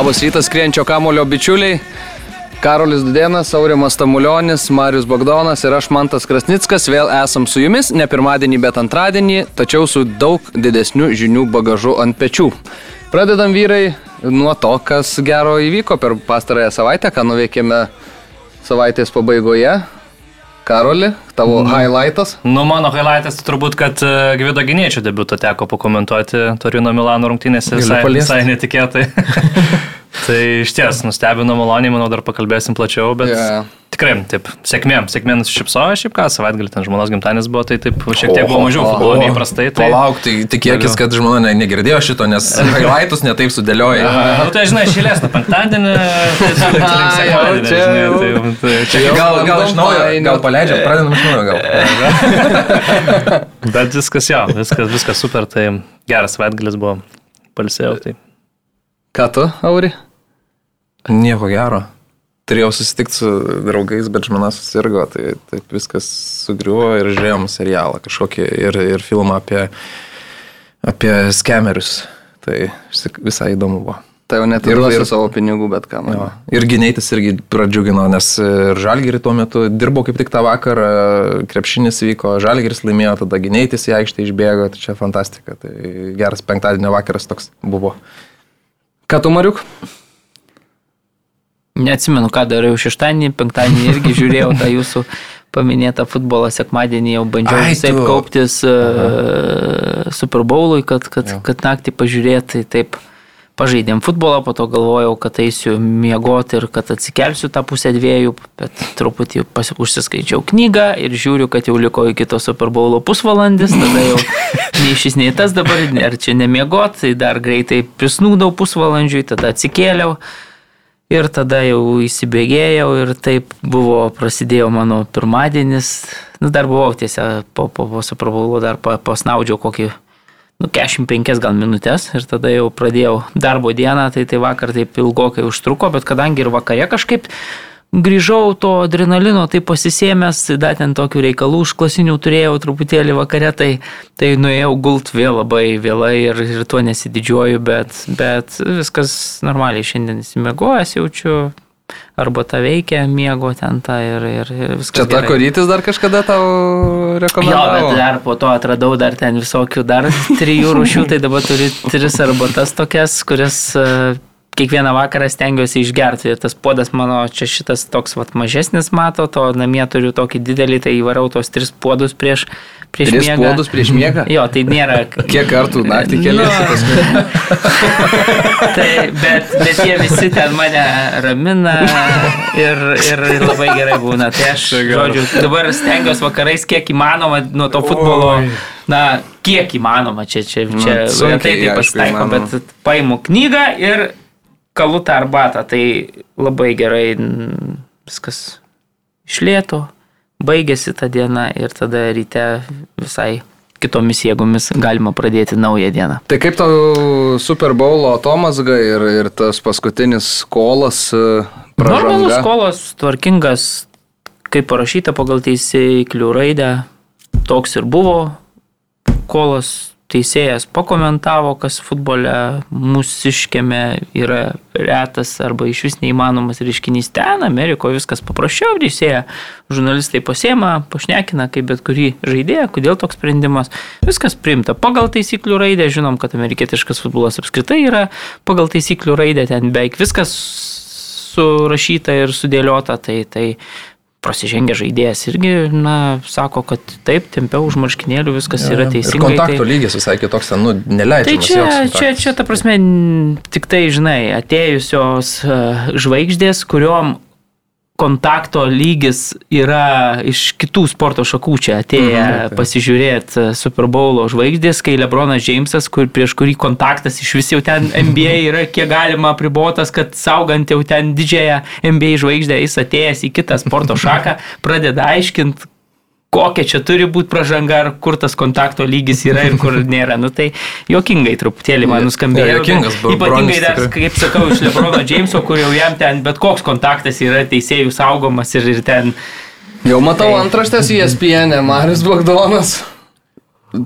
Labas rytas, skrienčio kamulio bičiuliai. Karolis Dudėnas, Aurimas Tamulionis, Marius Bagdonas ir aš Mantas Krasnickas vėl esam su jumis, ne pirmadienį, bet antradienį, tačiau su daug didesniu žinių bagažu ant pečių. Pradedam vyrai nuo to, kas gero įvyko per pastarąją savaitę, ką nuveikėme savaitės pabaigoje. Karoli, tavo mm. highlightas? Nu, mano highlightas turbūt, kad e, Gvido Gynėčio debutą teko pakomentuoti Torino Milano rungtynėse visai, visai netikėtai. tai iš ties nustebino maloniai, manau, dar pakalbėsim plačiau, bet yeah. tikrai, taip, sėkmė, sėkmė nusišypsojo, šiaip ką, savaitgalį ten žmonos gimtadienis buvo, tai taip, šiek tiek buvo mažiau futbolo nei įprastai. Tai... Palauk, tai tikėkis, kad žmona ne, negirdėjo šito, nes highlightus netaip sudėlioja. Na, nu, tai žinai, šilės tą penktadienį, tai tai, tai čia gal, gal iš naujo, gal paleidžiam, pradedam iš naujo gal. bet viskas jo, viskas, viskas super, tai geras savaitgalis buvo, palsėjau. Tai. Ką tu, Auri? Nieko gero. Turėjau susitikti su draugais, bet žmona susirgo, tai taip viskas sugriuvo ir žiūrėjom serialą kažkokį ir, ir filmą apie, apie skemerius. Tai visai įdomu buvo. Tai jau net ir duosiu savo pinigų, bet ką man. Ir gynėtis irgi pradžiugino, nes ir Žalgirį tuo metu dirbau kaip tik tą vakarą, krepšinis vyko, Žalgiris laimėjo, tada gynėtis į aikštę išbėgo, tai čia fantastika. Tai geras penktadienio vakaras toks buvo. Ką tu, Mariuk? Neatsimenu, ką dariau šeštadienį, penktadienį irgi žiūrėjau tą jūsų paminėtą futbolą, sekmadienį jau bandžiau Ai, taip tu... kauptis uh, Super Bowlui, kad, kad, jau. kad naktį pažiūrėti, taip pažaidėm futbolą, po to galvojau, kad eisiu miegoti ir kad atsikelsiu tą pusę dviejų, bet truputį užsiskaičiau knygą ir žiūriu, kad jau liko iki to Super Bowlo pusvalandis, tada jau nei šis, nei tas dabar, ar čia nemiegoti, tai dar greitai prisnūdau pusvalandžiui, tada atsikėliau. Ir tada jau įsibėgėjau ir taip buvo, prasidėjo mano pirmadienis. Nu, dar buvau tiesiog po, po, po suprabaulo, dar pasnaudžiau kokį, nu, 45 gal minutės ir tada jau pradėjau darbo dieną, tai tai vakar taip ilgokai užtruko, bet kadangi ir vakare kažkaip grįžau to adrenalino, tai pasisėmęs, dar ten tokių reikalų užklasinių turėjau truputėlį vakare, tai, tai nuėjau gult vėl labai vėlai ir, ir tuo nesididžiuoju, bet, bet viskas normaliai šiandien įsimegojęs jaučiu. Arba ta veikia, miego ten tą ir, ir, ir viskas. Čia ta korytis dar kažkada tau rekomendavo? Jo, bet dar po to atradau dar ten visokių, dar trijų rūšių, tai dabar turiu tris arbatas tokias, kurias kiekvieną vakarą stengiuosi išgerti. Tas puodas mano čia šitas toks vat, mažesnis mato, to namie turiu tokį didelį, tai įvarau tos tris puodus prieš, prieš tris miegą. Tris puodus prieš miegą? Jo, tai nėra. Kiek kartų naktį keliasi nu, tai, bet, bet jie visi ten mane ramina ir, ir labai gerai būna. Tai aš, žodžiu, dabar stengiuosi vakarais kiek įmanoma nuo to futbolo. Oi na, kiek įmanoma, čia, čia, čia, nu, tai taip pasitaiko, bet paimu knygą ir kalu tą arbatą, tai labai gerai viskas išlėto, baigėsi ta diena ir tada ryte visai kitomis jėgomis galima pradėti naują dieną. Tai kaip tau Super Bowlo atomasga ir, ir tas paskutinis kolas? E, pražanga? Normalus kolas, tvarkingas, kaip parašyta pagal teisėjų raidę, toks ir buvo kolas teisėjas pakomentavo, kas futbole mūsiškėme yra retas arba iš vis neįmanomas reiškinys ten, Amerikoje viskas paprasčiau, teisėja, žurnalistai pasiema, pašnekina kaip bet kurį žaidėją, kodėl toks sprendimas, viskas priimta pagal taisyklių raidę, žinom, kad amerikietiškas futbolas apskritai yra pagal taisyklių raidę, ten beveik viskas surašyta ir sudėliota, tai, tai prasižengę žaidėjas irgi, na, sako, kad taip, tempiau už marškinėlių, viskas ja, yra teisingai. Ir kontakto tai... lygis visai kitoks, nu, neleidžia. Tai čia, čia, čia, ta prasme, tik tai, žinai, atėjusios e, žvaigždės, kuriuom kontakto lygis yra iš kitų sporto šakų čia atėję mhm, pasižiūrėti Super Bowlo žvaigždės, kai Lebronas Džeimsas, kur, prieš kurį kontaktas iš vis jau ten NBA yra kiek galima pribotas, kad saugant jau ten didžiąją NBA žvaigždę, jis atėjęs į kitą sporto šaką, pradeda aiškinti, kokia čia turi būti pažanga, ar kur tas kontakto lygis yra ir kur nėra. Nu tai jokingai truputėlį man nuskambėjo. Jokingas buvo. Ypatingai dar, kaip sakau, iš Lebrono Jameso, kur jau jam ten bet koks kontaktas yra teisėjų saugomas ir, ir ten. Jau matau tai... antraštės ESPN, Marius Bagdonas.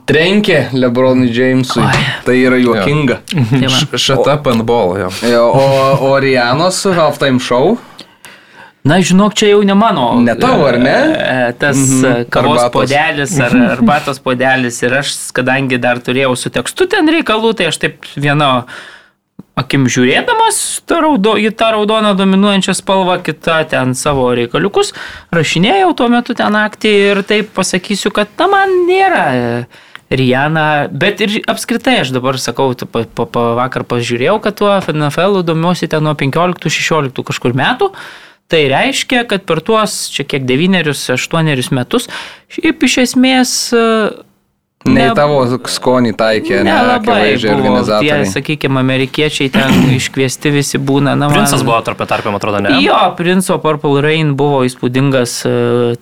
trenkė Lebronui Jamesui. Oi. Tai yra juokinga. And ball, jo. jo o, o Rianos halftime show. Na, žinok, čia jau ne mano. Ne tavo, ar ne? E, tas mhm. kavos arbatos. podelis ar arbatos podelis. Ir aš, kadangi dar turėjau su tekstu ten reikalų, tai aš taip vieno akim žiūrėdamas tą raudo, į tą raudoną dominuojančią spalvą, kitą ten savo reikaliukus, rašinėjau tuo metu ten naktį ir taip pasakysiu, kad na man nėra. Rijana, bet ir apskritai aš dabar sakau, pa, pa, pa vakar pažiūrėjau, kad tuo NFL domiuosi ten nuo 15-16 kažkur metų. Tai reiškia, kad per tuos čia kiek 9-8 metus, šiaip iš esmės Ne, ne tavo skonį taikė, ne, labai organizatoriai. Tie, sakykime, amerikiečiai ten iškviesti visi būna. Na, Princas man, buvo tarp tarp, man atrodo, ne. Jo, Princo Purple Rain buvo įspūdingas e,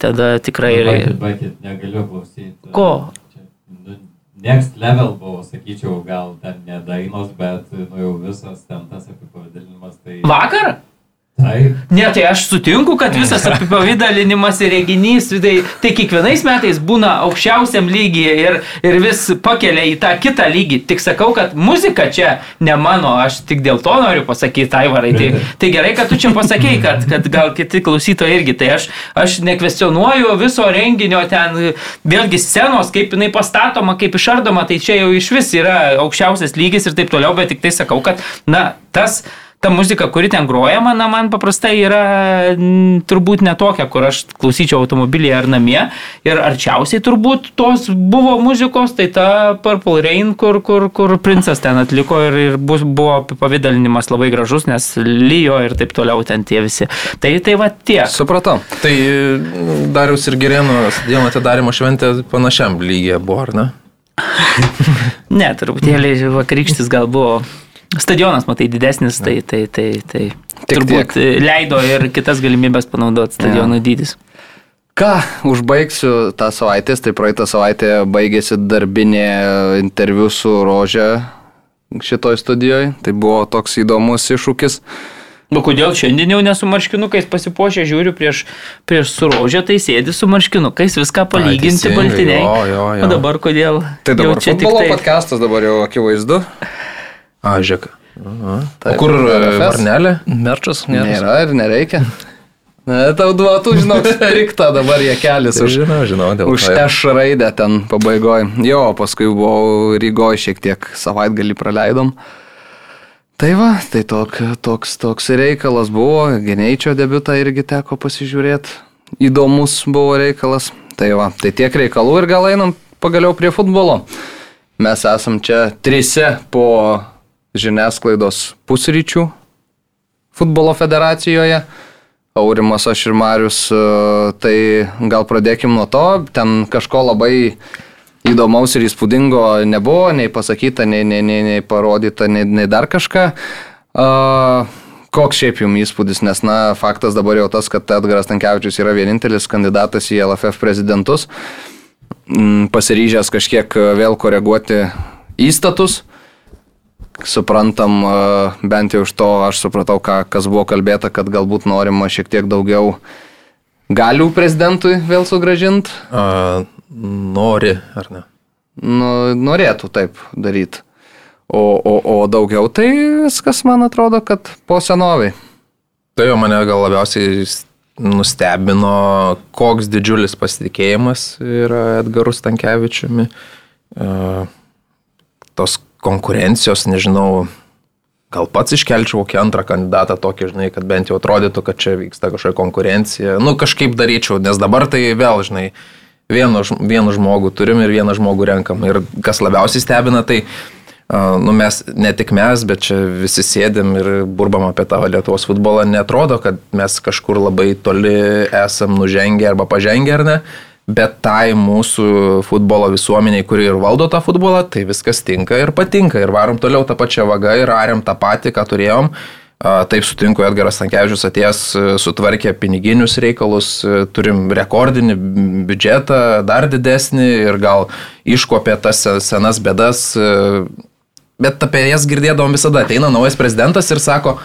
tada tikrai. Bakit, bakit, negaliu klausyti. Ko? Nu, next level buvo, sakyčiau, gal ten ne dainos, bet nu, jau visas ten tas apipavadinimas. Tai... Vakar? Taip. Ne, tai aš sutinku, kad visas apipavydalinimas ir reginys, tai, tai kiekvienais metais būna aukščiausiam lygiai ir, ir vis pakelia į tą kitą lygį. Tik sakau, kad muzika čia ne mano, aš tik dėl to noriu pasakyti, Aivarai. Tai, tai gerai, kad tu čia pasakėjai, kad, kad gal kiti klausytojai irgi. Tai aš, aš nekvestionuoju viso renginio ten, vėlgi scenos, kaip jinai pastatoma, kaip išardoma, tai čia jau iš vis yra aukščiausias lygis ir taip toliau, bet tik tai sakau, kad, na, tas ta muzika, kuri ten grojama, na, man paprastai yra m, turbūt netokia, kur aš klausyčiau automobilyje ar namie. Ir arčiausiai turbūt tos buvo muzikos, tai ta Purple Rain, kur, kur, kur princas ten atliko ir, ir bus, buvo pavydalinimas labai gražus, nes lyjo ir taip toliau ten tie visi. Tai, tai va tie. Supratau. Tai Darius ir Gerėno dieną atidarimo šventė panašiam lygiai buvo, ar ne? ne, truputėlį vakarykštis gal buvo Stadionas, matai, didesnis, tai, tai, tai, tai Tik turbūt tiek. leido ir kitas galimybės panaudoti stadiono ja. dydis. Ką, užbaigsiu tą savaitę, tai praeitą savaitę baigėsi darbinė interviu su Rožė šitoj studijoje. Tai buvo toks įdomus iššūkis. Nu kodėl šiandien jau nesu marškinukais pasipuošę, žiūriu prieš, prieš surožę, tai sėdi su marškinukais, viską palyginti baltiniai. O dabar kodėl? Tai dabar čia tik tai... podcastas dabar jau akivaizdu. A, žiūrėk. O kur e, varnelė? Merčas nėra. Nėra ir nereikia. Ne, tau duotų, žinok, striktą dabar jie kelias už, žinau, žinau, už Š raidę ten pabaigoje. Jo, paskui buvau Rygoje šiek tiek savaitgalį praleidom. Tai va, tai tok, toks, toks reikalas buvo, Geneičio debutą irgi teko pasižiūrėti. Įdomus buvo reikalas. Tai va, tai tiek reikalų ir gal einam pagaliau prie futbolo. Mes esam čia trise po žiniasklaidos pusryčių futbolo federacijoje. Aurimas, aš ir Marius, e, tai gal pradėkim nuo to, ten kažko labai įdomaus ir įspūdingo nebuvo, nei pasakyta, nei, nei, nei, nei parodyta, nei, nei dar kažką. Uh, koks šiaip jums įspūdis, nes, na, faktas dabar jau tas, kad Edgaras Tankievičius yra vienintelis kandidatas į LFF prezidentus, mm, pasiryžęs kažkiek vėl koreguoti įstatus suprantam, bent jau iš to aš supratau, ką, kas buvo kalbėta, kad galbūt norima šiek tiek daugiau galių prezidentui vėl sugražinti. Nori, ar ne? Nu, norėtų taip daryti. O, o, o daugiau tai viskas, man atrodo, kad po senoviai. Tai jau mane gal labiausiai nustebino, koks didžiulis pasitikėjimas yra Edgarus Tankievičiumi. Uh, tos konkurencijos, nežinau, gal pats iškelčiau kokį antrą kandidatą tokį, žinai, kad bent jau atrodytų, kad čia vyksta kažkokia konkurencija. Nu, kažkaip daryčiau, nes dabar tai vėl, žinai, vienu, vienu žmogų turim ir vieną žmogų renkam. Ir kas labiausiai stebina, tai nu, mes, ne tik mes, bet čia visi sėdim ir burbam apie tą Lietuvos futbolą, netrodo, kad mes kažkur labai toli esam nužengę arba pažengę, ar ne bet tai mūsų futbolo visuomeniai, kuri ir valdo tą futbolą, tai viskas tinka ir patinka. Ir varom toliau tą pačią vagą ir ariam tą patį, ką turėjom. Taip sutinku, Edgaras Tankievičius atėjęs sutvarkė piniginius reikalus, turim rekordinį biudžetą, dar didesnį ir gal iškopė tas senas bėdas, bet apie jas girdėdavom visada. Ateina naujas prezidentas ir sako,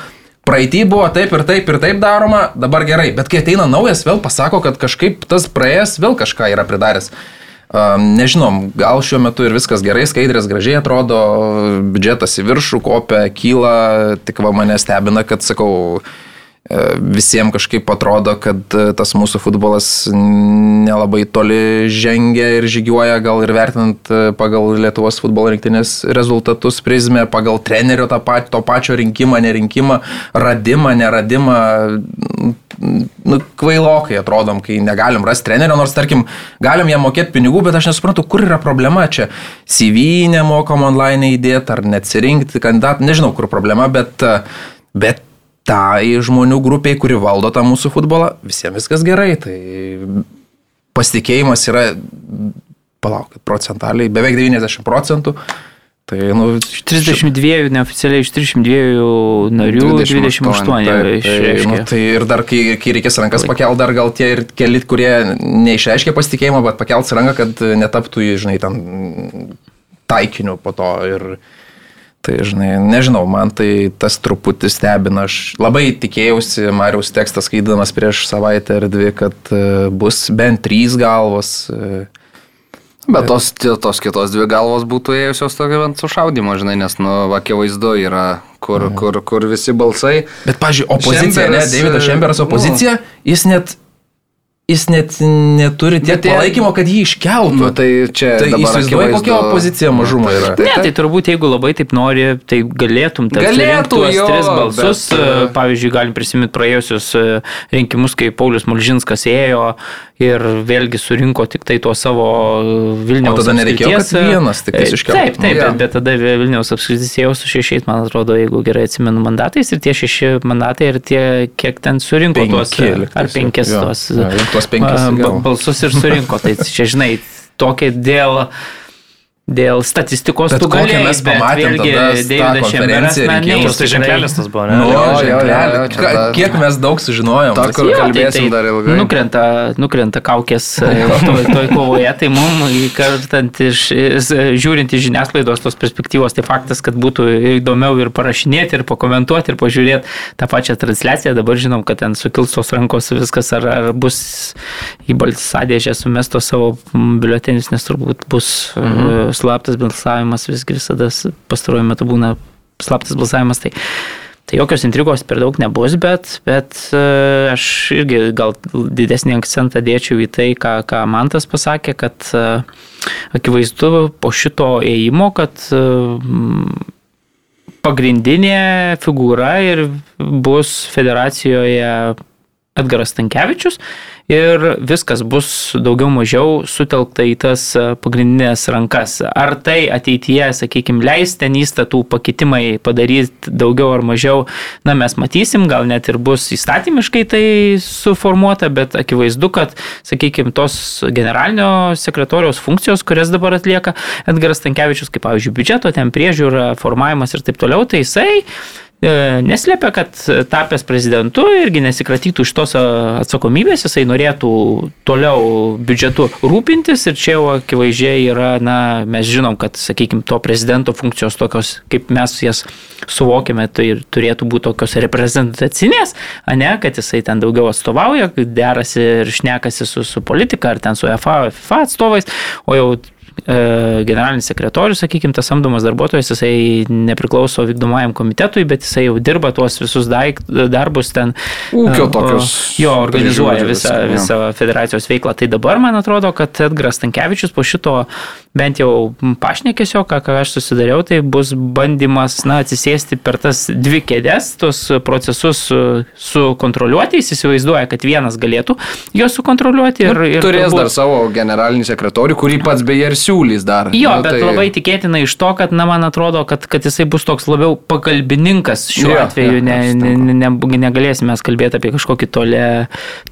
praeitį buvo taip ir taip ir taip daroma, dabar gerai, bet kai ateina naujas, vėl pasako, kad kažkaip tas praėjęs vėl kažką yra pridaręs. Nežinom, gal šiuo metu ir viskas gerai, skaidrės gražiai atrodo, biudžetas į viršų kopia, kyla, tik va mane stebina, kad sakau, e, visiems kažkaip atrodo, kad e, tas mūsų futbolas nelabai toli žengia ir žygiuoja, gal ir vertinant e, pagal Lietuvos futbolo rinktinės rezultatus prizmę, pagal trenerio pat, to pačio rinkimą, nerinkimą, radimą, neradimą nu, kvailokai atrodom, kai negalim rasti trenerio, nors tarkim, galim jam mokėti pinigų, bet aš nesuprantu, kur yra problema čia. CV nemokam online įdėti ar neatsirinkti kandidatą, nežinau, kur problema, bet, bet tai žmonių grupiai, kuri valdo tą mūsų futbolą, visiems viskas gerai. Tai pasitikėjimas yra, palaukit, procentaliai, beveik 90 procentų. Tai, nu, 32, neoficialiai iš 32 narių 28, 28 taip, tai, nu, tai ir dar, kai, kai reikės rankas pakelt, dar gal tie ir keli, kurie neišreiškia pasitikėjimo, bet pakelt ranką, kad netaptų, žinai, ten taikiniu po to. Ir, tai, žinai, nežinau, man tai tas truputį stebina. Aš labai tikėjausi Mariaus tekstą skaitydamas prieš savaitę ar dvi, kad e, bus bent trys galvos. Uh, Bet tos, tos kitos dvi galvos būtų ėjusios tokio ant sušaudimo, žinai, nes, nu, akivaizdu yra, kur, kur, kur visi balsai. Bet, pažiūrėjau, opozicija, Šemberas, ne, Davidas Šemberas opozicija, nu, jis net jis net neturi tiek tai, palaikymo, kad jį iškeltų. Nu, tai čia tai įsivaizduoju, kokia opozicija mažuma yra. Ne, tai turbūt jeigu labai taip nori, tai galėtum galėtų tuos tris balsus. Bet... Pavyzdžiui, galim prisiminti praėjusius e, rinkimus, kai Paulius Mulžinskas ėjo ir vėlgi surinko tik tai tuo savo Vilniaus. O tada nereikėjo, kad vienas tik tai iškeltų. Taip, taip, bet, bet tada Vilniaus apskritis ėjo su šešiais, man atrodo, jeigu gerai atsimenu mandatais ir tie šeši mandatai ir tie, kiek ten surinko Penki, tuos, ar penkis tuos. Ja, tuos penkis balsus ir surinko. Tai čia, žinai, tokia dėl Dėl statistikos bet tu galėjai, mes pamatėm Davidas Šemberas, na, ne, tai ženklelis tas buvo, ne? Nu, jo, jo, jo, jo, kiek mes daug sužinojom. Ta, kur kalbėsim tai, dar ilgai. Nukrenta, nukrenta kaukės toj, toj kovoje, tai mums, kartant iš, žiūrint iš žiniasklaidos tos perspektyvos, tai faktas, kad būtų įdomiau ir parašinėti, ir pakomentuoti, ir pažiūrėti tą pačią transliaciją. Dabar žinom, kad ten sukils tos rankos viskas, ar, ar bus į balsadėžę sumestos savo biuletenius, nes turbūt bus mhm slaptas balsavimas visgi visada pastaruoju metu būna slaptas balsavimas. Tai, tai jokios intrigos per daug nebus, bet, bet e, aš irgi gal didesnį akcentą dėčiau į tai, ką, ką Mantas pasakė, kad e, akivaizdu po šito ėjimo, kad e, pagrindinė figūra ir bus federacijoje Edgaras Tankievičius ir viskas bus daugiau mažiau sutelkta į tas e, pagrindinės rankas. Ar tai ateityje, sakykime, leis ten įstatų pakitimai padaryti daugiau ar mažiau, na mes matysim, gal net ir bus įstatymiškai tai suformuota, bet akivaizdu, kad, sakykime, tos generalinio sekretoriaus funkcijos, kurias dabar atlieka Edgaras Tankievičius, kaip pavyzdžiui, biudžeto, ten priežiūra, formavimas ir taip toliau, tai jisai E, neslėpia, kad tapęs prezidentu irgi nesikratytų iš tos atsakomybės, jisai norėtų toliau biudžetu rūpintis ir čia jau akivaizdžiai yra, na, mes žinom, kad, sakykime, to prezidento funkcijos tokios, kaip mes jas suvokėme, tai turėtų būti tokios reprezentacinės, ne, kad jisai ten daugiau atstovauja, derasi ir šnekasi su, su politika ar ten su FA, FIFA atstovais, o jau E, generalinis sekretorius, sakykime, tas samdomas darbuotojas, jisai nepriklauso vykdomajam komitetui, bet jisai jau dirba tuos visus daik, darbus ten. Ūkio e, tokius. Jo, organizuoja visą, visą federacijos veiklą. Tai dabar man atrodo, kad Edgaras Tankievičius po šito bent jau pašnekėsio, ką, ką aš susidariau, tai bus bandymas, na, atsisėsti per tas dvi kėdės, tos procesus sukontroliuoti. Jis įsivaizduoja, kad vienas galėtų juos sukontroliuoti. Ir, ir turės turbūt... dar savo generalinį sekretorių, kurį pats beje ir siūlys dar. Jo, nu, bet tai... labai tikėtina iš to, kad, na, man atrodo, kad, kad jisai bus toks labiau pagalbininkas šiuo jo, atveju. Jo, ne, ne, ne, ne, negalėsime kalbėti apie kažkokį tolę,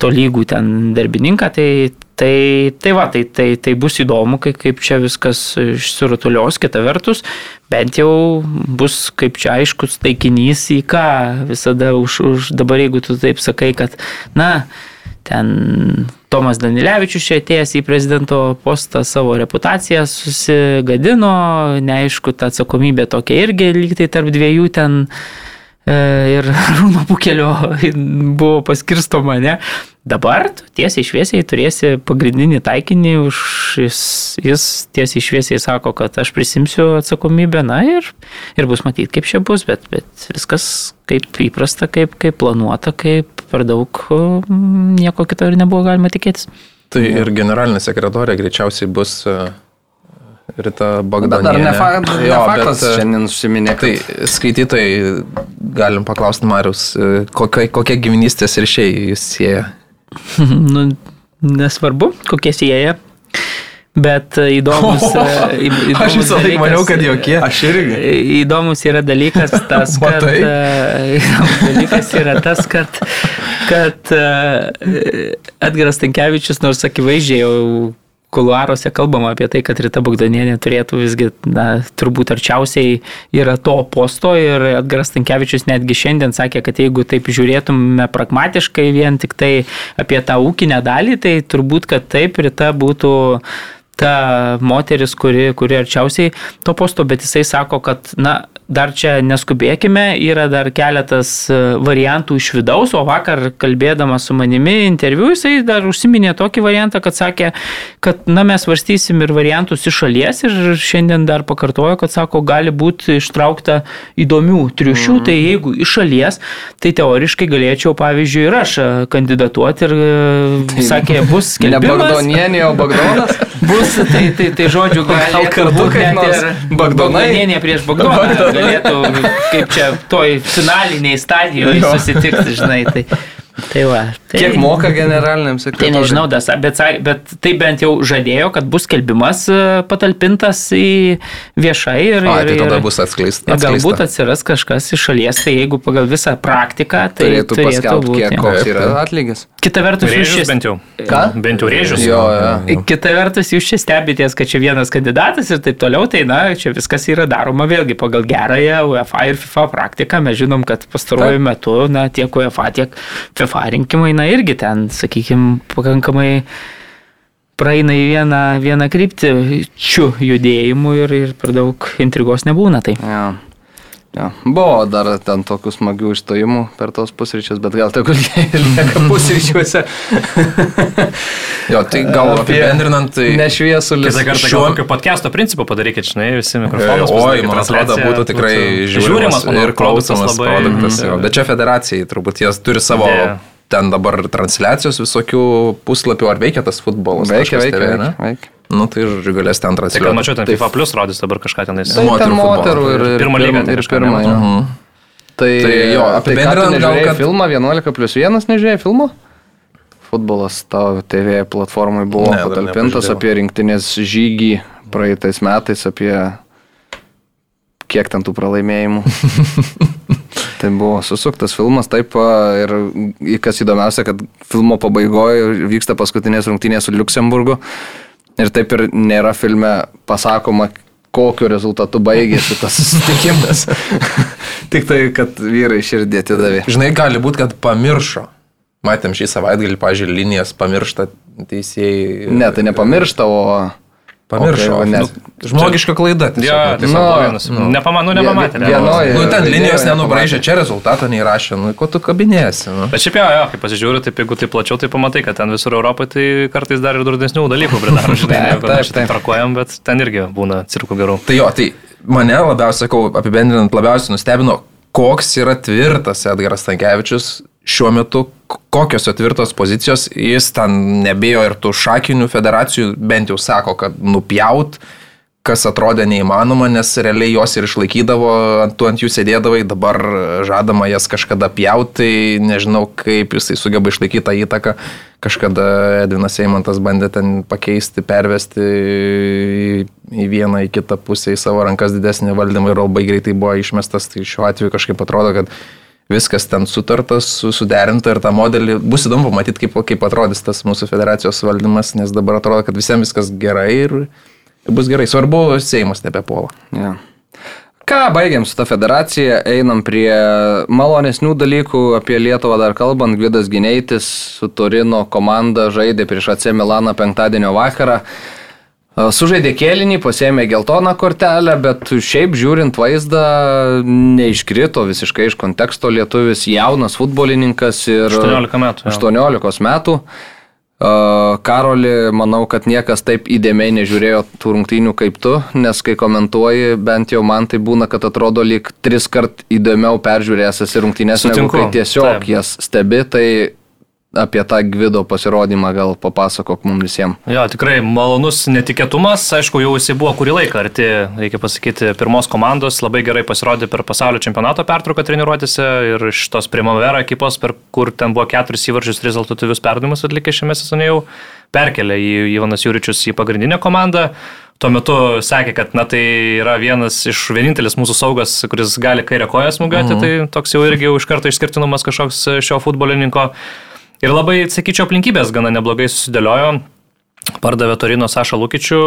tolygų ten darbininką. Tai, Tai, tai va, tai, tai, tai bus įdomu, kaip, kaip čia viskas išsirutulios, kita vertus, bent jau bus kaip čia aiškus taikinys į ką visada už, už dabar, jeigu tu taip sakai, kad, na, ten Tomas Danilevičius čia atėjęs į prezidento postą savo reputaciją susigadino, neaišku, ta atsakomybė tokia irgi lygtai tarp dviejų ten ir Rūno Pukelio buvo paskirstoma, ne? Dabar tiesiai šviesiai turėsi pagrindinį taikinį, už jis, jis tiesiai šviesiai sako, kad aš prisimsiu atsakomybę, na ir, ir bus matyti, kaip čia bus, bet, bet viskas kaip įprasta, kaip, kaip planuota, kaip per daug nieko kito ir nebuvo galima tikėtis. Tai ir generalinė sekretorė greičiausiai bus uh Rita Bagdanienė. Dar ne, fa ne jo, faktas bet, šiandien užsiminė. Tai skaitytojai galim paklausti Marius, kokia, kokia giminystės ir šiai jūs sieja? nu, nesvarbu, kokie sieja. Bet įdomus. Oh, įdomus aš visą laiką maniau, kad jokie. Aš irgi. Įdomus yra dalykas tas, kad. įdomus dalykas yra tas, kad, kad Edgaras Tankievičius, nors akivaizdžiai jau kuluaruose kalbama apie tai, kad Rita Bogdanienė turėtų visgi, na, turbūt arčiausiai yra to posto ir Edgaras Tankievičius netgi šiandien sakė, kad jeigu taip žiūrėtume pragmatiškai vien tik tai apie tą ūkinę dalį, tai turbūt, kad taip Rita būtų ta moteris, kuri, kuri arčiausiai to posto, bet jisai sako, kad, na, dar čia neskubėkime, yra dar keletas e, variantų iš vidaus, o vakar kalbėdamas su manimi interviu jisai dar užsiminė tokį variantą, kad sakė, kad na mes varstysim ir variantus iš šalies ir šiandien dar pakartojo, kad sako, gali būti ištraukta įdomių triušių, mm. tai jeigu iš šalies, tai teoriškai galėčiau, pavyzdžiui, ir aš e, kandidatuoti ir e, tai, sakė, bus skelbimas. Ne Bagdonienė, o Bagdonas. Bus, tai, tai, tai žodžiu, gal kartu kaip nors Bagdonienė prieš Bagdoną galėtų kaip čia toj finaliniai stadijoje susitikti, žinai. Tai, Tai va, tai, Kiek moka generaliniam sekretoriui? Tai nežinau, das, bet, bet tai bent jau žadėjo, kad bus kelbimas e, patalpintas į viešai ir, A, tai tada bus atskleista. Galbūt atsiras kažkas iš šalies, tai jeigu pagal visą praktiką, tai turėtų, turėtų paskelbti, kiek koks yra atlygis. Kita vertus, jūs šis bent jau. Ką? Bent jau rėžius. Jo, jo. Kita vertus, jūs čia stebitės, kad čia vienas kandidatas ir taip toliau, tai na, čia viskas yra daroma vėlgi pagal gerąją UEFA ir FIFA praktiką. Mes žinom, kad pastaruoju metu, na, tiek UEFA, tiek FIFA FIFA rinkimai, na irgi ten, sakykime, pakankamai praeina į vieną, vieną kryptį šių judėjimų ir, ir per daug intrigos nebūna. Tai. Ja. Ja. Buvo dar ten tokių smagių išstojimų per tos pusryčius, bet gal tegul jie lieka pusryčiuose. jo, tai gal apibendrinant, tai... Nešviesulis. Kitą kartą šiuo kokio podcast'o principu padarykit, žinai, visi mikrofonus. Oi, man atrodo, būtų tikrai žiūrimas, žiūrimas ir klausomas labai... produktas. Jo. Bet čia federacijai turbūt jas turi savo... Dėja ten dabar transliacijos visokių puslapių, ar veikia tas futbolas? Veikia, veikia, veikia, veikia. Nu, tai žodžiu, galės ten transliuoti. Tai, kad mačiau, ten FIFA Plus rodys dabar kažką tenais. Tai moterų, ten moterų ir, ir pirmą lygą. Ir pirmą. Uh -huh. Tai, tai jo, apibendrinant gal, kad... filmą 11 plus 1 nežiūrėjai filmo? Futbolas tavo TV platformai buvo ne, patalpintas apie rinktinės žygį praeitais metais, apie kiek ten tų pralaimėjimų. tai buvo susuktas filmas, taip ir kas įdomiausia, kad filmo pabaigoje vyksta paskutinės rungtynės su Luksemburgu ir taip ir nėra filme pasakoma, kokiu rezultatu baigėsi tas susitikimas. Tik tai, kad vyrai širdį atidavė. Žinai, gali būti, kad pamiršo. Matėm šį savaitgalį, pažiūrėjau, linijas pamiršta teisėjai. Ne, tai nepamiršta, o Pamiršau, okay, nes nu, žmogiška klaida. Tiesiog, ja, nu, nu, nepamanu, nepamatė. Ne, vienoje. Nu, ten linijos nenubraižė, čia rezultato neįrašė, nu, ko tu kabinėsi. Nu. Bet šiaip jo, jo, kai pasižiūri, taip jeigu tai plačiau, tai pamatai, kad ten visur Europoje tai kartais dar ir durdesnių dalykų pridaro, žinai, negu mes šitą traktuojam, bet ten irgi būna cirkų gerų. Tai jo, tai mane labiausiai, sakau, apibendrinant, labiausiai nustebino, koks yra tvirtas Edgaras Tankievičius šiuo metu kokios jo tvirtos pozicijos, jis ten nebijo ir tų šakinių federacijų, bent jau sako, kad nupjaut, kas atrodė neįmanoma, nes realiai jos ir išlaikydavo, ant, ant jų sėdėdavai, dabar žadama jas kažkada pjauti, nežinau, kaip jisai sugeba išlaikyti tą įtaką. Kažkada Edvinas Eimantas bandė ten pakeisti, pervesti į, vieną, į kitą pusę, į savo rankas didesnį valdymą ir labai greitai buvo išmestas, tai šiuo atveju kažkaip atrodo, kad viskas ten sutartas, suderinta ir tą modelį bus įdomu pamatyti, kaip, kaip atrodys tas mūsų federacijos valdymas, nes dabar atrodo, kad visiems viskas gerai ir bus gerai. Svarbu, Seimas nebepuola. Ja. Ką, baigiam su ta federacija, einam prie malonesnių dalykų, apie Lietuvą dar kalbant, Gvidas Gineitis su Torino komanda žaidė prieš AC Milaną penktadienio vakarą. Sužaidė kėlinį, pasėmė geltoną kortelę, bet šiaip žiūrint vaizdą neiškrito visiškai iš konteksto lietuvis, jaunas futbolininkas ir 18 metų. 18 metų. Karoli, manau, kad niekas taip įdėmiai nežiūrėjo tų rungtynių kaip tu, nes kai komentuoji, bent jau man tai būna, kad atrodo lyg tris kart įdomiau peržiūrėjęs esi rungtynės, negu kai tiesiog taip. jas stebi, tai apie tą Gvido pasirodymą gal papasakok mums visiems. Jo, tikrai malonus netikėtumas, aišku, jau jisai buvo kurį laiką arti, reikia pasakyti, pirmos komandos, labai gerai pasirodė per pasaulio čempionato pertrauką treniruotėse ir šitos Primavera ekipos, per kur ten buvo keturis įvarčius rezultatyvius perdavimus atlikę šiame sezone jau perkelė į Ivanas Jūričius į pagrindinę komandą. Tuo metu sakė, kad na, tai yra vienas iš vienintelis mūsų saugas, kuris gali kairę koją smūgiuoti, mhm. tai toks jau irgi jau iš karto išskirtinumas kažkoks šio futbolininko. Ir labai, sakyčiau, aplinkybės gana neblogai susidėliojo. Pardavė Torino Sašą Lukičių,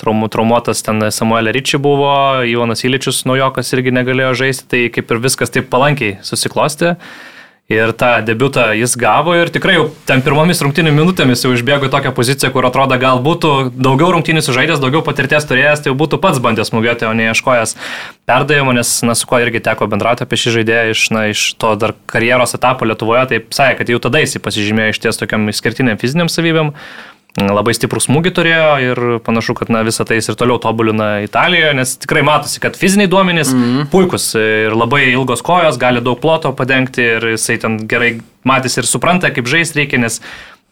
traum, traumuotas ten Samuelė Ryčiai buvo, Ivanas Iličius naujokas irgi negalėjo žaisti, tai kaip ir viskas taip palankiai susiklosti. Ir tą debutą jis gavo ir tikrai jau ten pirmomis rungtynių minutėmis jau išbėgo į tokią poziciją, kur atrodo gal būtų daugiau rungtynių sužaidęs, daugiau patirties turėjęs, tai jau būtų pats bandęs smūgiuoti, o ne ieškojęs perdavimo, nes, na, su kuo irgi teko bendrauti apie šį žaidėją iš, na, iš to dar karjeros etapo Lietuvoje, tai sakė, kad jau tada jis pasižymėjo iš ties tokiam išskirtiniam fiziniam savybėm labai stiprų smūgį turėjo ir panašu, kad na, visą tai jis ir toliau tobulina Italijoje, nes tikrai matosi, kad fiziniai duomenys mm -hmm. puikus ir labai ilgos kojos, gali daug ploto padengti ir jisai ten gerai matys ir supranta, kaip žaisti reikia, nes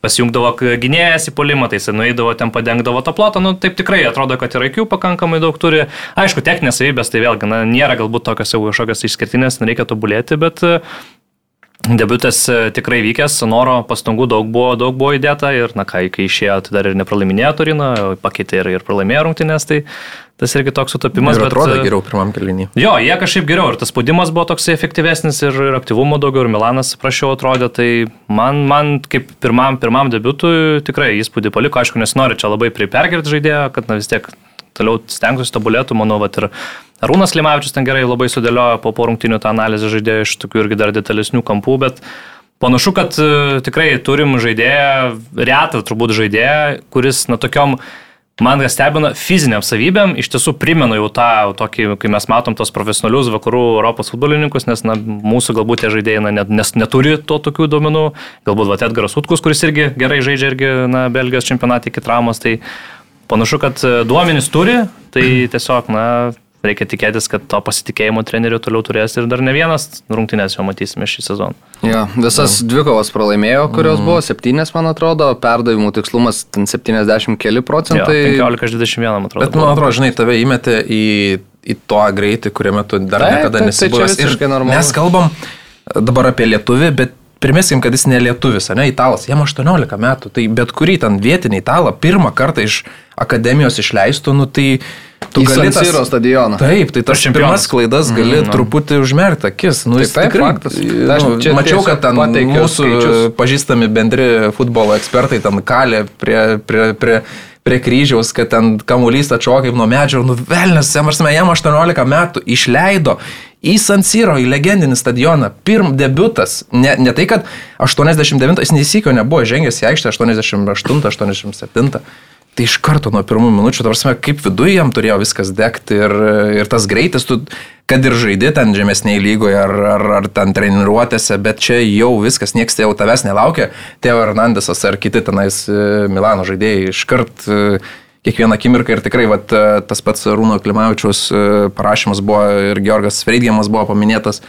pasijungdavo gynėjas į polimą, tai jisai nueidavo ten padengdavo tą plotą, nu taip tikrai atrodo, kad ir IQ pakankamai daug turi. Aišku, techninės savybės tai vėlgi, na, nėra galbūt tokios jau kažkokios išskirtinės, nereikia tobulėti, bet Debutas e, tikrai vykęs, noro pastangų daug buvo, daug buvo įdėta ir, na, kai, kai išėjo, tai dar ir nepralaiminėjo Turino, pakeitė ir, ir pralaimėjo rungtynės, tai tas irgi toks sutapimas. Ir atrodo bet, geriau pirmam kelinį. Jo, jie kažkaip geriau ir tas spaudimas buvo toks efektyvesnis ir, ir aktyvumo daugiau ir Milanas prašiau atrodė, tai man, man kaip pirmam, pirmam debutui tikrai įspūdį paliko, aišku, nesinori čia labai pripergirti žaidėjo, kad na vis tiek toliau stengtųsi tobulėtų, manau, vat, ir Arūnas Limavičius ten gerai labai sudėliojo po porungtinių tą analizę žaidėjo iš tokių irgi dar detalesnių kampų, bet panašu, kad e, tikrai turim žaidėją, retą turbūt žaidėją, kuris, na, tokiom man kas stebina fiziniam savybėm, iš tiesų primenu jau tą tokį, kai mes matom tos profesionalius vakarų Europos futbolininkus, nes na, mūsų galbūt tie žaidėjai na, net, nes neturi to tokių duomenų, galbūt va, Edgaras Utkus, kuris irgi gerai žaidžia irgi na, Belgijos čempionatį iki traumos, tai panašu, kad e, duomenys turi, tai tiesiog, na, reikia tikėtis, kad to pasitikėjimo treneriu toliau turės ir dar ne vienas rungtynės jau matysime šį sezoną. Ja, visas ja. dvikovas pralaimėjo, kurios mm. buvo septynės, man atrodo, perdavimų tikslumas ten 70 keli procentai. Ja, 15 iš 21, man atrodo. Bet man atrodo, žinai, tave įmetė į, į to greitį, kuriame tu dar tai, niekada tai, nesibuvęs. Tai ir normalu. mes kalbam dabar apie lietuvį, bet Primeskim, kad jis ne lietuvis, ne italas, jam 18 metų, tai bet kurį ten vietinį italą pirmą kartą iš akademijos išleistų, nu tai Tu gali tas Siro stadioną. Taip, tai tas pirmas klaidas mhm, gali mm, truputį užmerkti akis. Nu, taip, taip, tikrai, faktas. Nu, Aš mačiau, kad ten mūsų skaičius. pažįstami bendri futbolo ekspertai ten kalė prie, prie, prie, prie kryžiaus, kad ten kamuolys atšoka kaip nuo medžio, nu velnės, jam 18 metų išleido į San Siro, į legendinį stadioną. Pirm debutas. Ne, ne tai, kad 89, jis neįsikio nebuvo žengęs į aikštę 88, 87. Tai iš karto nuo pirmų minučių, tarsi, kaip viduje jam turėjo viskas degti ir, ir tas greitis, tu, kad ir žaidži ten žemesnėje lygoje ar, ar, ar ten treniruotėse, bet čia jau viskas, niekas jau tavęs nelaukia. Teo Hernandesas ar kiti tenais e, Milano žaidėjai iškart e, kiekvieną akimirką ir tikrai vat, e, tas pats Rūno Klimavičiaus parašymas buvo ir Georgas Freidgiamas buvo paminėtas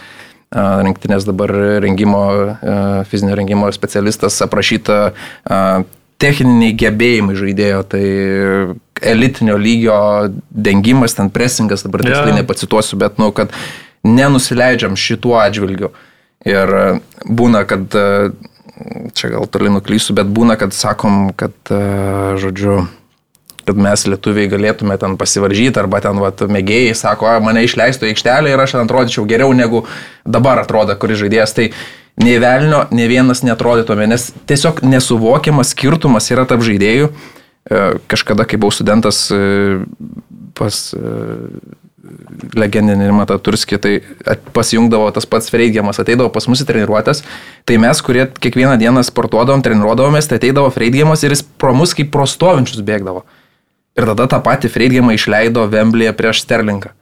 rinktinės dabar rengimo, fizinio rengimo specialistas aprašyta techniniai gebėjimai žaidėjo, tai elitinio lygio dengimas, ten presingas, dabar tiksliai yeah. nepacituosiu, bet, nu, kad nenusileidžiam šituo atžvilgiu. Ir būna, kad, čia gal toli nuklysiu, bet būna, kad sakom, kad, žodžiu, kad mes lietuviai galėtume ten pasivaržyti, arba ten vat, mėgėjai sako, mane išleistų į aikštelę ir aš ten atrodyčiau geriau negu dabar atrodo, kuris žaidėjas. Tai nei velnio, nei vienas netrodytume, nes tiesiog nesuvokiamas skirtumas yra tarp žaidėjų. E, kažkada, kai buvau studentas e, pas e, legendinį Rimantą Turskį, tai pasijungdavo tas pats Freidgiamas, ateidavo pas mus į treniruotės, tai mes, kurie kiekvieną dieną sportuodavom, treniruodavomės, tai ateidavo Freidgiamas ir jis pro mus kaip pro stovinčius bėgdavo. Ir tada tą patį Freidgemą išleido Vemblėje prieš Sterlingą.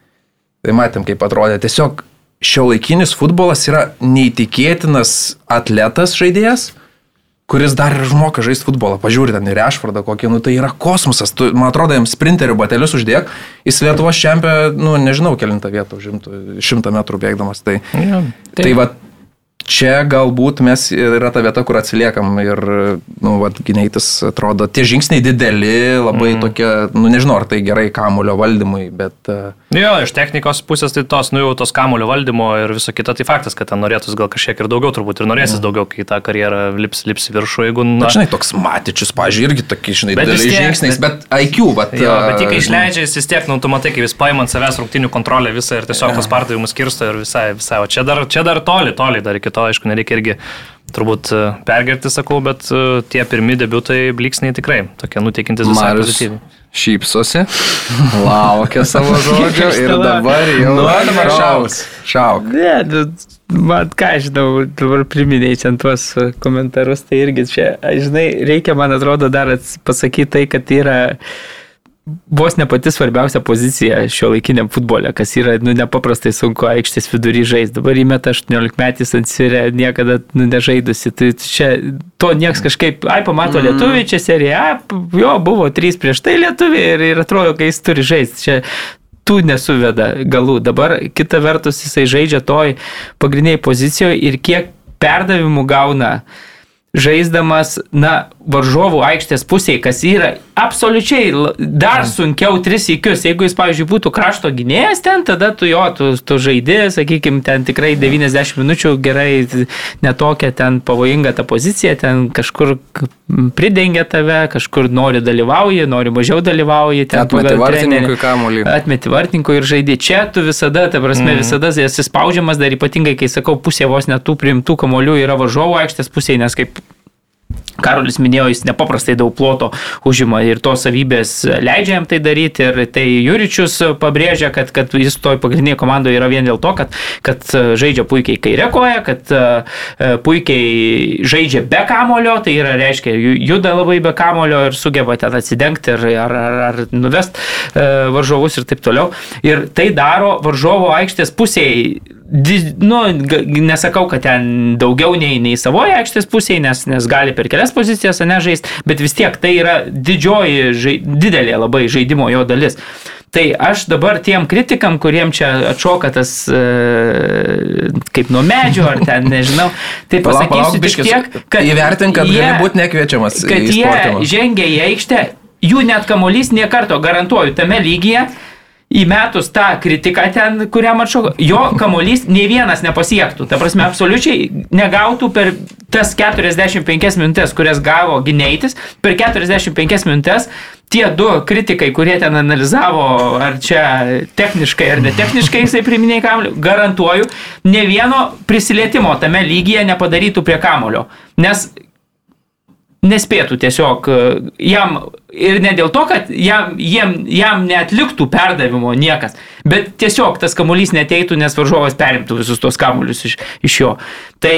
Tai matėm, kaip atrodė. Tiesiog šio laikinis futbolas yra neįtikėtinas atletas žaidėjas, kuris dar ir žmoka žaisti futbolą. Pažiūrė ten ir Rešfordą kokį, nu tai yra kosmosas. Tu, man atrodo, jam sprinterių batelius uždėk, jis Lietuvos čempė, nu nežinau, kilintą vietą užimtų, šimtą metrų bėgdamas. Tai, ja, tai, tai va, čia galbūt mes yra ta vieta, kur atsiliekam ir, nu, vad, gyneitis atrodo, tie žingsniai dideli, labai mm. tokie, nu, nežinau, ar tai gerai kamulio valdymui, bet... Uh... Jo, iš technikos pusės tai tos, nu, jau tos kamulio valdymo ir viso kito, tai faktas, kad ten norėtus gal kažkiek ir daugiau, turbūt ir norėsis mm. daugiau, kai tą karjerą lips, lips viršų, jeigu... Na, bet, žinai, toks matičius, pažiūrėjau, irgi tokie, žinai, dideliais žingsniais, bet, bet IQ, bet... Jo, bet tik išleidžia, jis vis tiek, nu, tu matai, kaip jis paima ant savęs rungtinių kontrolę visą ir tiesiog tos pardavimus kirsto ir visai, visai, o čia dar, čia dar toli, toli dar iki to, aišku, nereikia irgi turbūt e, pergerti, sakau, bet e, tie pirmi debutai bliksniai tikrai tokie nuteikintis visai pozityviai. Šypsosi, laukia savo žodžio ir dabar jau dabar šaus. Šauk. Ne, nu, man ką žinau, dabar priminėjai čia tuos komentarus, tai irgi čia, žinai, reikia, man atrodo, dar pasakyti tai, kad yra vos ne pati svarbiausia pozicija šio laikiniam futbole, kas yra nu, nepaprastai sunku aikštės vidury žaisti. Dabar įmeta 18 metys ant sirė, niekada nu, nežaidusi. Tai čia to nieks kažkaip, ai, pamato mm. lietuviai, čia serija, jo, buvo trys prieš tai lietuviai ir, ir atrodo, kai jis turi žaisti. Čia tų nesuveda galų. Dabar kita vertus jisai žaidžia toj pagrindiniai pozicijoje ir kiek perdavimų gauna žaisdamas, na, varžovų aikštės pusėje, kas yra absoliučiai dar sunkiau tris įkius. Jeigu jis, pavyzdžiui, būtų krašto gynėjas ten, tada tu jo, tu, tu žaidži, sakykime, ten tikrai 90 minučių gerai, netokia ten pavojinga ta pozicija, ten kažkur pridengia tave, kažkur nori dalyvauji, nori mažiau dalyvauji. Atmeti vartininkui kamuolį. Atmeti vartininkui ir žaidži. Čia tu visada, ta prasme, mm. visada esi spaudžiamas, dar ypatingai, kai sakau, pusė vos netų priimtų kamuolių yra varžovų aikštės pusėje, nes kaip Karolis minėjo, jis nepaprastai daug ploto užima ir tos savybės leidžia jam tai daryti. Ir tai Juričius pabrėžia, kad, kad jis toj pagrindinėje komandoje yra vien dėl to, kad, kad žaidžia puikiai kairė koja, kad uh, puikiai žaidžia be kamulio, tai yra, reiškia, juda labai be kamulio ir sugeba ten atsidengti ir, ar, ar, ar nuvest varžovus ir taip toliau. Ir tai daro varžovo aikštės pusėje nu, nesakau, kad ten daugiau nei, nei savoje aikštės pusėje, nes, nes gali per kelias pozicijas nežaisti, bet vis tiek tai yra didžioji, žai, didelė labai žaidimo jo dalis. Tai aš dabar tiem kritikam, kuriem čia atšoka tas e, kaip nuo medžio ar ten, nežinau, tai pasakysiu tik tiek, kad įvertink, kad jie, gali būti nekviečiamas. Kad jie žengia į aikštę, jų net kamuolys niekarto garantuoju tame lygyje įmetus tą kritiką ten, kuriam atšoko, jo kamuolys nei vienas nepasiektų. Ta prasme, absoliučiai negautų per tas 45 minutės, kurias gavo gyneitis, per 45 minutės tie du kritikai, kurie ten analizavo, ar čia techniškai ar netechniškai jisai priminėjo kamuolį, garantuoju, ne vieno prisilietimo tame lygyje nepadarytų prie kamulio. Nes nespėtų tiesiog e, jam ir ne dėl to, kad jam, jam, jam netliktų perdavimo niekas, bet tiesiog tas kamuolys neteitų, nes varžovas perimtų visus tos kamuolius iš, iš jo. Tai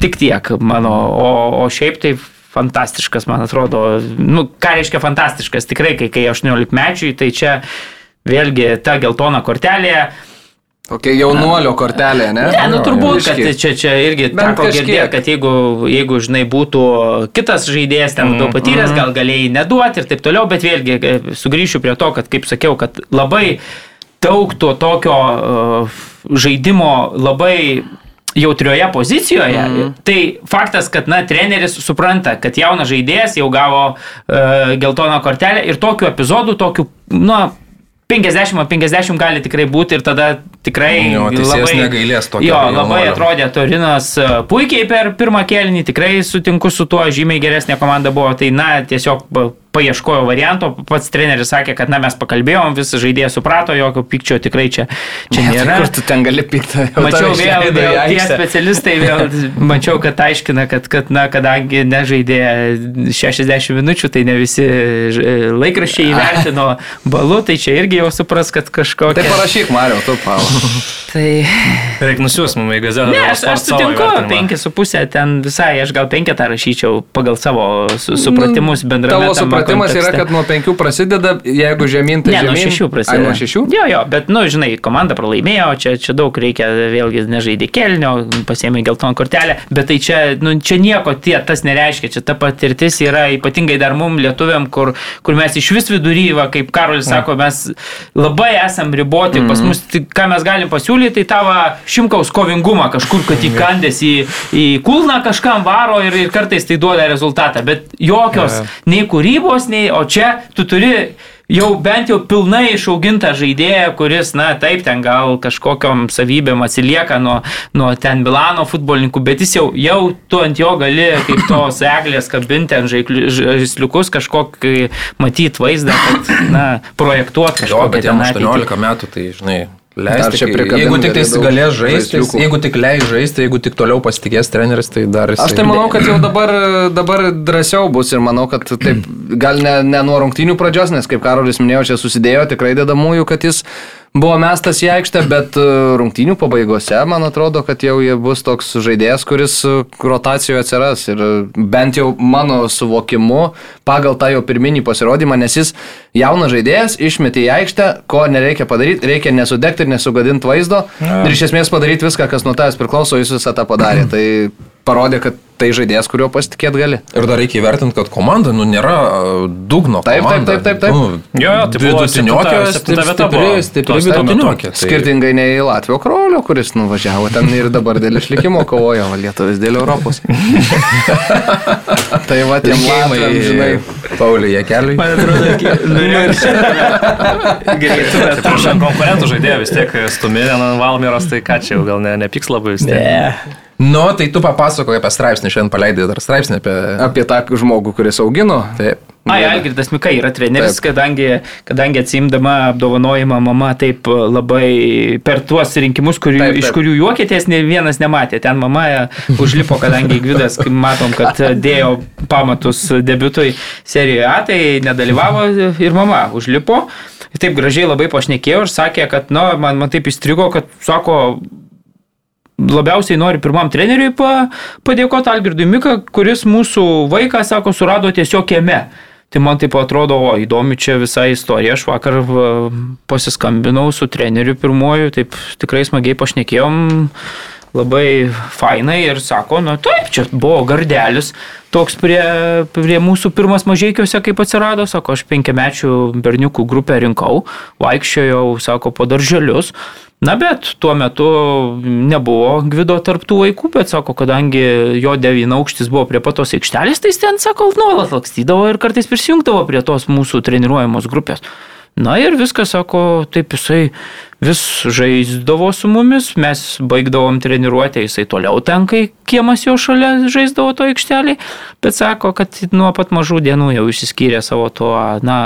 tik tiek mano, o, o šiaip tai fantastiškas, man atrodo, nu, ką reiškia fantastiškas, tikrai, kai, kai 18 mečiui, tai čia vėlgi ta geltona kortelė, Tokia jaunuolio kortelė, ne? Ne, nu turbūt, kad čia, čia irgi teko girdėti, kad jeigu, jeigu, žinai, būtų kitas žaidėjas ten daug mm, patyręs, mm. gal galėjai neduoti ir taip toliau, bet vėlgi e, sugrįšiu prie to, kad, kaip sakiau, kad labai daug to tokio uh, žaidimo labai jautrioje pozicijoje, mm. tai faktas, kad, na, treneris supranta, kad jaunas žaidėjas jau gavo uh, geltoną kortelę ir tokių epizodų, tokių, na, 50-50 gali tikrai būti ir tada tikrai jo, labai negailės tokio. Jo, labai noriu. atrodė Torinas e, puikiai per pirmą kelnį, tikrai sutinku su tuo, žymiai geresnė komanda buvo, tai na, tiesiog paieškojo varianto, pats treneris sakė, kad na mes pakalbėjom, visi žaidėjai suprato, jokio pykčio tikrai čia, čia Net, nėra. Kur tu ten gali pykti? Mačiau vėl, vėl tie specialistai vėl, mačiau, kad aiškina, kad, kad na, kadangi nežaidė 60 minučių, tai ne visi laikraščiai įvertino balų, tai čia irgi jau supras, kad kažkokia... Tai parašyk, Mariau, tu pau. tai... Reikia nusiųs mums į gazetą. Ne, aš, aš sutinku, 5,5 ten visai, aš gal 5 rašyčiau pagal savo supratimus bendrame. Tavo supratimas kontekste. yra, kad nuo penkių prasideda, jeigu žemyn, tai ne, žemyn. nuo šešių prasideda. Ai, nuo šešių? Jo, jo, bet, nu, žinai, komanda pralaimėjo, čia, čia daug reikia, vėlgi, nežaidė kelnio, pasėmė geltoną kortelę, bet tai čia, nu, čia nieko tie, tas nereiškia, čia ta patirtis yra ypatingai dar mum lietuviam, kur, kur mes iš vis viduryva, kaip Karolis sako, mes labai esam riboti, mm pas mhm. mus, tai, ką mes galim pasiūlyti, tai tavo šimkaus kovingumą kažkur, kad įkandęs į, į kulną kažkam varo ir, ir kartais tai duoda rezultatą, bet jokios nei kūrybos, nei, o čia tu turi jau bent jau pilnai išaugintą žaidėją, kuris, na taip, ten gal kažkokiam savybėm atsilieka nuo, nuo ten Milano futbolininkų, bet jis jau, jau tu ant jo gali kaip tos eglės kabinti ant žaisliukus kažkokį matyti vaizdą, kad, na, projektuoti kažkokį. Jo, bet jam 18 metų, tai, žinai, Leisti, čia jeigu tik tai galės žaisti, jeigu tik leis žaisti, jeigu tik toliau pasitikės treneris, tai dar jis. Aš tai manau, kad jau dabar, dabar drąsiau bus ir manau, kad taip, gal ne, ne nuo rungtynių pradžios, nes kaip Karolis minėjo, čia susidėjo tikrai dedamųjų, kad jis buvo mestas į aikštę, bet e, rungtynių pabaigose man atrodo, kad jau jie bus toks žaidėjas, kuris e, rotacijoje atsiras. Ir e, bent jau mano suvokimu, pagal tą jo pirminį pasirodymą, nes jis jaunas žaidėjas, išmetė į aikštę, ko nereikia padaryti, reikia nesudegti ir nesugadinti vaizdo. Ja. Ir iš esmės padaryti viską, kas nuo tavęs priklauso, jis visą tą padarė. Tai parodė, kad tai žaidėjas, kurio pasitikėti gali. Ir dar reikia įvertinti, kad komanda nu, nėra dugno. Taip, komanda. taip, taip, taip. taip. Nu, jo, tai vidutiniokė, stipri, stipri vidutiniokė. Tai... Skirtingai nei Latvijos krolio, kuris nuvažiavo ten ir dabar dėl išlikimo kovojo, o Lietuvės dėl Europos. tai va, tie gėjimai, žinai. Pauliui, jie keliai. Man atrodo, gerai. Prieš konkurentų žaidėjų vis tiek stumė ant Valmieros, tai ką čia jau gal ne, nepyks labai vis tiek. Ne. Nu, tai tu papasakoji apie straipsnį, šiandien paleidai dar straipsnį apie... Apie tą žmogų, kuris augino. Taip. Ai, Algirdas Mika yra treneris, taip. kadangi, kadangi atsimdama apdovanojimą mama taip labai per tuos rinkimus, kurių, taip, taip. iš kurių juokėtės, ne vienas nematė. Ten mama užlipo, kadangi Gvidas, matom, kad dėjo pamatus debutui serijoje A, tai nedalyvavo ir mama užlipo. Taip gražiai labai pašnekėjo ir sakė, kad, na, nu, man, man taip įstrigo, kad, sako, labiausiai noriu pirmam treneriui pa, padėkoti Algirdui Mika, kuris mūsų vaiką, sako, surado tiesiog kieme. Tai man taip atrodo, o įdomi čia visa istorija. Aš vakar pasiskambinau su treneriu pirmoju, taip tikrai smagiai pašnekėjom, labai fainai ir sako, na taip, čia buvo gardelis toks prie, prie mūsų pirmas mažiekiuose, kaip atsirado, sako, aš penkiamečių berniukų grupę rinkau, vaikščiojau, sako, po darželius. Na bet tuo metu nebuvo Gvido tarptų vaikų, bet sako, kadangi jo devyna aukštis buvo prie patos aikštelės, tai jis ten, sako, nuolat lakstydavo ir kartais prisijungdavo prie tos mūsų treniruojamos grupės. Na ir viskas, sako, taip jisai vis žaisdavo su mumis, mes baigdavom treniruotę, jisai toliau tenkai, kiemas jo šalia žaisdavo to aikštelį, bet sako, kad nuo pat mažų dienų jau išsiskyrė savo tuo, na,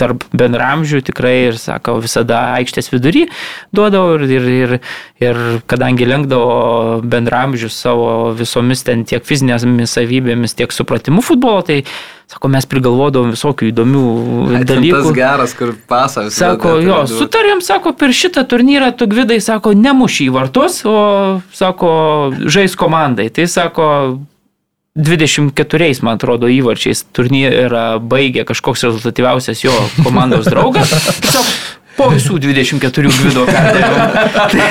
tarp bendramžių tikrai ir, sako, visada aikštės vidury duodavo ir, ir, ir, ir kadangi lenkdavo bendramžius savo visomis ten tiek fizinėmis savybėmis, tiek supratimu futbolo, tai Sako, mes prigalvodavom visokių įdomių Ai, dalykų. Tas geras, kur pasas. Sako, jo, sutarėm, sako, per šitą turnyrą tu gvidai, sako, nemuši į vartus, o, sako, žais komandai. Tai, sako, 24, man atrodo, įvarčiais turnyrą baigė kažkoks rezultatyviausias jo komandos draugas. Tiesiog po visų 24 gvido perdavimų. tai,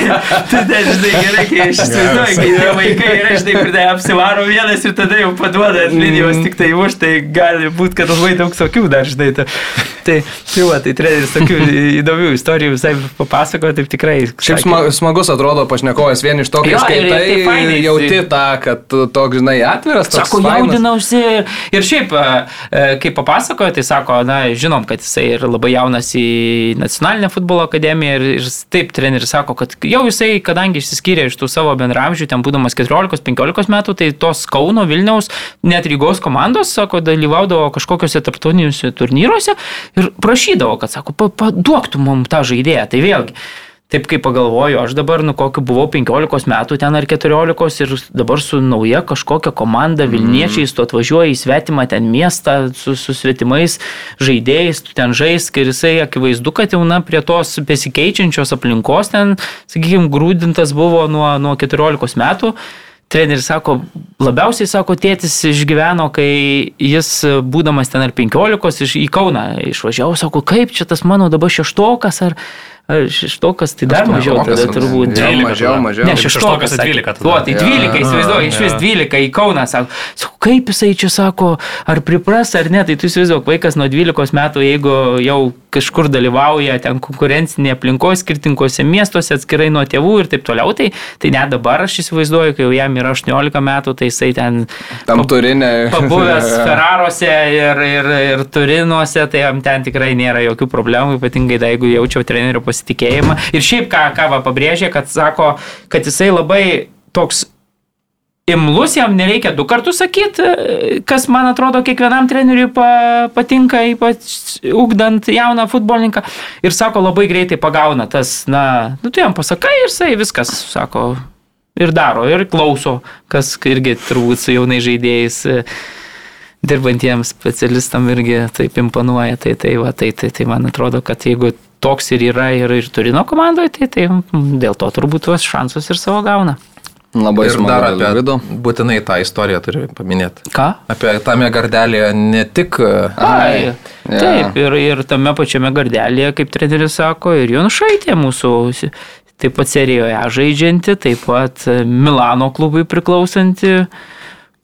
tai, tai žinai, gerai, kai aš įsivaizduoju, kai yra vaikai ir aš žinai, kur tai apsivaro vienas ir tada jau paduoda atlynimas mm. tik tai už, tai gali būti, kad labai daug tokių dar, žinai. Ta, tai, tai, va, tai treneris tokių įdomių istorijų visai papasakojo, taip tikrai. Šiaip sakė, smagus atrodo pašnekovas vien iš to, kai skaitai, tai fainai, jauti tą, kad toks, žinai, atviras. Sako, jaudinausi ir, šiaip, kai papasakojo, tai sako, na, žinom, kad jisai ir labai jaunas į nacionalinę futbolo akademiją ir, ir taip treneris sako, kad jau jisai, kadangi išsiskyrė iš tų savo bendramžių, ten būdamas 14-15 metų, tai tos Kauno, Vilniaus, net Rygos komandos, sako, dalyvaudavo kažkokiuose tarptautiniuose turnyruose ir prašydavo, kad, sako, paduoktų mums tą žaidėją. Tai vėlgi, taip kaip pagalvoju, aš dabar, nu kokiu buvau 15 metų ten ar 14 ir dabar su nauja kažkokia komanda Vilniečiais, tu atvažiuoji į svetimą ten miestą su, su svetimais žaidėjais, tu ten žaisk ir jisai akivaizdu, kad jau na prie tos besikeičiančios aplinkos ten, sakykime, grūdintas buvo nuo, nuo 14 metų. Treneris sako, labiausiai, sako, tėtis išgyveno, kai jis, būdamas ten ar 15, iš, į Kauną išvažiavo, sako, kaip čia tas mano dabar šeštokas, ar šeštokas tai dar mažiau tada turbūt. Ne, mažiau, mažiau. Ne, šeštokas tai 12. O, tai 12, įsivaizduoju, iš vis 12 į Kauną, sako, sako, kaip jisai čia sako, ar pripras ar ne, tai tu įsivaizduok, vaikas nuo 12 metų, jeigu jau kažkur dalyvauja ten konkurencinėje aplinkoje, skirtingose miestuose, atskirai nuo tėvų ir taip toliau, tai, tai net dabar aš įsivaizduoju, kai jau jam yra 18 metų, tai jisai ten... Tam turinė. Pabuvęs Ferrarose ir, ir, ir Turinuose, tai jam ten tikrai nėra jokių problemų, ypatingai da, jeigu jaučiau trenerių pasitikėjimą. Ir šiaip ką, ką va pabrėžė, kad sako, kad jisai labai toks imlus, jam nereikia du kartus sakyti, kas man atrodo kiekvienam treneriui pa, patinka, ypač ugdant jauną futbolininką. Ir sako, labai greitai pagauna tas, na, nu tu jam pasakai ir jisai viskas, sako, ir daro, ir klauso, kas irgi turbūt su jaunai žaidėjais dirbantiems specialistam irgi taip imponuoja. Tai, tai, va, tai, tai, tai man atrodo, kad jeigu toks ir yra ir, ir Turino komandoje, tai, tai dėl to turbūt tuos šansus ir savo gauna. Labai ir dar apie vidu. Būtinai tą istoriją turi paminėti. Ką? Apie tame gardelėje ne tik... Ai, ja. Taip, ir, ir tame pačiame gardelėje, kaip treneris sako, ir Jonušaitė mūsų taip pat serijoje žaidžianti, taip pat Milano klubui priklausanti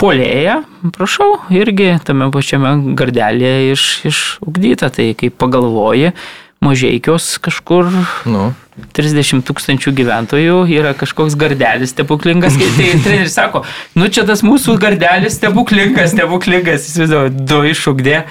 polėja, prašau, irgi tame pačiame gardelėje iš, išugdyta. Tai kaip pagalvoji, mažiekios kažkur nu. 30 tūkstančių gyventojų yra kažkoks gardelis stebuklingas. Tai treneris sako, nu čia tas mūsų gardelis stebuklingas, stebuklingas, jis vis dėlto du išugdė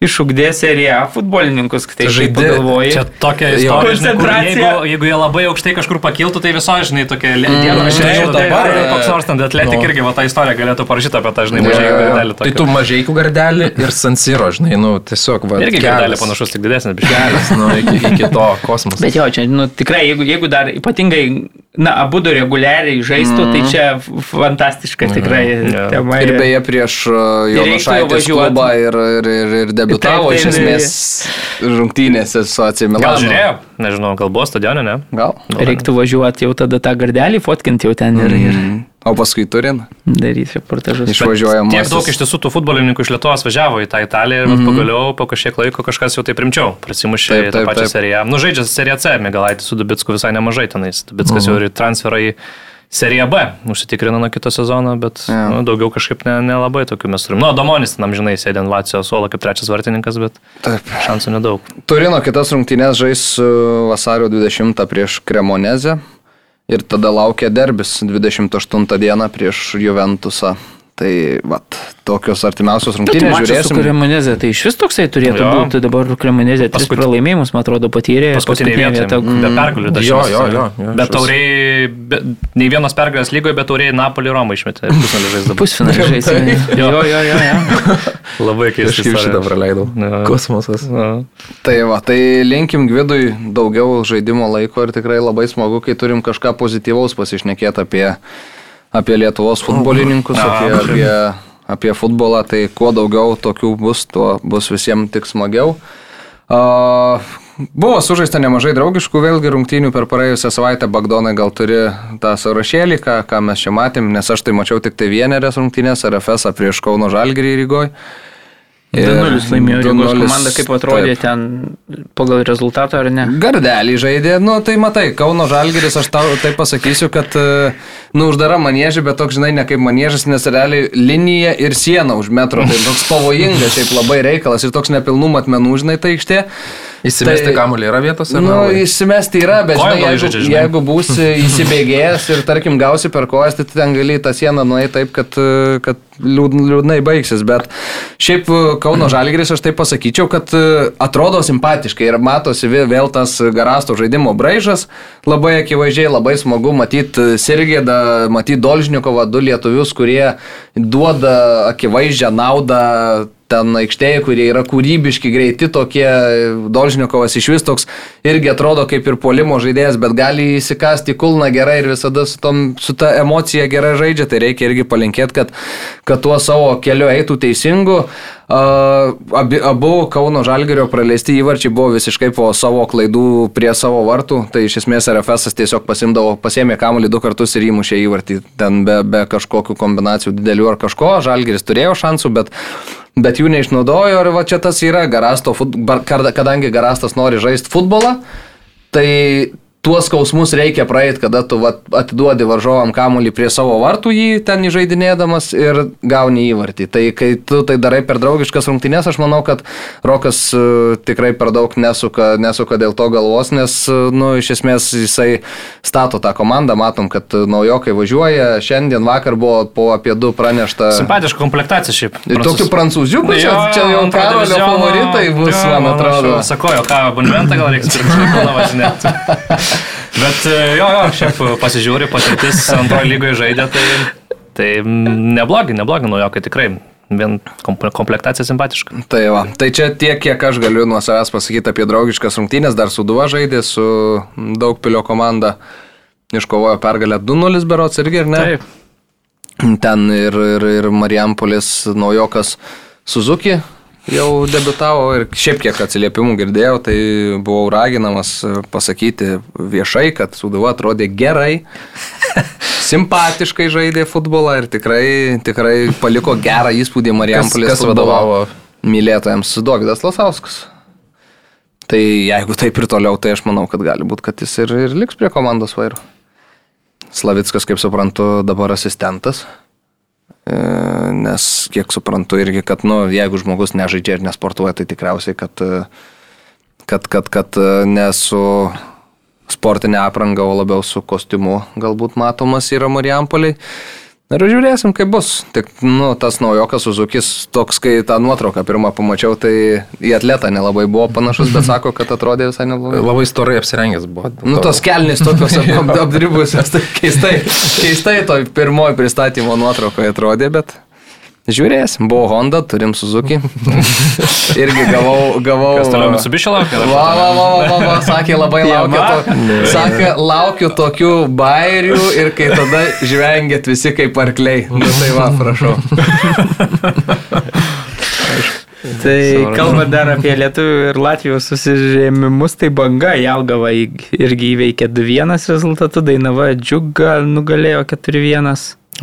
išugdė seriją futbolininkus, tai žaidė. Čia tokia istorija, jeigu, jeigu jie labai aukštai kažkur pakiltų, tai viso, žinai, tokia mm, diena, aš nežinau, dabar tai, koks nors ten atletik no. irgi va, tą istoriją galėtų parašyti apie tą, žinai, mažai gardelį. Tai tu mažai gardelį ir Sansiro, žinai, nu, tiesiog, va. Irgi gardelį panašus, tik didesnis, bet kelias, nu, iki, iki to kosmoso. Bet jo, čia, nu, tikrai, jeigu, jeigu dar ypatingai na, abu du reguliariai žaistų, mm. tai čia fantastiška mm. tikrai yeah. tema. Ir beje, prieš uh, Jonušaitės klubą ir, ir, ir, ir debutavo iš esmės rungtynėse su Atsimilanu. Gal žiūrėjau, nežinau, gal buvo stadione, ne? Gal. Reiktų važiuoti jau tada tą gardelį, fotkinti jau ten ir... ir... O paskui turin. Daryti reportažus. Išvažiuojam. Tiek daug iš tiesų tų futbolininkų iš Lietuvos važiavo į tą Italiją ir mm -hmm. pagaliau po kažkiek laiko kažkas jau taip rimčiau prasimušė taip, taip, tą pačią taip. seriją. Nu, žaidžia seriją C, Migalaitis su Dubitsku visai nemažai tenais. Dubitskas mm -hmm. jau ir transferą į Serija B užsitikrino nuo kito sezono, bet ja. nu, daugiau kažkaip nelabai ne, ne tokių mes turim. Nu, Domonis, tam žinai, sėdė ant Vacijos suolo kaip trečias vartininkas, bet Taip. šansų nedaug. Turino kitas rungtynės žais vasario 20 prieš Kremonezę. Ir tada laukia derbis 28 dieną prieš Juventusą. Tai, vat, tokios artimiausios rungtynės žiūrėsim. Kremonezė, tai iš vis toksai turėtų jo. būti dabar Kremonezė. Tris Paskut... pralaimėjimus, man atrodo, patyrė. Paskutinė vieta. Mm. Be pergalių dažnai. Jo, jo, jo. jo bet tauriai, be, nei vienos pergalės lygoje, bet tauriai Napolį Romą išmetė. Pusfinalį žaisdavo. Pusfinalį žaisdavo. jo, jo, jo. jo. Labai keistai. Aš šitą praleidau. Ja. Kosmosas. Ja. Tai va, tai linkim Gvidui daugiau žaidimo laiko ir tikrai labai smagu, kai turim kažką pozityvaus pasišnekėti apie apie Lietuvos futbolininkus, apie, apie, apie futbolą, tai kuo daugiau tokių bus, tuo bus visiems tik smagiau. Uh, buvo sužaista nemažai draugiškų vėlgi rungtynių per praėjusią savaitę. Bagdonai gal turi tą sąrašėlį, ką, ką mes čia matėm, nes aš tai mačiau tik tai vienerias rungtynės, RFS prieš Kauno Žalgirį Rygoj. 2-0 laimėjo Rygos komanda, kaip atrodė taip. ten pagal rezultatą ar ne? Gardelį žaidė, nu tai matai, Kauno Žalgiris, aš tau tai pasakysiu, kad, e, nu, uždara manėžė, bet toks, žinai, ne kaip manėžas, nes realiai linija ir siena už metro, tai toks pavojingas, šiaip labai reikalas ir toks nepilnų matmenų, žinai, tai aikštė. Įsimesti tai, kamuolį yra vietos? Nu, įsimesti yra, bet žinai, jeigu, žaidžia, žinai. jeigu būsi įsibėgėjęs ir, tarkim, gausi per kojas, tai ten gali tą sieną nueiti taip, kad, kad liūdnai baigsis. Bet šiaip Kauno Žalgris aš taip pasakyčiau, kad atrodo simpatiškai ir matosi vėl tas garasto žaidimo braižas. Labai akivaizdžiai, labai smagu matyti Sirgėdą, matyti Dolžnikovą, du lietuvius, kurie duoda akivaizdžią naudą ten aikštėje, kurie yra kūrybiški, greiti, tokie Dolžnikovas iš vis toks irgi atrodo kaip ir polimo žaidėjas, bet gali įsikasti kulną gerai ir visada su, tom, su ta emocija gerai žaidžia, tai reikia irgi palinkėti, kad, kad tuo savo keliu eitų teisingu. Abi, abu Kauno Žalgerio praleisti įvarčiai buvo visiškai po savo klaidų prie savo vartų, tai iš esmės RFS tiesiog pasimdavo, pasėmė kamuolį du kartus ir įmušė įvartį, ten be, be kažkokių kombinacijų didelių ar kažko, Žalgeris turėjo šansų, bet bet jų neišnaudojo. Ir va čia tas yra Garasto, kadangi Garastas nori žaisti futbolą, tai tuos skausmus reikia praeiti, kada tu vat, atiduodi varžovam kamuolį prie savo vartų jį ten įžeidinėdamas ir gauni įvartį. Tai kai tu tai darai per draugiškas rungtynės, aš manau, kad Rokas uh, tikrai per daug nesuka, nesuka dėl to galvos, nes, uh, nu, iš esmės jisai stato tą komandą, matom, kad naujokai važiuoja, šiandien vakar buvo po apie du pranešta. Simpatiška komplektacija šiaip. Ir tokių prancūziukų, čia, čia jau karolio favoritai bus, jo, man atrodo. Sakojo, ką, abonentą gal reiks pirkti, važinėti. Bet e, jo, jo, šiaip pasižiūri, patirtis antrojo lygoje žaidė, tai, tai neblogi, neblogi naujokai tikrai. Vien komplektacija simpatiška. Tai va, tai čia tiek, kiek aš galiu nuo savęs pasakyti apie draugiškas rungtynės, dar su Duva žaidė, su Daugpilio komanda iškovojo pergalę 2-0 berots irgi, ar ne? Taip. Ten ir, ir, ir Marijampolės naujokas Suzuki jau debitavo ir šiaip kiek atsiliepimų girdėjau, tai buvau raginamas pasakyti viešai, kad Suduva atrodė gerai, simpatiškai žaidė futbolą ir tikrai, tikrai paliko gerą įspūdį Marijampolės kas, kas vadovavo mylėtojams Dovydas Lasauskas. Tai jeigu taip ir toliau, tai aš manau, kad gali būti, kad jis ir, ir liks prie komandos vairo. Slavickas, kaip suprantu, dabar asistentas. E, nes kiek suprantu irgi, kad, nu, jeigu žmogus nežaidžia ir nesportuoja, tai tikriausiai, kad, e, kad, kad, kad e, nesu sportinė apranga, o labiau su kostiumu galbūt matomas yra Marijampoliai. Ir žiūrėsim, kaip bus. Tik, nu, tas naujokas Uzukis, toks, kai tą nuotrauką pirmą pamačiau, tai į atletą nelabai buvo panašus, bet sako, kad atrodė visai neblogai. Labai storai apsirengęs buvo. Nu, tos kelnės tokios apdribusios, tai keistai, keistai to pirmojo pristatymo nuotraukoje atrodė, bet... Žiūrėsim, buvo Honda, turim Suzuki. Irgi gavau... gavau Kas toliau Mitsubishi laukia? Va, va, va, va, va, sakė, labai laukiu, to, sakė, laukiu tokių bairių ir kai tada žvengėt visi kaip arkliai. Nu tai va, prašau. Tai kalbant dar apie Lietuvų ir Latvijos susižėmimus, tai banga Jelgava irgi įveikė 2-1 rezultatu, Dainava Džiuga nugalėjo 4-1.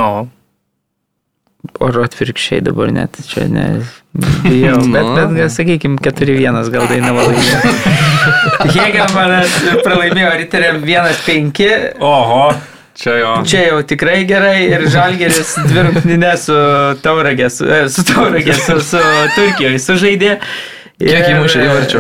O. Ar atvirkščiai dabar net čia ne. Bijau, bet, bet, bet sakykime, 4-1 gal dainavo laimėjo. Hegelmanas pralaimėjo Riteriam 1-5. Oho. Čia jau. Čia jau tikrai gerai ir Žalgeris dvi rungtynės su Tauragės, su Tauragės, su, su Turkijoje sužaidė. Kiek įmušė įvarčių?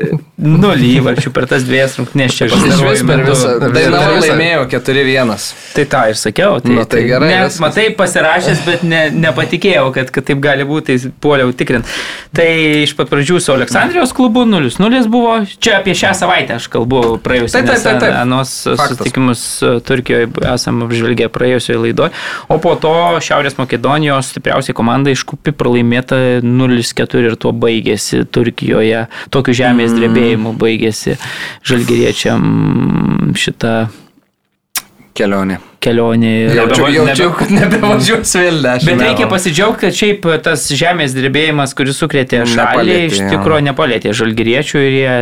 Nulį įvarčių per tas dviejas rungtynės čia pastaruoju per visą. Dainava laimėjo 4-1. Tai tą ir sakiau. Tai, Na, tai, tai gerai. Ne, matai, pasirašęs, bet ne, nepatikėjau, kad, kad taip gali būti, tai puoliau tikrint. Tai iš pat pradžių su Aleksandrijos klubu 0-0 buvo. Čia apie šią savaitę aš kalbu praėjusią. Taip, taip, taip. taip. Anos susitikimus Turkijoje esame apžvelgę praėjusioje laidoje. O po to Šiaurės Makedonijos stipriausiai komanda iškupi pralaimėta 0-4 ir tuo baigėsi Turkijoje. Tokiu žemės mm. drebėjimu baigėsi žalgeriečiam šitą kelionė. Kelionė. Jaučiu, jaučiu kad nebevažiuos vėl dešimt. Bet reikia pasidžiaugti, kad šiaip tas žemės drebėjimas, kuris sukrėtė šalį, iš tikrųjų nepalėtė žalgyriečių ir jie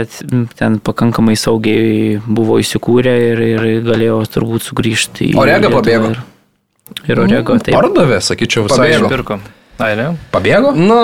ten pakankamai saugiai buvo įsikūrę ir, ir galėjo turbūt sugrįžti į... Orega pabėgo. Ir, ir Orego, taip. Pardavė, sakyčiau, visai. Pabėgo. Ai, ne? Pabėgo? Nu,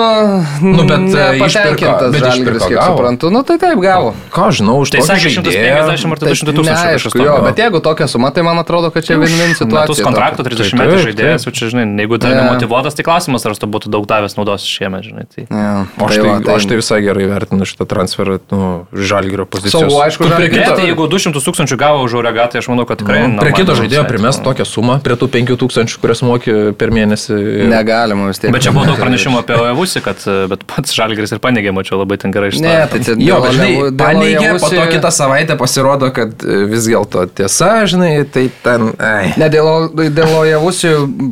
nu bet patenkintas žalgeris, kiek suprantu. Nu, tai taip gavo. Ką žinau, už tai sakė 150 ar 200 tūkstančių. Aišku, jo, bet jeigu tokia suma, tai man atrodo, kad čia vien-vien situacija. Metus kontrakto 30 metų žaidėjas, čia, žinai, jeigu tai nemotivuotas, tai klausimas, ar tu būtų daug davęs naudos šiemet, žinai. Tai. Ja, o aš tai, tai, aš tai visai gerai vertinu šitą transferą, nu, žalgerio pozicijos. Saugu, aišku, žalgerio. Tai jeigu 200 tūkstančių gavo už Oregą, tai aš manau, kad tikrai... Prie kito žaidėjo primest tokią sumą, prie tų 5 tūkstančių, kurias moki per mėnesį. Negalima vis tiek. Bet Čia buvo daug pranešimų apie Ojavusi, kad bet pats Žalgris ir paneigė, mačiau labai ten gerai ištarė. Ne, tai čia jo, žinai, paneigė, po to kitą savaitę pasirodo, kad e, vis dėlto tiesa, žinai, tai ten... Ai. Ne, dėl, dėl Ojavusi,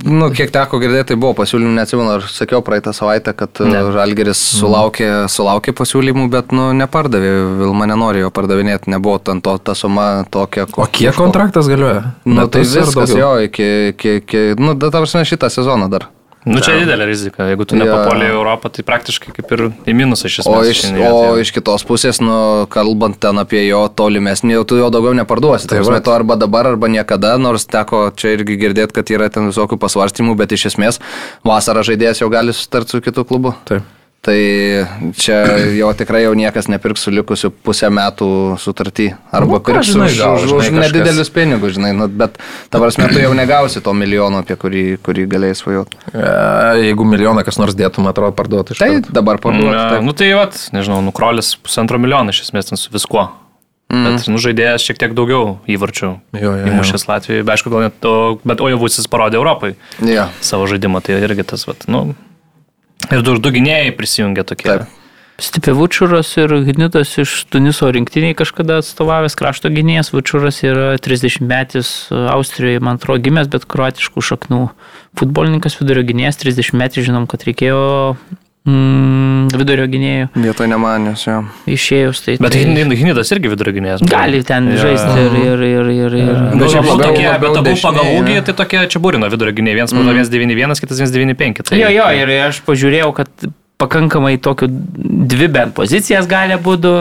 nu, kiek teko girdėti, tai buvo pasiūlymų, neatsimenu, ar sakiau praeitą savaitę, kad e, ne. Žalgeris mhm. sulaukė, sulaukė pasiūlymų, bet, nu, nepardavė, Vilma nenorėjo pardavinėti, nebuvo ten to, ta suma tokia. O kiek kontraktas galioja? Nu, tai viskas jo, iki, iki, iki nu, ta prasme, šitą sezoną dar. Nu čia didelė rizika, jeigu tu nepapuolė į Europą, tai praktiškai kaip ir į minusą iš esmės. O iš, o iš kitos pusės, nu, kalbant ten apie jo tolimesnį, jau tu jo daugiau neparduosi. Tai žinai, to arba dabar, arba niekada, nors teko čia irgi girdėti, kad yra ten visokių pasvarstymų, bet iš esmės vasarą žaidėjas jau gali sutarti su kitu klubu. Taip. Tai čia jau tikrai jau niekas nepirks su likusiu pusę metų sutartį. Arba nu, pirks žinai, už, gal, už, už nedidelius pinigus, žinai, nu, bet ta prasme tu jau negausi to milijono, apie kurį, kurį galėjai svajoti. E, jeigu milijoną kas nors dėtų, man atrodo, parduoti iš tai. Dabar parduoti. Tai. Nu tai vat, nežinau, nukrolis pusantro milijono iš esmės ten su viskuo. Mm. Bet nu, žaidėjas šiek tiek daugiau įvarčių įmušęs Latvijoje, be aišku, gal net to, bet Ojavusis parodė Europai yeah. savo žaidimą, tai irgi tas, vat, nu, Ir du, du gynėjai prisijungia tokie. Taip. Stipivučiuras ir Gnitas iš Tuniso rinktiniai kažkada atstovavęs krašto gynėjas. Vučiuras yra 30 metis Austrijoje, man atrodo, gimęs, bet kruatiškų šaknų futbolininkas, vidurio gynėjas, 30 metų žinom, kad reikėjo mm, vidurio gynėjų. Vietoj nemanęs, jo. Išėjus tai. Bet tai, Hinidas irgi vidurio gynėjas. Gali ten ja. žaisti ir... ir, ir, ir, ir. Ja. Bet čia buvo tokie, bet abu pagal ūgį, tai tokie čia būrino vidurio gynėjai. Vienas mm. 191, kitas 195. Tai... Jo, jo, ir aš pažiūrėjau, kad pakankamai tokių dvi bent pozicijas gali būtų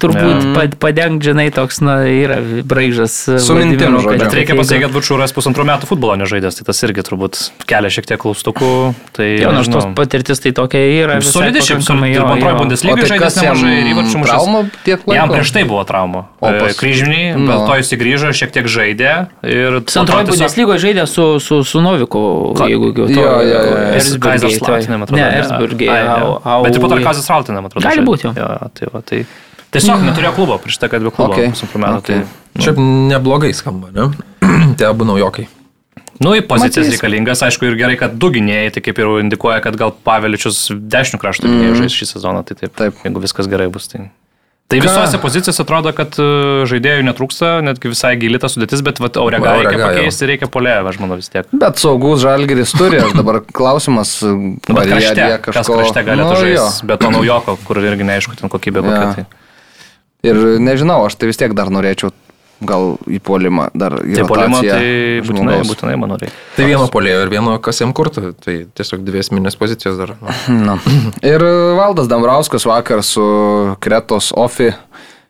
turbūt ja. padengti, žinai, toks, na, yra braižas. Su mintim, bet reikia pasakyti, kad Vučiūras pusantrų metų futbolo nežaidęs, tai tas irgi turbūt kelia šiek tiek klaustukų. Tai, jo, nors tos patirtis tai tokia yra. Solidė šiaip, ir antroji Bundeslyga žaidęs nemažai ir tiek laiko. Jam prieš tai buvo trauma. O e, pas... kryžminiai, no. bet to jis įgrįžo, šiek tiek žaidė. Ir antroji Bundeslyga žaidė su, su, su Noviku, jeigu jau to. Jo, jo, jo. Erzburgė. Ne, Erzburgė. Au, Bet taip pat ir Kazis Raltinė, man atrodo. Gali būti. Jo, tai, va, tai tiesiog neturėjo klubo prieš tai, kad be klubo. Okay. Metų, okay. tai, nu. Šiaip neblogai skamba, ne? Tie abu naujokai. Nu, į pozicijas Matys. reikalingas, aišku, ir gerai, kad du gynėjai, tai kaip ir indikuoja, kad gal Paveličius dešinių krašto gynėjų mm. žais šį sezoną, tai taip, taip, jeigu viskas gerai bus. Tai... Tai visose pozicijose atrodo, kad e, žaidėjų netrūksta, netgi visai gilita sudėtis, bet vat, Aurega reikia pakeisti, reikia polėvę, aš manau vis tiek. Bet saugus žalgeris turi, aš dabar klausimas, nu, bet krašte, kažko... kas krašte galėtų nu, žaisti, bet to naujoko, kur irgi neaišku, ten kokybė kokia. Ja. Tai. Ir nežinau, aš tai vis tiek dar norėčiau gal į polimą dar į tai polimą, tai būtinai, būtinai manau reikia. Tai vieno polėjo ir vieno kas jam kurtų, tai tiesiog dvi esminės pozicijos dar. Na. ir Valdas Dambrauskas vakar su Kretos Ofi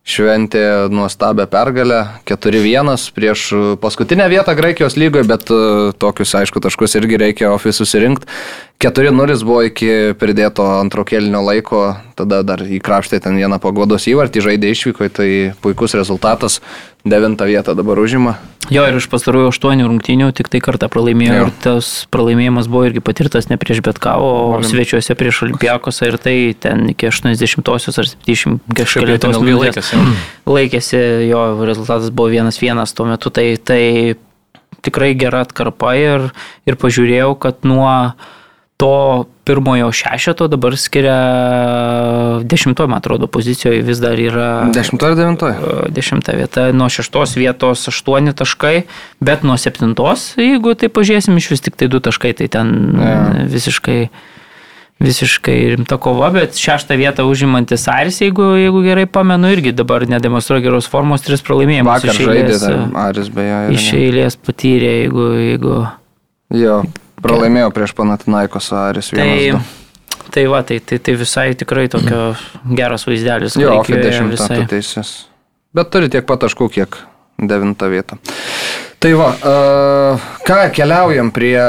šventė nuostabią pergalę 4-1 prieš paskutinę vietą Graikijos lygoje, bet e, tokius, aišku, taškus irgi reikia ofis susirinkti. 4-0 buvo iki pridėto antro kelnio laiko, tada dar įkraštė ten vieną pagodos įvartį, žaidė išvykoje, tai puikus rezultatas, devintą vietą dabar užima. Jo, ir iš pastarųjų aštuonių rungtynių tik tai kartą pralaimėjo jo. ir tas pralaimėjimas buvo irgi patirtas ne prieš bet ką, o Olim. svečiuose prieš Olimpiakosą ir tai ten iki 80-osios ar 70 kažkėlėtos minutės laikėsi. laikėsi, jo rezultatas buvo 1-1 tuo metu, tai, tai tikrai gera atkarpa ir, ir pažiūrėjau, kad nuo to pirmojo šešeto dabar skiria dešimtojo, man atrodo, pozicijoje vis dar yra. Dešimtojo ar devintojo? E, dešimta vieta, nuo šeštos vietos aštuoni taškai, bet nuo septintos, jeigu tai pažiūrėsim, iš vis tik tai du taškai, tai ten ja. visiškai visiškai rimta kova, bet šeštą vietą užimantis Aris, jeigu, jeigu gerai pamenu, irgi dabar nedemonstruoja geros formos, tris pralaimėjimus. Vakar iš eilės, žaidė, Aris beje. Iš eilės patyrė, jeigu... jeigu jo. Pralaimėjo prieš Panatinaikos Aris vienas. Tai, tai va, tai, tai, tai visai tikrai tokio geras vaizdelis. Jo, apie dešimtą teisės. Bet turi tiek pat taškų, kiek devintą vietą. Tai va, uh, ką keliaujam prie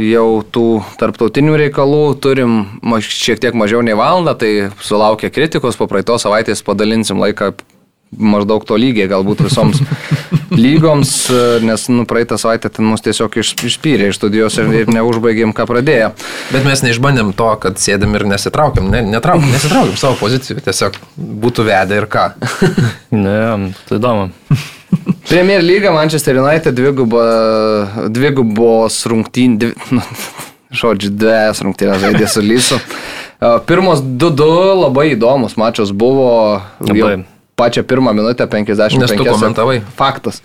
jau tų tarptautinių reikalų, turim šiek tiek mažiau nei valandą, tai sulaukia kritikos, po praeitos savaitės padalinsim laiką maždaug to lygiai galbūt visoms lygoms, nes nu, praeitą savaitę ten mus tiesiog iš, išpyrė iš studijos ir, ir neužbaigėm, ką pradėjo. Bet mes neišbandėm to, kad sėdėm ir nesitraukiam, ne, netraukiam, nesitraukiam savo pozicijų, tiesiog būtų vedę ir ką. ne, tai įdomu. Premier lyga Manchester United dvigubo, dvigubos rungtynės. Dvi, nu, žodžiu, dviejas rungtynės žaidė su Lysu. Pirmos 2-2 labai įdomus mačas buvo. Labai. Pačią pirmą minutę 50 Nes tu komentavai. Faktas.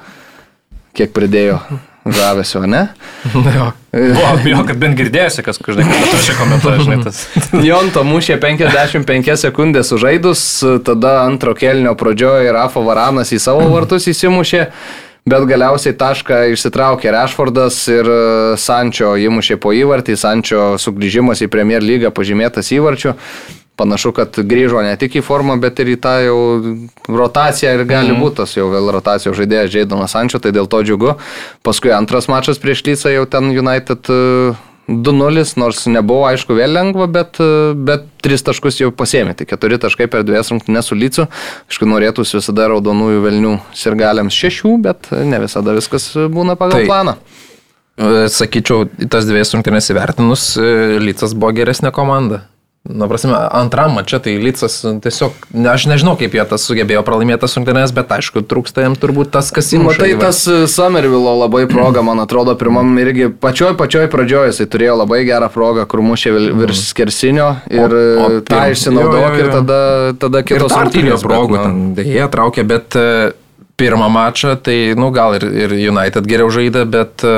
Kiek pridėjo žavesio, ne? jo. O, bijo, kad bent girdėjosi, kas, aš čia komentuoju, žinai, tas. Jonto mušė 55 sekundės sužaidus, tada antro kelnio pradžioje Rafa Varanas į savo vartus įsimušė. Bet galiausiai tašką išsitraukė Rešfordas ir e, Sančio įmušė po įvartį, Sančio sugrįžimas į Premier lygą pažymėtas įvarčiu panašu, kad grįžo ne tik į formą, bet ir į tą jau rotaciją ir gali mm. būti tas jau vėl rotacijos žaidėjas Žaidonas Ančio, tai dėl to džiugu. Paskui antras mačas prieš Lycą jau ten United 2-0, e, nors nebuvo aišku vėl lengva, bet, e, bet 3 taškus jau pasėmė, tai 4 taškai per 2 rungtynės su Lycu. Aišku, norėtųsi visada raudonųjų velnių sirgaliams 6, bet ne visada viskas būna pagal tai. planą. E, sakyčiau, tas dviejas rungtynės įvertinus, Lycas buvo geresnė komanda. Na, prasme, antram mačia tai Lycas tiesiog, ne, aš nežinau, kaip jie tas sugebėjo pralaimėti tas rungtynės, bet aišku, trūksta jiems turbūt tas, kas įmuša. Matai, tas e, Somervilo labai proga, man atrodo, pirmam irgi pačioj pačioj pradžioje jisai turėjo labai gerą progą, kur mušė virš mhm. skersinio ir o, o, e, tą išsinaudok ir tada, tada kitos rungtynės progų. Nu. Jie traukė, bet uh, pirmą mačą, tai, nu, gal ir, ir United geriau žaidė, bet, e,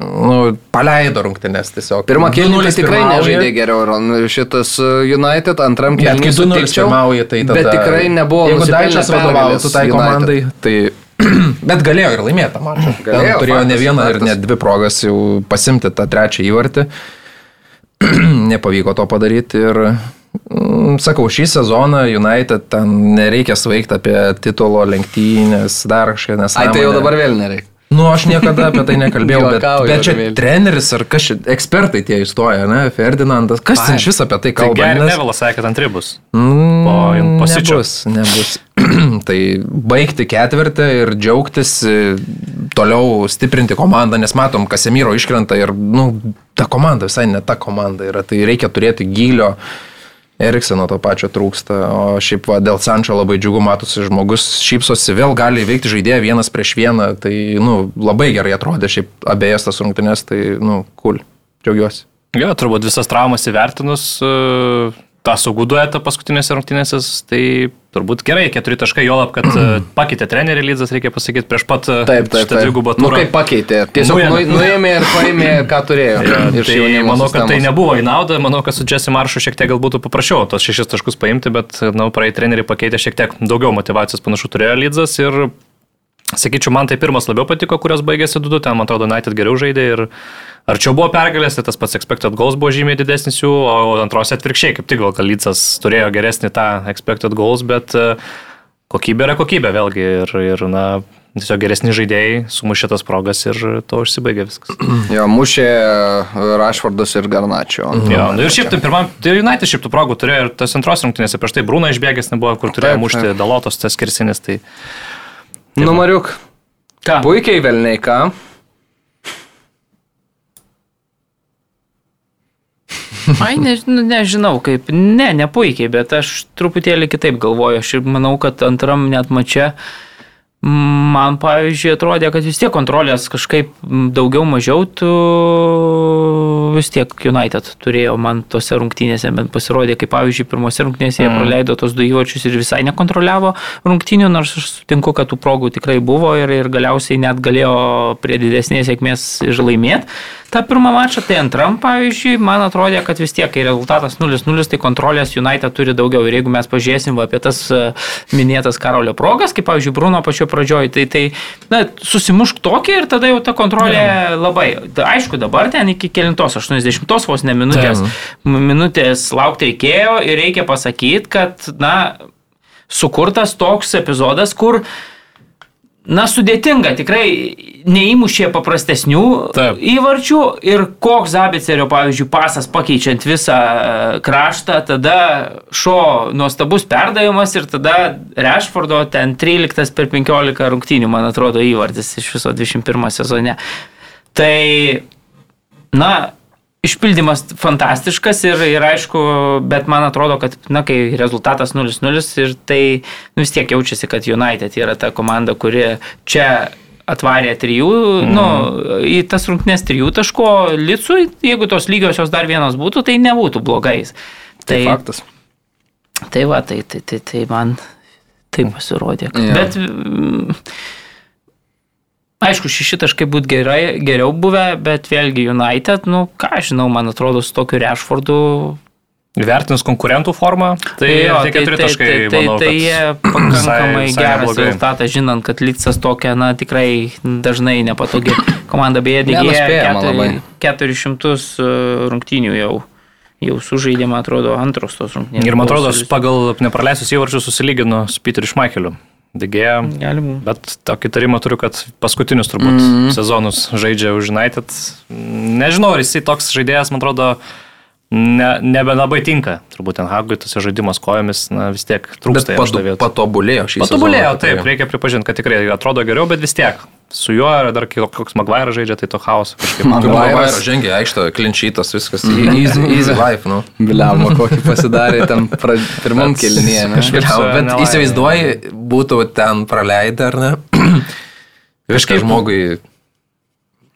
nu, paleido rungtynės tiesiog. Pirmą kėlinį tikrai pirmauja. nežaidė geriau, šitas e, United, antram kėlinį sutikčiau, tai tada... Bet tikrai nebuvo. Jeigu Daičas vadovautų tai komandai, tai... Bet galėjo ir laimėti tą mačą. Galėjo, turėjo faktas, ne vieną faktas. ir ne dvi progas jau pasimti tą trečią įvartį. Nepavyko to padaryti ir Mm, sakau, šį sezoną United ten nereikia svaigti apie titulo lenktynės, dar kažką nesąmonę. Ai, tai jau dabar vėl nereikia. Nu, aš niekada apie tai nekalbėjau, bet, bet čia treneris ar kas čia, ekspertai tie įstoja, ne, Ferdinandas, kas ten šis apie tai kalba? Tai nes... Nevilas sakė, kad ant ribus. Mm, po, nebus, nebus. tai baigti ketvirtį ir džiaugtis, e, toliau stiprinti komandą, nes matom, Kasemiro iškrenta ir, nu, ta komanda visai ne ta komanda yra, tai reikia turėti gylio. Erikseno to pačio trūksta, o šiaip va, dėl Sančio labai džiugu matosi, žmogus šypsosi, vėl gali veikti žaidėją vienas prieš vieną, tai nu, labai gerai atrodė šiaip abiejas tas rungtynės, tai nu, cool, džiaugiuosi. Jo, turbūt visas traumas įvertinus, tą saugų duetą paskutinėse rungtynėse, tai turbūt gerai, keturi taškai, jo lab, kad e, pakeitė trenerį Lydzas, reikia pasakyti, prieš pat e, taip, taip, šitą dvigubą turą. Nu, kaip pakeitė, tiesiog nuėmė, nuėmė ir paėmė, ką turėjo. Ja, tai manau, kad sistemos. tai nebuvo į naudą, manau, kad su Jesse Maršu šiek tiek gal būtų paprasčiau tos šešis taškus paimti, bet, na, nu, praeit treneriį pakeitė šiek tiek daugiau motivacijos panašu turėjo Lydzas ir, sakyčiau, man tai pirmas labiau patiko, kurios baigėsi 2-2, ten, man atrodo, United geriau žaidė ir Arčiau buvo pergalės, tai tas pats expected goals buvo žymiai didesnis jų, o antrose atvirkščiai, kaip tik gal Kalycas turėjo geresnį tą expected goals, bet e, kokybė yra kokybė vėlgi ir, ir na, tiesiog geresni žaidėjai sumušė tas progas ir to užsibaigė viskas. Jo, mušė Rašvardas ir Garnačio. Jo, nu ir šiaip tai pirmam, tai United šiaip tų progų turėjo ir tas antros rungtynėse prieš tai Brūna išbėgęs nebuvo, kur turėjo taip, mušti taip. Dalotos tas kirsinis. Tai, tai Numariuk. Ką? Puikiai Velniai, ką? Ai, nežinau, nežinau kaip, ne, ne puikiai, bet aš truputėlį kitaip galvoju. Aš manau, kad antram net mačia Man, pavyzdžiui, atrodė, kad vis tiek kontrolės kažkaip daugiau mažiau tu vis tiek United turėjo man tose rungtynėse, bet pasirodė, kaip pavyzdžiui, pirmose rungtynėse jie mm. praleido tos du įvarčius ir visai nekontroliavo rungtynių, nors aš sutinku, kad tų progų tikrai buvo ir, ir galiausiai net galėjo prie didesnės sėkmės ir tą pirmą mačą, tai antram, pavyzdžiui, man atrodė, kad vis tiek, kai rezultatas 0-0, tai kontrolės United turi daugiau. Ir jeigu mes pažiūrėsim va, apie tas e, minėtas Karolio progas, kaip, pavyzdžiui, Bruno pačio pradžioj, tai, tai na, susimušk tokį ir tada jau ta kontrolė ja. labai. Aišku, dabar ten iki kelintos, 80 vos ne minutės, Ten. minutės laukti reikėjo ir reikia pasakyti, kad, na, sukurtas toks epizodas, kur Na, sudėtinga, tikrai neįmušė paprastesnių Taip. įvarčių ir koks Zabicerio, pavyzdžiui, pasas pakeičiant visą e, kraštą, tada šio nuostabus perdavimas ir tada Rešfordo ten 13 per 15 rungtynių, man atrodo, įvartis iš viso 21 sezone. Tai, na, Išpildymas fantastiškas ir, ir aišku, bet man atrodo, kad, na, kai rezultatas 0-0 ir tai nu, vis tiek jaučiasi, kad United yra ta komanda, kuri čia atvarė trijų, mm. nu, į tas rungtynės trijų taško licui, jeigu tos lygios jos dar vienos būtų, tai nebūtų blogais. Tai, tai faktas. Tai va, tai, tai, tai, tai man tai pasirodė. Kad, ja. Bet mm, aišku, šeši taškai būtų gerai, geriau buvę, bet vėlgi United, nu ką aš žinau, man atrodo, su tokiu Rešfordu Vertinus konkurentų formą, tai jo, tie keturi tai, taškai. Tai, tai, manau, tai jie pakankamai visai, geras rezultatas, žinant, kad Lytsas tokia, na, tikrai dažnai nepatogi komanda, beje, dėgėja 400 e, rungtynių jau. Jau sužaidė, man atrodo, antros tos rungtynės. Ir man atrodo, pagal nepraleistus įvarčius susilygino su Peteriu Šmaikeliu. Degėja. Galim. Bet tokį tarimą turiu, kad paskutinius turbūt mm -hmm. sezonus žaidžia už United. Nežinau, ar jisai toks žaidėjas, man atrodo, ne, nebelabai tinka. Turbūt ten Hagui tas žaidimas kojomis, na vis tiek trūksta. Bet patu, patobulėjo šį sezoną. Patobulėjo, taip, reikia pripažinti, kad tikrai atrodo geriau, bet vis tiek. Su juo dar koks Maguire žaidžia, tai to chaos kažkaip. Maguire žengia aikštą, klinčytas, viskas. Mhm. Easy, easy life, nu. Biliamo, kokį pasidarė tam pra, pirmam kelinėje. Bet įsivaizduoji, būtų ten praleidę, ar ne? Kažkaip žmogui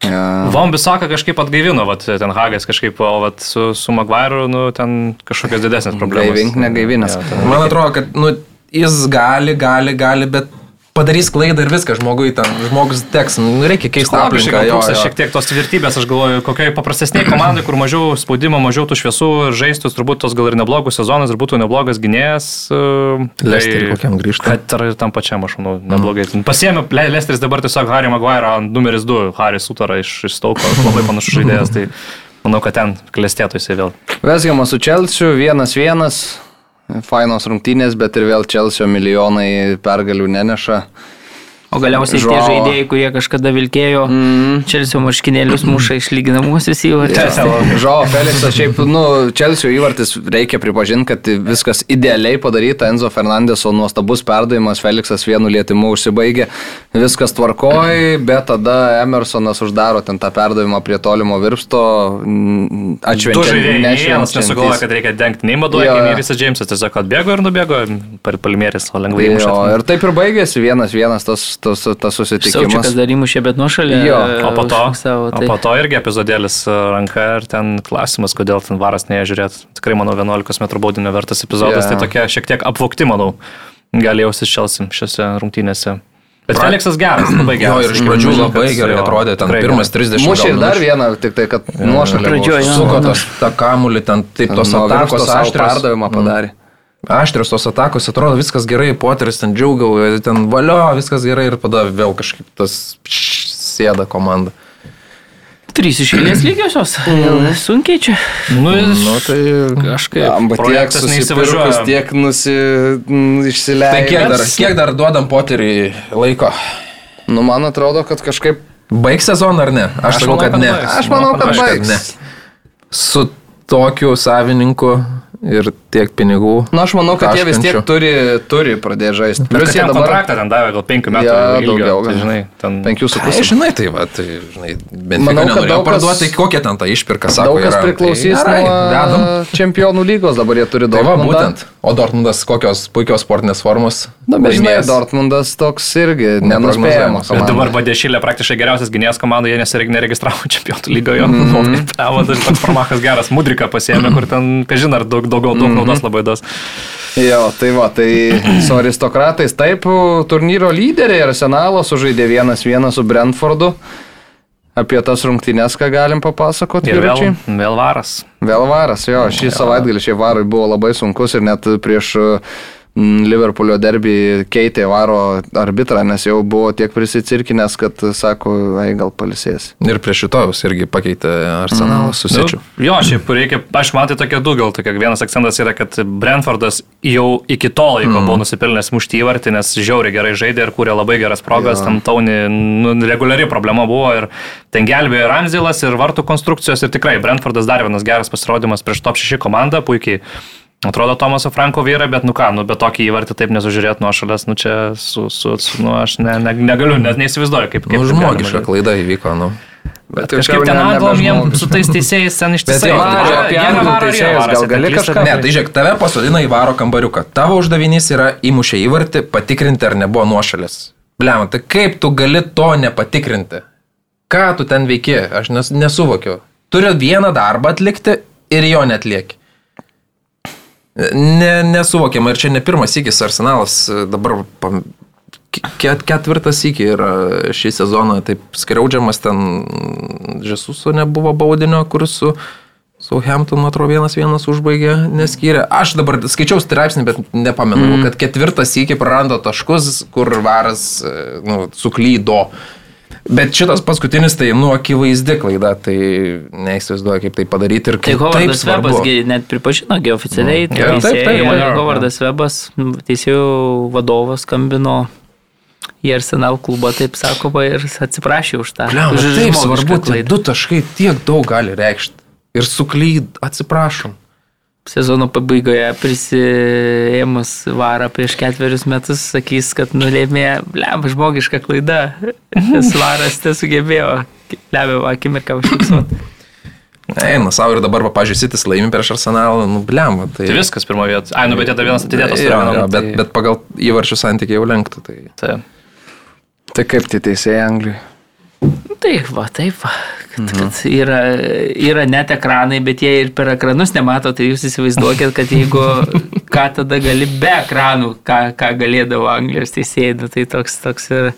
Ja. Vombisaką kažkaip atgaivino, vat, ten Hagas kažkaip, o vat, su, su Maguire, nu, ten kažkokios didesnės problemos. Gaivink, negaivinęs. Ja, ten... Man atrodo, kad nu, jis gali, gali, gali, bet padarys klaidą ir viskas, žmogui ten, žmogus teks, nu, reikia keisti aplinką. Jo, jo. Šiek tiek tos tvirtybės, aš galvoju, kokiai paprastesniai komandai, kur mažiau spaudimo, mažiau tų šviesų ir žaistus, turbūt tos gal ir neblogus sezonas ir būtų neblogas gynėjas. Lesterį kokiam grįžti. Kad ir tam pačiam, aš manau, neblogai. Mm. Pasiemė Lesteris dabar tiesiog Harry Maguire numeris 2, Harry Sutara iš, iš Stauko, labai panašus žaidėjas. Tai manau, kad ten klestėtų jisai vėl. Vesgiamas su Čelsiu, vienas vienas fainos rungtynės, bet ir vėl Čelsio milijonai pergalių neneša. O galiausiai Žo... tie žaidėjai, kurie kažkada vilkėjo mm. Čelsio marškinėlius, muša išlyginamuosius įvarčius. Žo, Feliksas, šiaip, nu, Čelsio įvartis reikia pripažinti, kad viskas idealiai padaryta. Enzo Fernandeso nuostabus perdavimas, Feliksas vienu lietimu užsibaigė, viskas tvarkoj, bet tada Emersonas uždaro ten tą perdavimą prie tolimo virpsto. Atšvenčiant. Vienas nesugalvoja, kad reikia dengti nei Maduoja, nei Risas Džeimsas, tiesiog atbėgo ir nubėgo per Palmėris, o lengvai įmušė. Ir taip ir baigėsi vienas vienas tas tas, tas susitikimas. Saučiukas dar įmušė, bet nuošalė. Jo, o po to, savo, tai. o po to irgi epizodėlis e, ranka ir ten klausimas, kodėl ten varas nežiūrėt. Tikrai, manau, 11 m baudinio vertas epizodas, yeah. tai tokia šiek tiek apvokti, manau, gali jausis Čelsim šiose rungtynėse. Bet pra... Feliksas geras, labai geras. Jo, ir iš pradžių labai gerai atrodė, ten tikrai, pirmas 30 Mušė ir dar vieną, tik tai, kad nuošalė. Pradžioje. Suko tas tą kamulį, ten taip tos atakos aštrios. Perdavimą padarė. Mm aštrios tos atakos, atrodo viskas gerai, poteris ten džiaugiau, ten valio, viskas gerai ir tada vėl kažkaip tas sėda komanda. Trys išėlės lygiosios. Mm. Sunkiai čia. Nu, nu tai kažkaip. Amba tiek susipirkus, tiek nusi, išsileidžiu. Tai kiek dar, kiek dar duodam poteriai laiko? Nu, man atrodo, kad kažkaip. Baigs sezoną ar ne? Aš, aš manau, kad, kad ne. Baigs. Aš manau, kad, kad baigs. Ne. Su tokiu savininku ir tiek pinigų. Na, aš manau, kad taškančių. jie vis tiek turi, turi pradėti žaisti. Plius jie dabar kontraktą ten davė gal 5 metų. Ja, ilgio, daugiau, tai, žinai, ten 5,5. Tai, žinai, tai va, tai, žinai, bent manau, kad daug parduoti, tai kokia ten ta išpirka, sako. Daug kas yra, priklausys tai, nuo vedam. čempionų lygos, dabar jie turi daug. Tai va, būtent. O Dortmundas kokios puikios sportinės formos? Na, bet žinai, Dortmundas toks irgi nenuspėjamas. Bet dabar Badešylė praktiškai geriausias gynėjas komandoje, nes neregistravo čempionų lygoje. Mm. O, tai toks formachas geras, Mudrika pasėmė, kur ten, kažin, ar daug, daug, daug naudos labai baidos. Jo, tai va, tai su aristokratais taip, turnyro lyderiai Arsenalo sužaidė vienas vienas su Brentfordu. Apie tas rungtynes, ką galim papasakoti. Ir vėl, vėl varas. Vėl varas, jo, šį savaitgalį šie varai buvo labai sunkus ir net prieš Mm, Liverpoolio derbį keitė varo arbitrą, nes jau buvo tiek prisicirkinęs, kad sako, ai gal palisės. Ir prieš šitojus irgi pakeitė arsenalą mm. susičių. Nu, jo, šiaip reikia, aš matai tokia du gal, tokia vienas akcentas yra, kad Brentfordas jau iki to laiko mm. buvo nusipelnęs mušti įvartį, nes žiauriai gerai žaidė ir kūrė labai geras progas, jo. tam tauni nu, reguliari problema buvo ir ten gelbėjo ir Anzilas, ir vartų konstrukcijos ir tikrai Brentfordas dar vienas geras pasirodymas prieš top 6 komandą, puikiai Atrodo Tomaso Franko vyra, bet nu ką, nu bet tokį įvartį taip nesužiūrėti nuo šalies, nu čia su, su, su nu aš ne, ne, negaliu, net neįsivaizduoju, kaip. kaip nu, žmogiška klaida įvyko, nu. Bet kažkaip ten anglom jiem su tais teisėjais ten ištisai. Anglų teisėjus gal gali kažką. Ne, tai žiūrėk, tave pasodina į varo kambariuką. Tavo uždavinys yra įmušę įvartį, patikrinti, ar nebuvo nuošalės. Bliam, tai kaip tu gali to nepatikrinti? Ką tu ten veiki? Aš nes, nesuvokiu. Turi vieną darbą atlikti ir jo netlieki. Ne, nesuvokiama ir čia ne pirmas įkis arsenalas dabar pam, ket, ketvirtas iki yra šį sezoną taip skriaudžiamas ten Žesuso nebuvo baudinio, kur su Southampton, atrodo, vienas vienas užbaigė, neskyrė. Aš dabar skaičiau straipsnį, bet nepamenu, mm. kad ketvirtas iki prarando taškus, kur varas nu, suklydo. Bet šitas paskutinis tai, nu, akivaizdi klaida, tai neįsivaizduoju, kaip tai padaryti ir kaip. Tai Hovardas Webas net pripažino, oficialiai. Mm. Ja, taip, taip, taip. Hovardas Webas, teisėjų vadovas, skambino į Arsenal klubą, taip sakoma, ir atsiprašė už tą. Gliam, taip svarbu, tai du taškai tiek daug gali reikšti. Ir suklyd, atsiprašom. Sezono pabaigoje prisėmus varą prieš ketverius metus sakys, kad nulėmė, blem, žmogiška klaida. Nes varas te sugebėjo, lemiamą akimirką užfiksuoti. Eina savo ir dabar, pažiūrėjau, Sitis laimi prieš Arsenalą, nu blem. Tai... tai viskas pirmo vietą. Ai, nu bet jie dar vienas atidėtas. Ja, ja, bet, tai... bet pagal įvarčių santykiai jau lenktų. Tai... Tai. tai kaip tie teisėjai Anglijai? Taip, va, taip, va. Kad, mhm. kad yra, yra net ekranai, bet jie ir per ekranus nemato, tai jūs įsivaizduokit, kad jeigu ką tada gali be ekranų, ką, ką galėdavo Anglijos teisėjai, nu, tai toks, toks ir,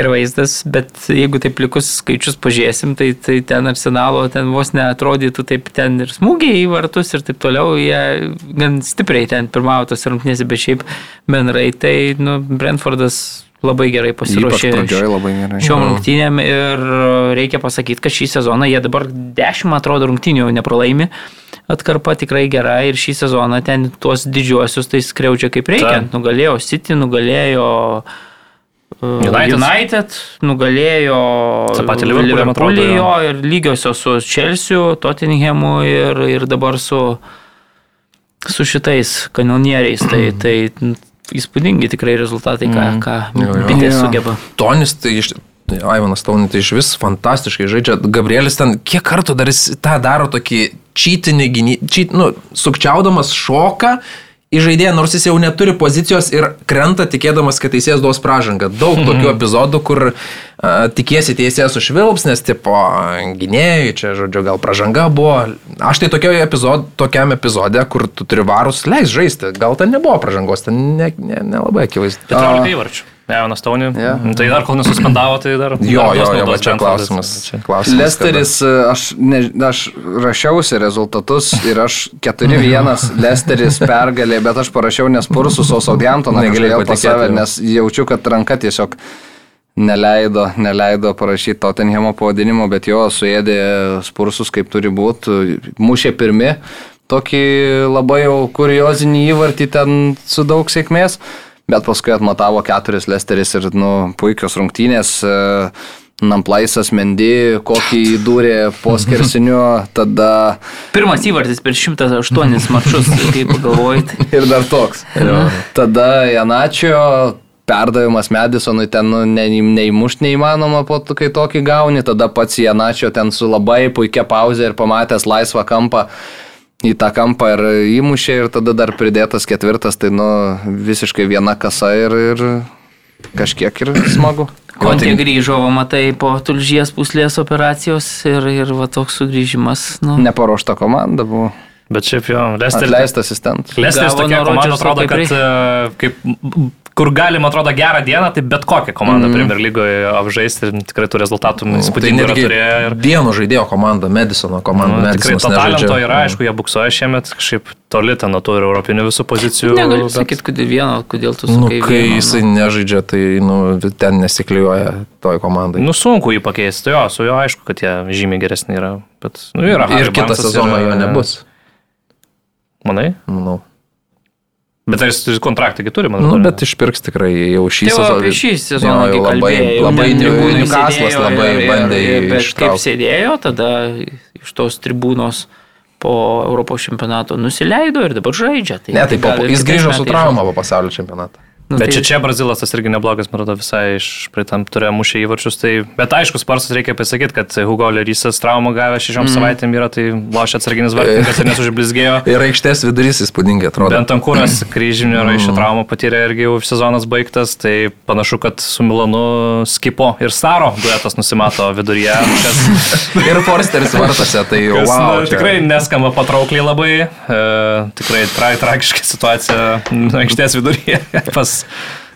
ir vaizdas, bet jeigu taip likus skaičius pažiūrėsim, tai, tai ten arsenalo, ten vos neatrodytų taip, ten ir smūgiai į vartus ir taip toliau, jie gan stipriai ten pirmavo tos rungtynėse, bet šiaip bendrai, tai, nu, Brentfordas labai gerai pasiruošė šiom rungtynėm ir reikia pasakyti, kad šį sezoną jie dabar 10, atrodo, rungtynių nepralaimi. Atkarpa tikrai gera ir šį sezoną ten tuos didžiuosius tai skriaudžia kaip reikia. Ta. Nugalėjo City, nugalėjo uh, United, United nugalėjo Liverpoolį jo ir lygiosios su Chelsea, Tottenhamu ir, ir dabar su, su šitais kanonieriais. Tai, tai įspūdingi tikrai rezultatai, ką, mm. ką bitės sugeba. Tonis, tai iš, Aivanas Taunis tai iš vis fantastiškai žaidžia. Gabrielis ten kiek kartų dar jis tą daro tokį čytinį gynybą, čyt, nu, sukčiaudamas šoką į žaidėją, nors jis jau neturi pozicijos ir krenta tikėdamas, kad teisėjas duos pražangą. Daug mhm. tokių epizodų, kur uh, tikiesi teisėjas užvilps, nes tipo gynėjai, čia žodžiu, gal pražanga buvo. Aš tai epizod, tokiam epizode, kur tu turi varus, leis žaisti. Gal ten nebuvo pražangos, ten nelabai ne, ne, ne akivaizdu. 14 įvarčių. Jaunas Taunį. Yeah. Tai dar kol nesuspendavo, tai dar. Jo, dar jo, jo, jo čia klausimas. Čia klausimas Lesteris, kada... aš, ne, aš rašiausi rezultatus ir aš 4-1 Lesteris pergalė, bet aš parašiau nespursus, o Southamptoną negalėjau pasavę, nes jaučiu, kad ranka tiesiog neleido, neleido parašyti Tottenhamo pavadinimo, bet jo suėdė spursus kaip turi būti, mušė pirmi, tokį labai jau kuriozinį įvartį ten su daug sėkmės bet paskui atmatavo keturis Lesteris ir nu, puikios rungtynės. E, Namplaisas Mendy, kokį įdūrė po skersiniu, tada... Pirmas įvartis per 108 mačius, kaip galvojate. ir dar toks. tada Janačio perdavimas Madisonui ten nu, ne, neįmušti neįmanoma, po to, kai tokį gauni, tada pats Janačio ten su labai puikia pauzė ir pamatęs laisvą kampą į tą kampą ir įmušė ir tada dar pridėtas ketvirtas, tai nu visiškai viena kasa ir, ir kažkiek ir smagu. Kontė grįžo, va, matai, po tulžies puslės operacijos ir, ir va toks sugrįžimas. Nu. Neparuošta komanda buvo. Bet šiaip jo, Lesteris. Leistas asistentas. Lesteris tokia komanda atrodo, kad e, kaip kur galima, atrodo, gerą dieną, tai bet kokią komandą mm. Premier lygoje apžaisti ir tikrai tų rezultatų mm, įspūdingų tai turėjo. Ir... Vieno žaidėjo komanda, Medisono komanda. Mm, tikrai to talento yra, mm. aišku, jie buksuoja šiemet kažkaip toli ten nuo tų europinių visų pozicijų. Negaliu bet... sakyti, kodėl vieno, kodėl tu sakai. Nu, kai vieno, jisai nu. nežaidžia, tai nu, ten nesikliuoja toj komandai. Nu, sunku jį pakeisti, jo, su juo aišku, kad jie žymiai geresni yra. Bet, nu, yra ir kitą sezoną jo nebus. Manai? Manau. Bet ar jis kontraktą turi, man atrodo? Nu, bet išpirks tikrai jau šį tai sezoną. Apie šį sezoną jau labai, labai Newcastle'as labai bandė ištraukti. Kaip sėdėjo, tada iš tos tribūnos po Europos čempionato nusileido ir dabar žaidžia. Tai ne, tai po, jis grįžo su trauma po pasaulio čempionatą. Nu, bet tai... čia čia Brazilas tas irgi neblogas, man atrodo, visai iš praeitam turėjo mušę įvarčius. Tai... Bet aišku, Sparsas reikia pasakyti, kad Hugo Lerysas traumą gavę šešiom mm. savaitėm yra, tai lošia atsarginis vartininkas ir nesužblizgėjo. ir aikštės vidurys įspūdingai atrodo. Bent Ankūras kryžinio mm. raiščio traumą patyrė irgi jau sezonas baigtas, tai panašu, kad su Milanu Skipo ir Staro duetas nusimato viduryje. Kas... ir Forsteris vartose, tai jau kas, wow. Na, tikrai neskamba patraukliai labai, e, tikrai tra tragiška situacija aikštės viduryje pas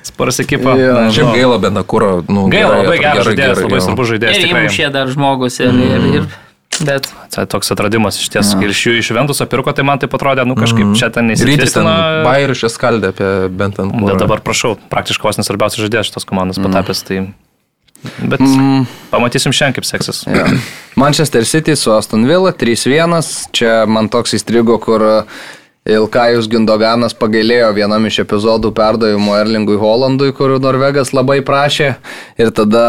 Spars ekipą. Yeah. Šiaip gaila, bent kūro. Nu, gaila, labai geras žaidėjas, labai svarbus žaidėjas. Ir įmušė dar žmogus. Ir, mm. ir, ir, Bet. Tai toks atradimas iš ties. Ja. Ir iš jų iš Ventuso pirko, tai man tai atrodė, nu kažkaip mm. čia ten neįsitvirtino. Bairišė skaldė apie bent ant. Bet dabar prašau, praktiškai vos nesvarbiausias žaidėjas šitos komandos mm. patapęs. Tai... Bet mm. pamatysim šiandien, kaip seksis. Ja. Manchester City su Aston Villa 3-1. Čia man toks įstrigo, kur Ilkajus Gindoganas pagailėjo vienam iš epizodų perdavimo Erlingui Holandui, kuriuo Norvegas labai prašė. Ir tada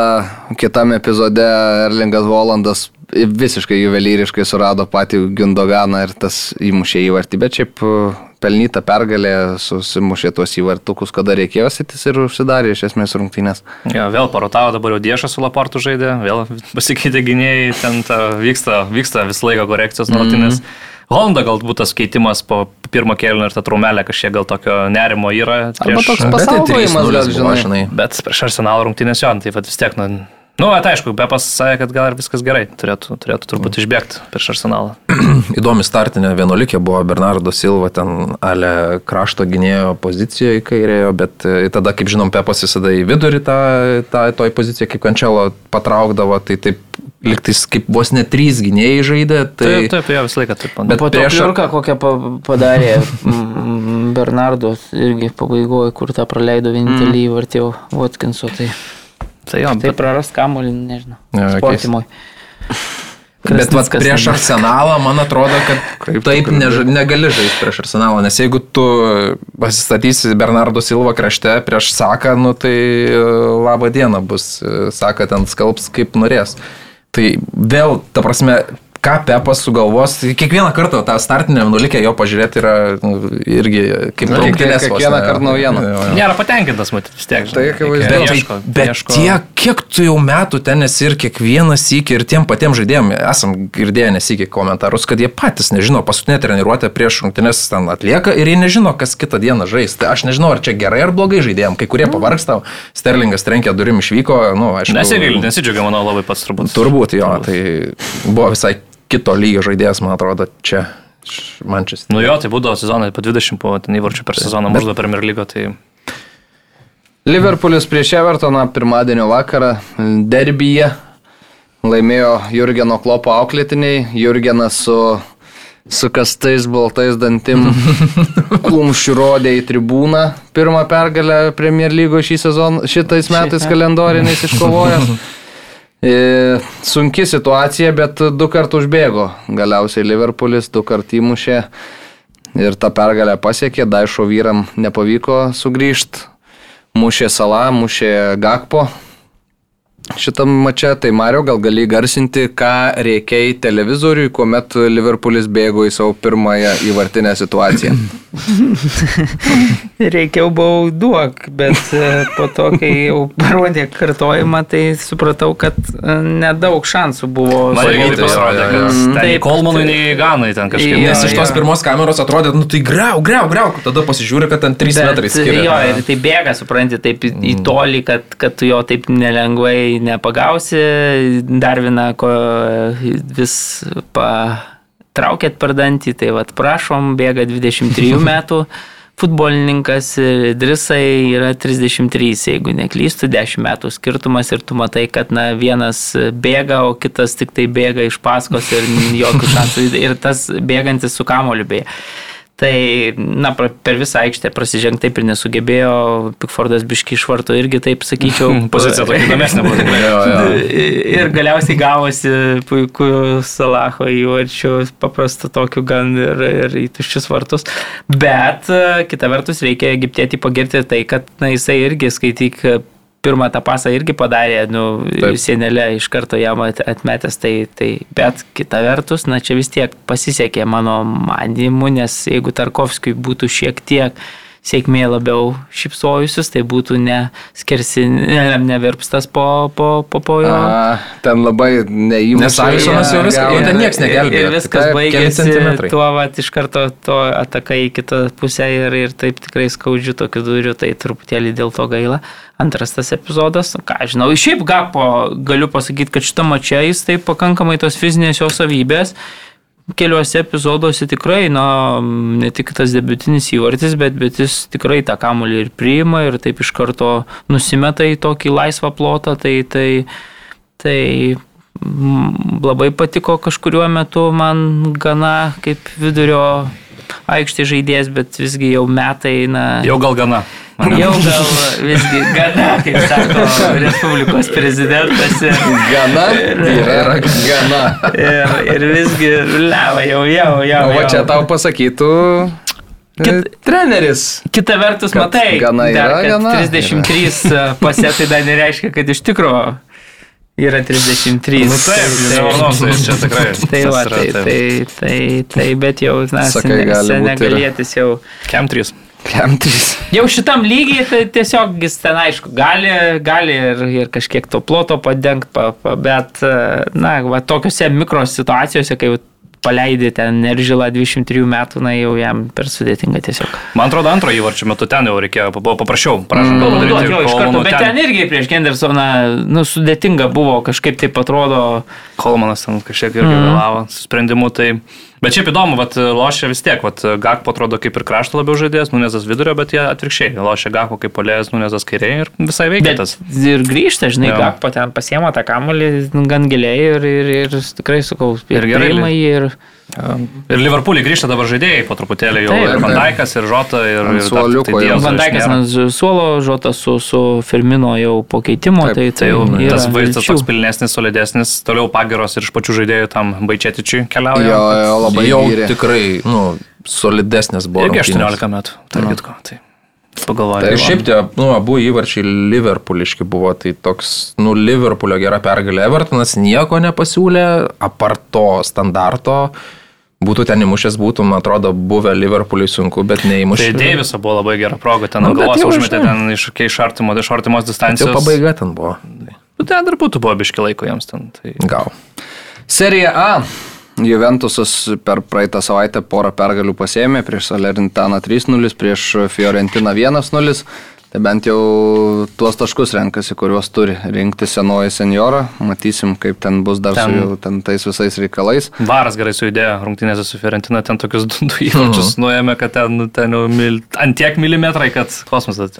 kitame epizode Erlingas Holandas visiškai juvelyriškai surado patį Gindoganą ir tas įmušė įvartį. Bet šiaip e, pelnyta pergalė susimušė tuos įvartukus, kada reikėjo sitis ir užsidarė iš esmės rungtynės. Ja, vėl parotavo, dabar jau Diešas su Laportu žaidė, vėl pasikeitė gynėjai, ten ta, vyksta, vyksta visą laiką korekcijos nuolatinės. Mm -hmm. Honda galbūt tas keitimas po pirmo kėlinio ir ta trumelė kažkiek gal tokio nerimo yra. Prieš... Arba toks pasaugojimas, gal žinai. Bet prieš Arsenal rungtynės jo, tai vis tiek, nu, Nu, bet aišku, be pasakė, kad gal ir viskas gerai, turėtų, turėtų turbūt išbėgti prieš arsenalą. Įdomi startinė vienuolikė buvo Bernardo Silva, ten ale krašto gynėjo pozicijoje kairėjo, bet e, tada, kaip žinom, Pepas visada į vidurį tą, tą toj poziciją, kaip Kančelo patraukdavo, tai taip liktais kaip vos net trys gynėjai žaidė. Tai... Taip, taip, jo visą laiką taip. Bet po to prieš... Pliurką kokią padarė Bernardo irgi pabaigoje, kur tą praleido vienintelį mm. įvartį Watkinso. Tai... Tai jo, tai bet... praras kamuolį, nežinau. Sportimui. Bet vat, prieš arsenalą, man atrodo, kad Kaip taip než, negali žaisti prieš arsenalą, nes jeigu tu pasistatysi Bernardo Silva krašte prieš Saką, nu, tai e, laba diena bus, e, Saka ten skalbs kaip norės. Tai vėl, ta prasme, ką Pepas sugalvos. Kiekvieną kartą tą startinę nulikę jo pažiūrėti yra nu, irgi kaip nu, rungtynės. Kiekvieną kartą naujiena. Nėra patenkintas, matyt, vis tiek. Tai akivaizdu. Tai, bet ieško. tiek, kiek tu jau metų ten esi ir kiekvieną sykį ir tiem patiem žaidėjim esam girdėję nesikį komentarus, kad jie patys nežino, paskutinė treniruotė prieš rungtynės ten atlieka ir jie nežino, kas kitą dieną žais. Tai aš nežinau, ar čia gerai ar blogai žaidėjim. Kai kurie pavargsta, Sterlingas trenkė durim išvyko, nu, aišku. Nesigailiu, nesidžiaugiu, manau, labai pats turbūt. Turbūt jo, tai buvo visai kito lygio žaidėjas, man atrodo, čia. Manchester. Nu jo, tai būdavo sezonai po 20 po ten įvarčių per sezoną, maždaug per Merlygo. Tai... Liverpoolis prieš Evertoną pirmadienio vakarą derbyje laimėjo Jurgeno klopo auklėtiniai. Jurgenas su, su kastais baltais dantim kumščių rodė į tribūną pirmą pergalę Premier lygo šį sezoną, šitais metais kalendoriniais iškovojęs. E, sunki situacija, bet du kartus užbėgo. Galiausiai Liverpoolis du kartus įmušė ir tą pergalę pasiekė. Daišo vyram nepavyko sugrįžti. Mušė Sala, mušė Gakpo, šitam mače, tai Mario gal gali garsinti, ką reikia į televizoriui, kuomet Liverpoolis bėgo į savo pirmąją įvartinę situaciją. Reikiau buvau duok, bet e, po to, kai jau parodė kartojimą, tai supratau, kad e, nedaug šansų buvo. Tai pasirodė, kad tai Kolmanui nei Ganai ten kažkaip. Nes iš tos pirmos kameros atrodė, nu tai greu, greu, greu, tada pasižiūri, kad ten 3 metrai skiria. Jo, ir tai bėga, supranti, taip į mm. tolį, kad, kad tu jo taip nelengvai nepagausi, dar vieną, ko vis patraukėt per dantį, tai vad prašom, bėga 23 metų. Futbolininkas Drisai yra 33, jeigu neklystu, 10 metų skirtumas ir tu matai, kad na, vienas bėga, o kitas tik tai bėga iš paskos ir jokių šansų. Ir tas bėgantis su kamoliu beje. Tai, na, per visą aikštę prasižengti taip ir nesugebėjo, Pikfordas biški išvarto irgi taip, sakyčiau. Pozicija tokia įdomesnė buvo. ir galiausiai gavosi puikų Salaho įvarčių, paprastų tokių gan ir, ir į tuščius vartus. Bet kita vertus reikia egiptėti pagirti tai, kad na, jisai irgi skaityk pirmą tą pasą irgi padarė, nu, senelė iš karto jam atmetęs, tai, tai, bet kita vertus, na čia vis tiek pasisekė mano manimu, nes jeigu Tarkovskijui būtų šiek tiek sėkmė labiau šipsojusius, tai būtų ne skersi, ne, nevirpstas po, po, po, po jo. A, ten labai neįmanoma. Nes Alisonas jau viskas, jau ten niekas negelbėjo. Ir viskas baigėsi tuo, va, iš karto to atakai į kitą pusę ir, ir taip tikrai skaudžiu tokiu duriu, tai truputėlį dėl to gaila. Antras tas epizodas, ką žinau, šiaip gapo galiu pasakyti, kad šitą mačią jis taip pakankamai tos fizinės jo savybės keliuose epizoduose tikrai, na, ne tik tas debutinis įvartis, bet, bet jis tikrai tą kamulį ir priima ir taip iš karto nusimeta į tokį laisvą plotą, tai, tai, tai labai patiko kažkuriuo metu man gana kaip vidurio aikštė žaidėjas, bet visgi jau metai, na. Jau gal gana. Jau gal visgi gana, kaip sako Respublikos prezidentas. Ir, gana ir, yra gana. Ir, ir visgi, leva, jau, jau, jau. O va čia tau pasakytų. Kit, e, treneris. Kita vertus, matai, gana yra, dar, gana. 33 yra. pasėtai dar nereiškia, kad iš tikrųjų yra 33. Nu taip, tai, tai čia tikrai. Tai va, tai, tai, tai, tai, bet jau, na, senegalėtis jau. Kem 3. Kem 3. Jau šitam lygiai tai tiesiog jis ten aišku, gali, gali ir, ir kažkiek to ploto padengti, pa, pa, bet, na, va, tokiuose mikro situacijose, kai paleidė ten Neržilą 23 metų, na jau jam per sudėtinga tiesiog. Man atrodo, antro įvarčio metu ten jau reikėjo, buvo paprasčiau, prašom, mm, padaryti. Jo, iš karto, bet ten, ten irgi prieš Gendersoną, nu, sudėtinga buvo, kažkaip taip atrodo. Kolmanas ten kažkiek irgi mm. vėlavo su sprendimu, tai Bet šiaip įdomu, vat, lošia vis tiek, vat, Gakpo atrodo kaip ir krašto labiau žaidėjas, Nunezas vidurio, bet jie atvirkščiai, lošia Gakpo kaip polėjas, Nunezas kairiai ir visai veikia tas. Ir grįžta, žinai, jo. Gakpo ten pasiema tą kamuolį gan giliai ir, ir, ir tikrai sukau, ir gerai. Ir, Ir Liverpoolį grįžta dabar žaidėjai po truputėlį jau. Taip, ir Vandaikas, ir Žota, ir... ir suoliuko. Tai Vandaikas ant suolo, Žota su, su Firmino jau po keitimo. Taip, tai, tai jau tas vaizdas toks pilnesnis, solidesnis, toliau pagiros ir iš pačių žaidėjų tam Baičetičiui keliauja. Jo, jo, labai jau gyrė. tikrai, nu, solidesnis buvo. Irgi 18 metų, tarp kitko. Tai pagalvojau. Tai šiaip tie, nu, abu įvarčiai Liverpooliški buvo, tai toks, nu, Liverpoolio gera pergalė. Evertonas nieko nepasiūlė, apart to standarto. Būtų ten įmušęs, būtų, man atrodo, buvę Liverpooliui sunku, bet neįmušė. Tai Deiviso buvo labai gera proga, ten nu, galvos užmetė ten iš, iš, artimo, iš artimos distancijos. Jau pabaiga ten buvo. Nu, ten dar būtų buvo biški laiko jiems ten. Tai... Gal. Serija A. Juventusas per praeitą savaitę porą pergalių pasėmė prieš Salernitaną 3-0, prieš Fiorentiną 1-0. Tai bent jau tuos taškus renkasi, kuriuos turi rinkti senoji senjora. Matysim, kaip ten bus dar ten, su jau ten tais visais reikalais. Varas gerai sujudėjo rungtynėse su Fiorentina, ten tokius du, du įvarčius mhm. nuėmė, kad ten, ten jau mil, ant tiek milimetrai, kad kosmosas.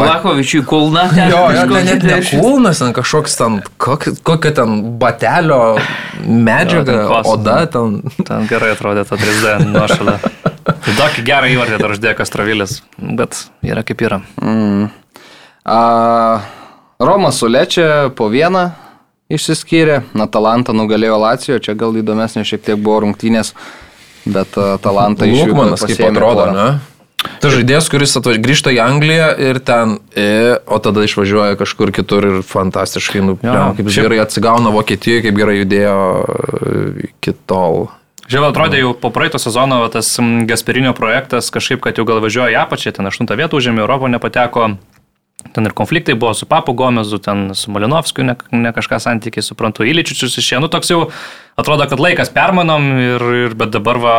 Vlakovičiui kulna. Jo, jo ten net ne kulnas, ten kažkoks ten, kokia ten batelio medžiaga, jo, ten oda ten. Ten gerai atrodė ta 3D nuošalė. Tai tokį gerą įvartį dar uždėjo Kastrovilis, bet yra kaip yra. Mm. A, Romas su Lečia po vieną išsiskyrė, Atalanta nugalėjo Lacijo, čia gal įdomesnė šiek tiek buvo rungtynės, bet Atalanta iš jų kaip atrodo, ne? Ta žaidėjas, kuris atvaž... grįžta į Angliją ir ten, e, o tada išvažiuoja kažkur kitur ir fantastiškai, nu, ja, kaip šiaip... gerai atsigauna Vokietijoje, kaip gerai judėjo iki tol. Žiūrėjau, atrodė jau po praeito sezono tas Gasperinio projektas kažkaip, kad jau gal važiuoja į apačią, ten aštuntą vietą užėmė, Europo nepateko. Ten ir konfliktai buvo su Papu Gomezu, ten su Malinovskiu, ne, ne kažką santykiai, suprantu, Iličičius iš čia. Nu, toks jau atrodo, kad laikas permanom, ir, ir, bet dabar va,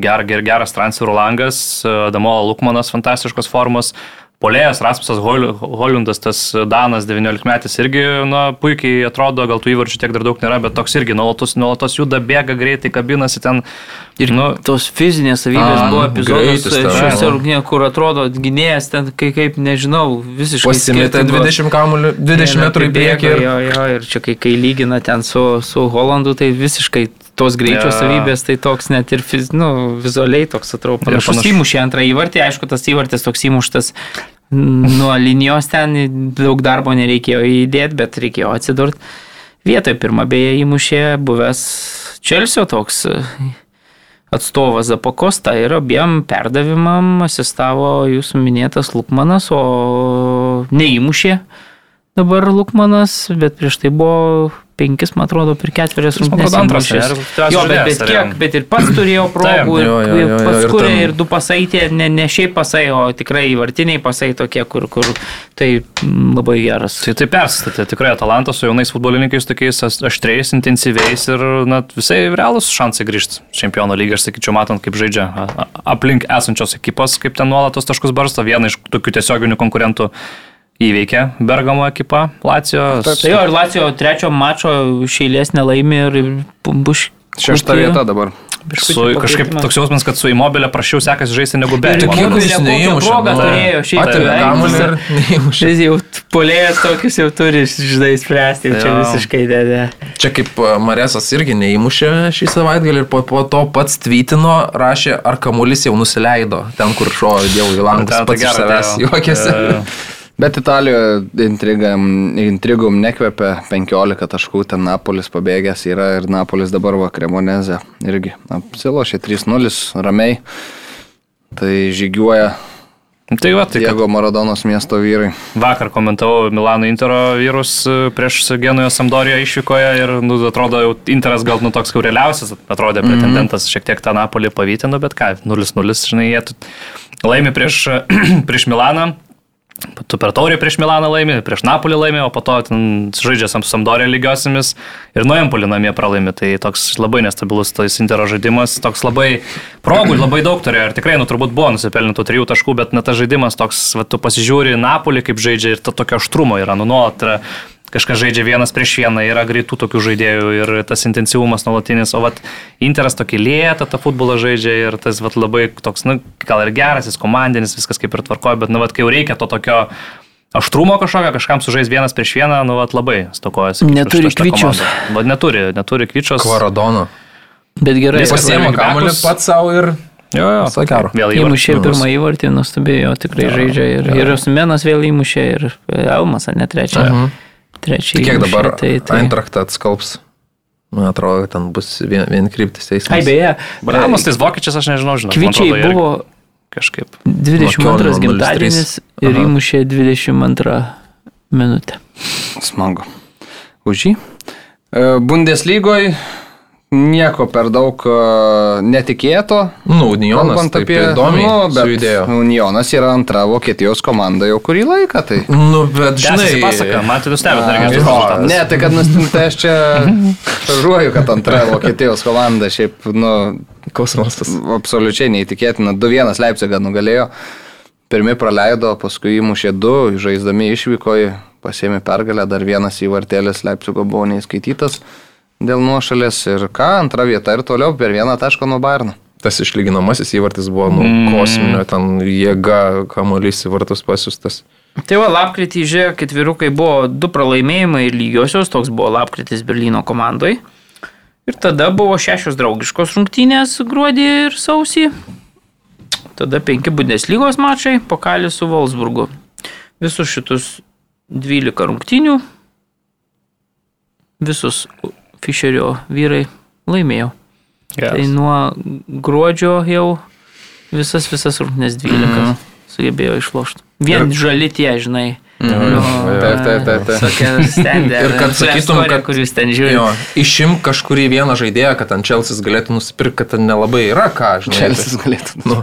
ger, ger, geras transferų langas, Damola Lukmanas fantastiškos formos, Polėjas Rasmusas Holundas, tas Danas 19 metais irgi na, puikiai atrodo, gal tų įvarčių tiek dar daug nėra, bet toks irgi nuolatos, nuolatos juda, bėga greitai, kabinasi ten. Ir nu, tos fizinės savybės a, buvo epizodas šiuose rungtynėse, kur atrodo gynėjas ten kai kaip, nežinau, visiškai. Pasimėtė 20 kamuolių, 20 metrų į priekį. Ir... Jo, jo, ir čia kai, kai lygina ten su, su Holandu, tai visiškai tos greičio ja. savybės, tai toks net ir fiz, nu, vizualiai toks atrodo panašus. Panaš... Įmušė antrą įvartį, aišku, tas įvartis toks įmuštas nuo linijos ten daug darbo nereikėjo įdėti, bet reikėjo atsidurti. Vietoje pirmą beje įmušė buvęs Čelsio toks atstovas Zapakosta ir abiem perdavimam asistavo jūsų minėtas Lukmanas, o neįmušė dabar Lukmanas, bet prieš tai buvo penkis, man atrodo, per ketverias rungtynes. Antras, ne, jo, bet, bet kiek, bet ir pats turėjo progų, ir, jo, jo, jo, paskui ir, ir du pasai, tie, ne, ne šiaip pasai, o tikrai vartiniai pasai tokie, kur, kur tai labai geras. Tai tai persistatė, tikrai Atalantas su jaunais futbolininkais tokiais aštriais, intensyviais ir na, visai realūs šansai grįžti čempionų lygą, aš sakyčiau, matant, kaip žaidžia aplink esančios ekipos, kaip ten nuolatos taškus barsto, viena iš tokių tiesioginių konkurentų įveikė Bergamo ekipą Lacijo. Tai jo, ir Lacijo trečio mačo šeilės nelaimė ir bus šešta vieta dabar. Su, kažkaip toks jausmas, kad su įmobilė prašiau sekasi žaisti negu be. Tik jau jis neįmušė. Jis jau polėjas tokius jau turi, žinai, spręsti. Čia visiškai dėdė. Čia kaip Maresas irgi neįmušė šį savaitgalį ir po, po to pats tvitino, rašė, ar kamuolis jau nusileido ten, kur šojo Dievo į langus. Pats iš savęs juokėsi. Bet Italijoje intrigam, intrigum nekvepia 15 taškų, ten Napolis pabėgęs yra ir Napolis dabar va Kremoneze irgi apsilošė 3-0 ramiai. Tai žygiuoja Tai va, tai Diego Maradonos miesto vyrai. Vakar komentavau Milano Intero vyrus e, prieš Genujo Samdorijo išvykoje ir, nu, atrodo, jau Interas gal nu toks kaureliausias, atrodė mm -hmm. pretendentas šiek tiek tą Napolį pavytino, bet ką, 0-0, žinai, jie laimi prieš, prieš Milaną, Tu per taurį prieš Milaną laimė, prieš Napolį laimė, o po to žaidžia su Sampdorė lygiosiamis ir nuo Empolį namie pralaimė. Tai toks labai nestabilus tas Intero žaidimas, toks labai progų labai daug turėjo ir tikrai, nu, turbūt buvo nusipelnintų trijų taškų, bet na, tas žaidimas toks, va, tu pasižiūri Napolį kaip žaidžia ir to tokio aštrumo yra, nu, nuolat kažkas žaidžia vienas prieš vieną, yra greitų tokių žaidėjų ir tas intensyvumas nuolatinis, o vat Interas tokį lėtą tą futbolą žaidžia ir tas vat labai toks, nu, gal ir geras, jis komandinis, viskas kaip ir tvarkoja, bet, nu, vat, kai jau reikia to tokio aštrumo kažkokio, kažkam sužais vienas prieš vieną, nu, vat, labai stokojasi. Neturi kvičios. Vat neturi, neturi kvičios. Kvaradono. Bet gerai. Jis pasiema kamuolį pats savo ir Jo, jo, sakaro. Vėl įmušė pirmą įvartį, nuostabėjo, tikrai jo, žaidžia. Ir, jo. ir Osmenas vėl įmušė, ir Elmas, ne trečią. Uh -huh trečiai. Kiek dabar tai, tai... Eintrachtą atskalbs? Man atrodo, ten bus vien, vien kryptis teismas. Ai, beje. Bramas, tais vokiečiais aš nežinau, žinau. Kvičiai atrodo, buvo kažkaip. 22 gimtadienis ir įmušė 22 minutę. Smagu. Už jį. E, Bundeslygoje nieko per daug uh, netikėto. Nu, Unionas kalbant apie įdomiai nu, sujudėjo. Unionas yra antra Vokietijos komanda jau kurį laiką. Tai. Nu, bet žinai, pasaka, man tai nustebino, ar rezultatas. Ne, tai kad nustumte aš čia žuoju, kad antra Vokietijos komanda šiaip, nu, kosmosas. Absoliučiai neįtikėtina. 2-1 Leipzigą nugalėjo. Pirmi praleido, paskui įmušė du, žaisdami išvykoje, pasėmė pergalę, dar vienas įvartėlis Leipzigo buvo neįskaitytas dėl nuošalės ir ką, antra vieta ir toliau per vieną tašką nuo Bairno. Tas išlyginamasis įvartis buvo nu, mm. kosminio, ten jėga, kamuolys įvartus pasiustas. Tai va, lapkritį žiūrėjau, ketvirukai buvo du pralaimėjimai ir lygiosios, toks buvo lapkritis Berlyno komandai. Ir tada buvo šešios draugiškos rungtynės gruodį ir sausį. Tada penki Bundeslygos mačai, pokalis su Wolfsburgu. Visus šitus 12 rungtynių, visus Fischerio vyrai laimėjo. Yes. Tai nuo gruodžio jau visas, visas rungtynės 12 mm. sugebėjo išlošti. Vien ir... žali tie, žinai. Mhm. Taip, taip, taip. taip. ir kad sakytum, kad kuris ten žiūri. Jo, išim kažkurį vieną žaidėją, kad ant Čelsis galėtų nusipirkti, kad ten nelabai yra ką, žinai. Čelsis galėtų. Nu,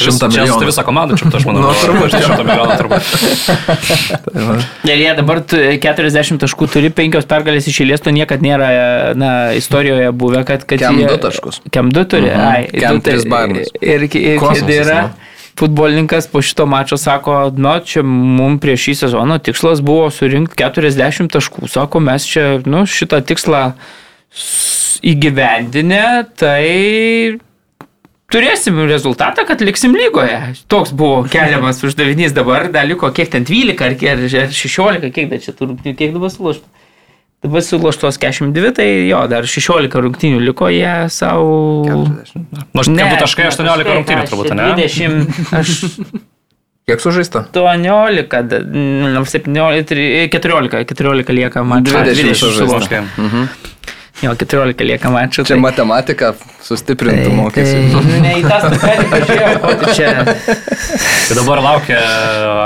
Šimtą milijonų. Tai visą komandą čia, aš manau. Nu, turbūt, šimtą milijonų turbūt. Ir jie dabar 40 taškų turi, 5 pergalės iš eilės, to niekad nėra na, istorijoje buvę, kad... kad Kem 2 taškus. Kem 2 turi, mhm. ai. Kem 3 barnas. Ir, ir, ir, ir yra... Ne? futbolininkas po šito mačo sako, nu, čia mums prieš šį sezoną tikslas buvo surinkti 40 taškų. Sako, mes čia, nu, šitą tikslą įgyvendinę, tai turėsim rezultatą, kad liksim lygoje. Toks buvo keliamas uždavinys dabar, dar liko kiek ten 12 ar 16, kiek dar čia turbūt, kiek dabar sulušta. Dabar suloštos 42, tai jo, dar 16 rungtynių liko jie savo... Nors ne, būtų taškai 18 rungtynių turbūt, ne? 20, aš... Kiek sužaista? 18, 17, 14, 14 lieka man. 20, 20 sužaista. Mhm. Jo, 14 lieka mačų. Čia tai... matematika sustiprintų tai, mokėsi. Tai, ne, į tą pažiūrėjau, ko tu čia. Tai dabar laukia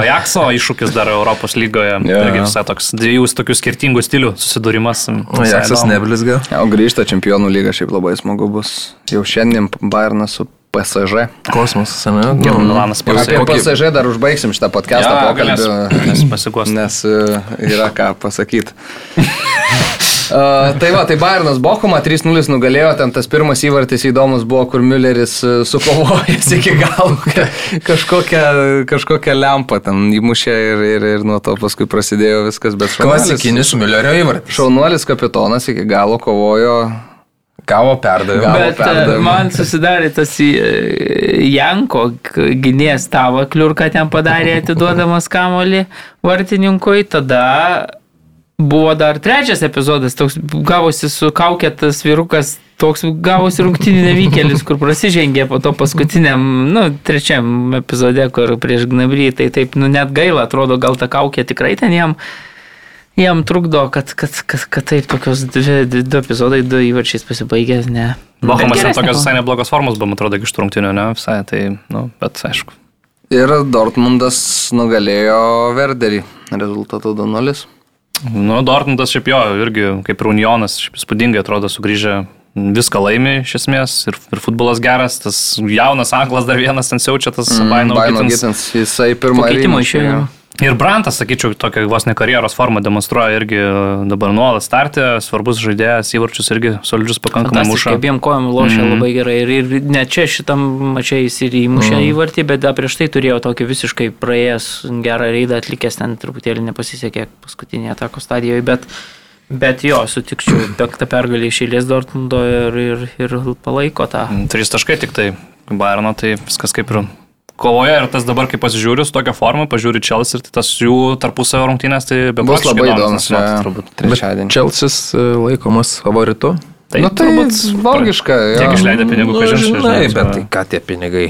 Ajaxo iššūkis dar Europos lygoje. Ja. Irgi visai toks dviejų tokių skirtingų stilių susidūrimas. Ajaxas neblizga. O grįžta čempionų lyga šiaip labai smagu bus. Jau šiandien Bayernas su PSG. Kosmosas, ne? Nu, Milanas PSG. Apie PSG dar užbaigsim šitą podcastą ja, pokalbį. Nes pasigos. Nes uh, yra ką pasakyti. Uh, tai va, tai Bayernas Bochumą 3-0 nugalėjo, ten tas pirmas įvartis įdomus buvo, kur Mülleris sukovojęs iki galo, kažkokią, kažkokią lempą ten įmušė ir, ir, ir nuo to paskui prasidėjo viskas, bet šaunuolis. Klasikinis Müllerio įvartis. Šaunuolis kapitonas iki galo kovojo Gavo perdavimą. Bet perdavimą. man susidarė tas Janko gynės tavo kliurką ten padarė atiduodamas kamolį vartininkui, tada Buvo dar trečias epizodas, toks gavosi su kaukėtas vyrukas, toks gavosi rungtynių nevykėlis, kur prasižengė po to paskutiniam, nu, trečiam epizode, kur prieš Gnabrį, tai taip, nu, net gaila, atrodo, gal ta kaukė tikrai ten jam, jam trukdo, kad, kad, kad, kad taip tokios dvi, du epizodai, du įvarčiais pasibaigė, ne. Bochumas yra tokios visai neblogos formos, buvo, man atrodo, iš rungtynių, ne, visai, tai, nu, bet aišku. Ir Dortmundas nugalėjo Verderį rezultatu 2-0. Nu, Dortmundas šiaip jo, irgi kaip ir Unionas, šiaip įspūdingai atrodo sugrįžę, viską laimi iš esmės ir, ir futbolas geras, tas jaunas aklas dar vienas ten siaučia, tas mm, Baino Gitins. Jisai pirmą įmą išėjo. Ir Brantas, sakyčiau, tokia vos ne karjeros formą demonstruoja irgi dabar nuolat startė, svarbus žaidėjas, įvarčius irgi solidžius pakankamai muša. Abiem kojom lošia mm. labai gerai ir, ir ne čia šitam mačiai jis ir įmušė mm. įvartį, bet dar prieš tai turėjo tokį visiškai praėjęs gerą reidą atlikęs, ten truputėlį nepasisekė paskutinėje atako stadijoje, bet, bet jo, sutikčiau, penktą pergalį išėlės Dortmundo ir, ir, ir palaiko tą. Trys taškai tik tai, Bayerno, tai viskas kaip ir kovoja ir tas dabar, kai pasižiūriu su tokia forma, pažiūriu Chelsea ir tai tas jų tarpusavio rungtynės, tai be bus labai įdomus. Chelsea e, laikomas favoritu. Tai nu, tai turbūt logiška. Tiek išleidė pinigų, nu, žinai, žinai, bet tai ką tie pinigai?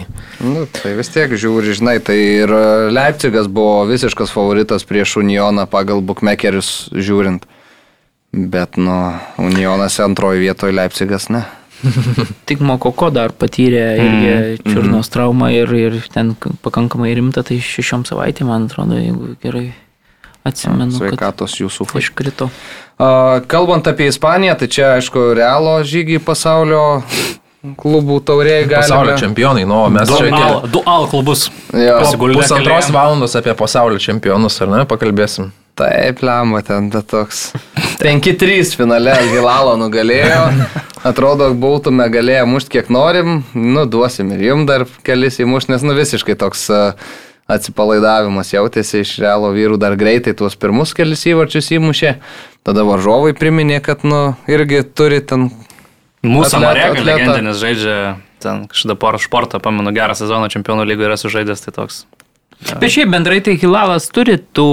Nu, tai vis tiek žiūri, žinai, tai ir Leipzigas buvo visiškas favoritas prieš Unioną pagal bookmakerius žiūrint. Bet, nu, Unionas antroji vietoje Leipzigas, ne? Tik Mokoko dar patyrė irgi mm. čiurnos traumą ir, ir ten pakankamai rimta, tai šešiom savaitėm, man atrodo, jeigu gerai atsimenu. Sveikatos jūsų. Iškrito. Uh, kalbant apie Ispaniją, tai čia aišku realo žygiai pasaulio klubų taurėjai gali. Pasaulio čempionai, nu, mes du, čia al, du Al klubus. Pusantros valandos apie pasaulio čempionus, ar ne, pakalbėsim. Taip, lemba ten, bet toks. 5-3 finale Gilalo nugalėjo. Atrodo, būtume galėję mušti kiek norim. Nu, duosim ir jum dar kelis įmušti, nes nu visiškai toks atsipalaidavimas jautėsi iš realo vyrų dar greitai tuos pirmus kelis įvarčius įmušė. Tada varžovai priminė, kad nu irgi turi ten... Mūsų Marega legendinis žaidžia ten kažkada porą sportą, pamenu, gerą sezoną čempionų lygoje yra sužaidęs, tai toks Bet šiaip bendrai tai Hilalas turi tų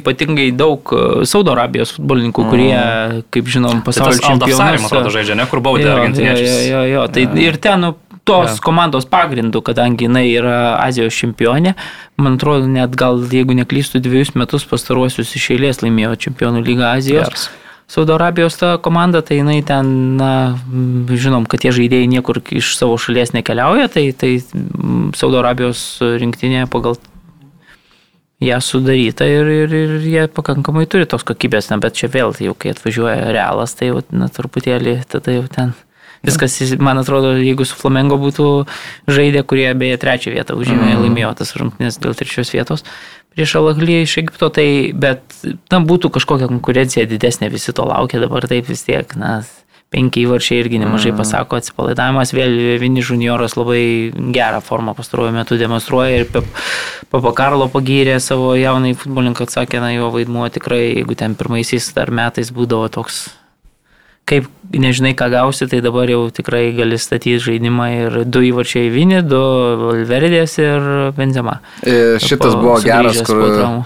ypatingai daug e, Saudo Arabijos futbolininkų, kurie, mm. kaip žinom, pasaulio tai čempionai. Atrodo, žaidžia, ne kur baudė argentiniečius. Jo, jo, jo, tai ja. ir ten nu, tos ja. komandos pagrindų, kadangi jinai yra Azijos čempionė, man atrodo, net gal, jeigu neklystu, dviejus metus pastaruosius iš eilės laimėjo čempionų lygą Azijos. Geras. Saudo Arabijos ta komanda, tai jinai ten, na, žinom, kad tie žaidėjai niekur iš savo šalies nekeliauja, tai, tai Saudo Arabijos rinktinė pagal ją sudaryta ir, ir, ir jie pakankamai turi tos kokybės, na, bet čia vėl, tai jau kai atvažiuoja realas, tai jau, na, truputėlį tada jau ten viskas, man atrodo, jeigu su Flamengo būtų žaidę, kurie beje trečią vietą užėmė, mm. laimėjo tas rungtynės dėl trečios vietos prieš Alahlį iš Egipto, tai bet, na, būtų kažkokia konkurencija didesnė, visi to laukia, dabar taip vis tiek, na, penki įvarčiai irgi nemažai mm. pasako, atsipalaidavimas, vėl Vinis junioras labai gerą formą pastaruoju metu demonstruoja ir Papa Karlo pagyrė savo jaunai futbolininką, atsakė, na jo vaidmuo tikrai, jeigu ten pirmaisiais dar metais būdavo toks, kaip nežinai, ką gausi, tai dabar jau tikrai gali statyti žaidimą ir du įvarčiai Vinį, du Valverdės ir Benzema. E, šitas buvo geras, kur...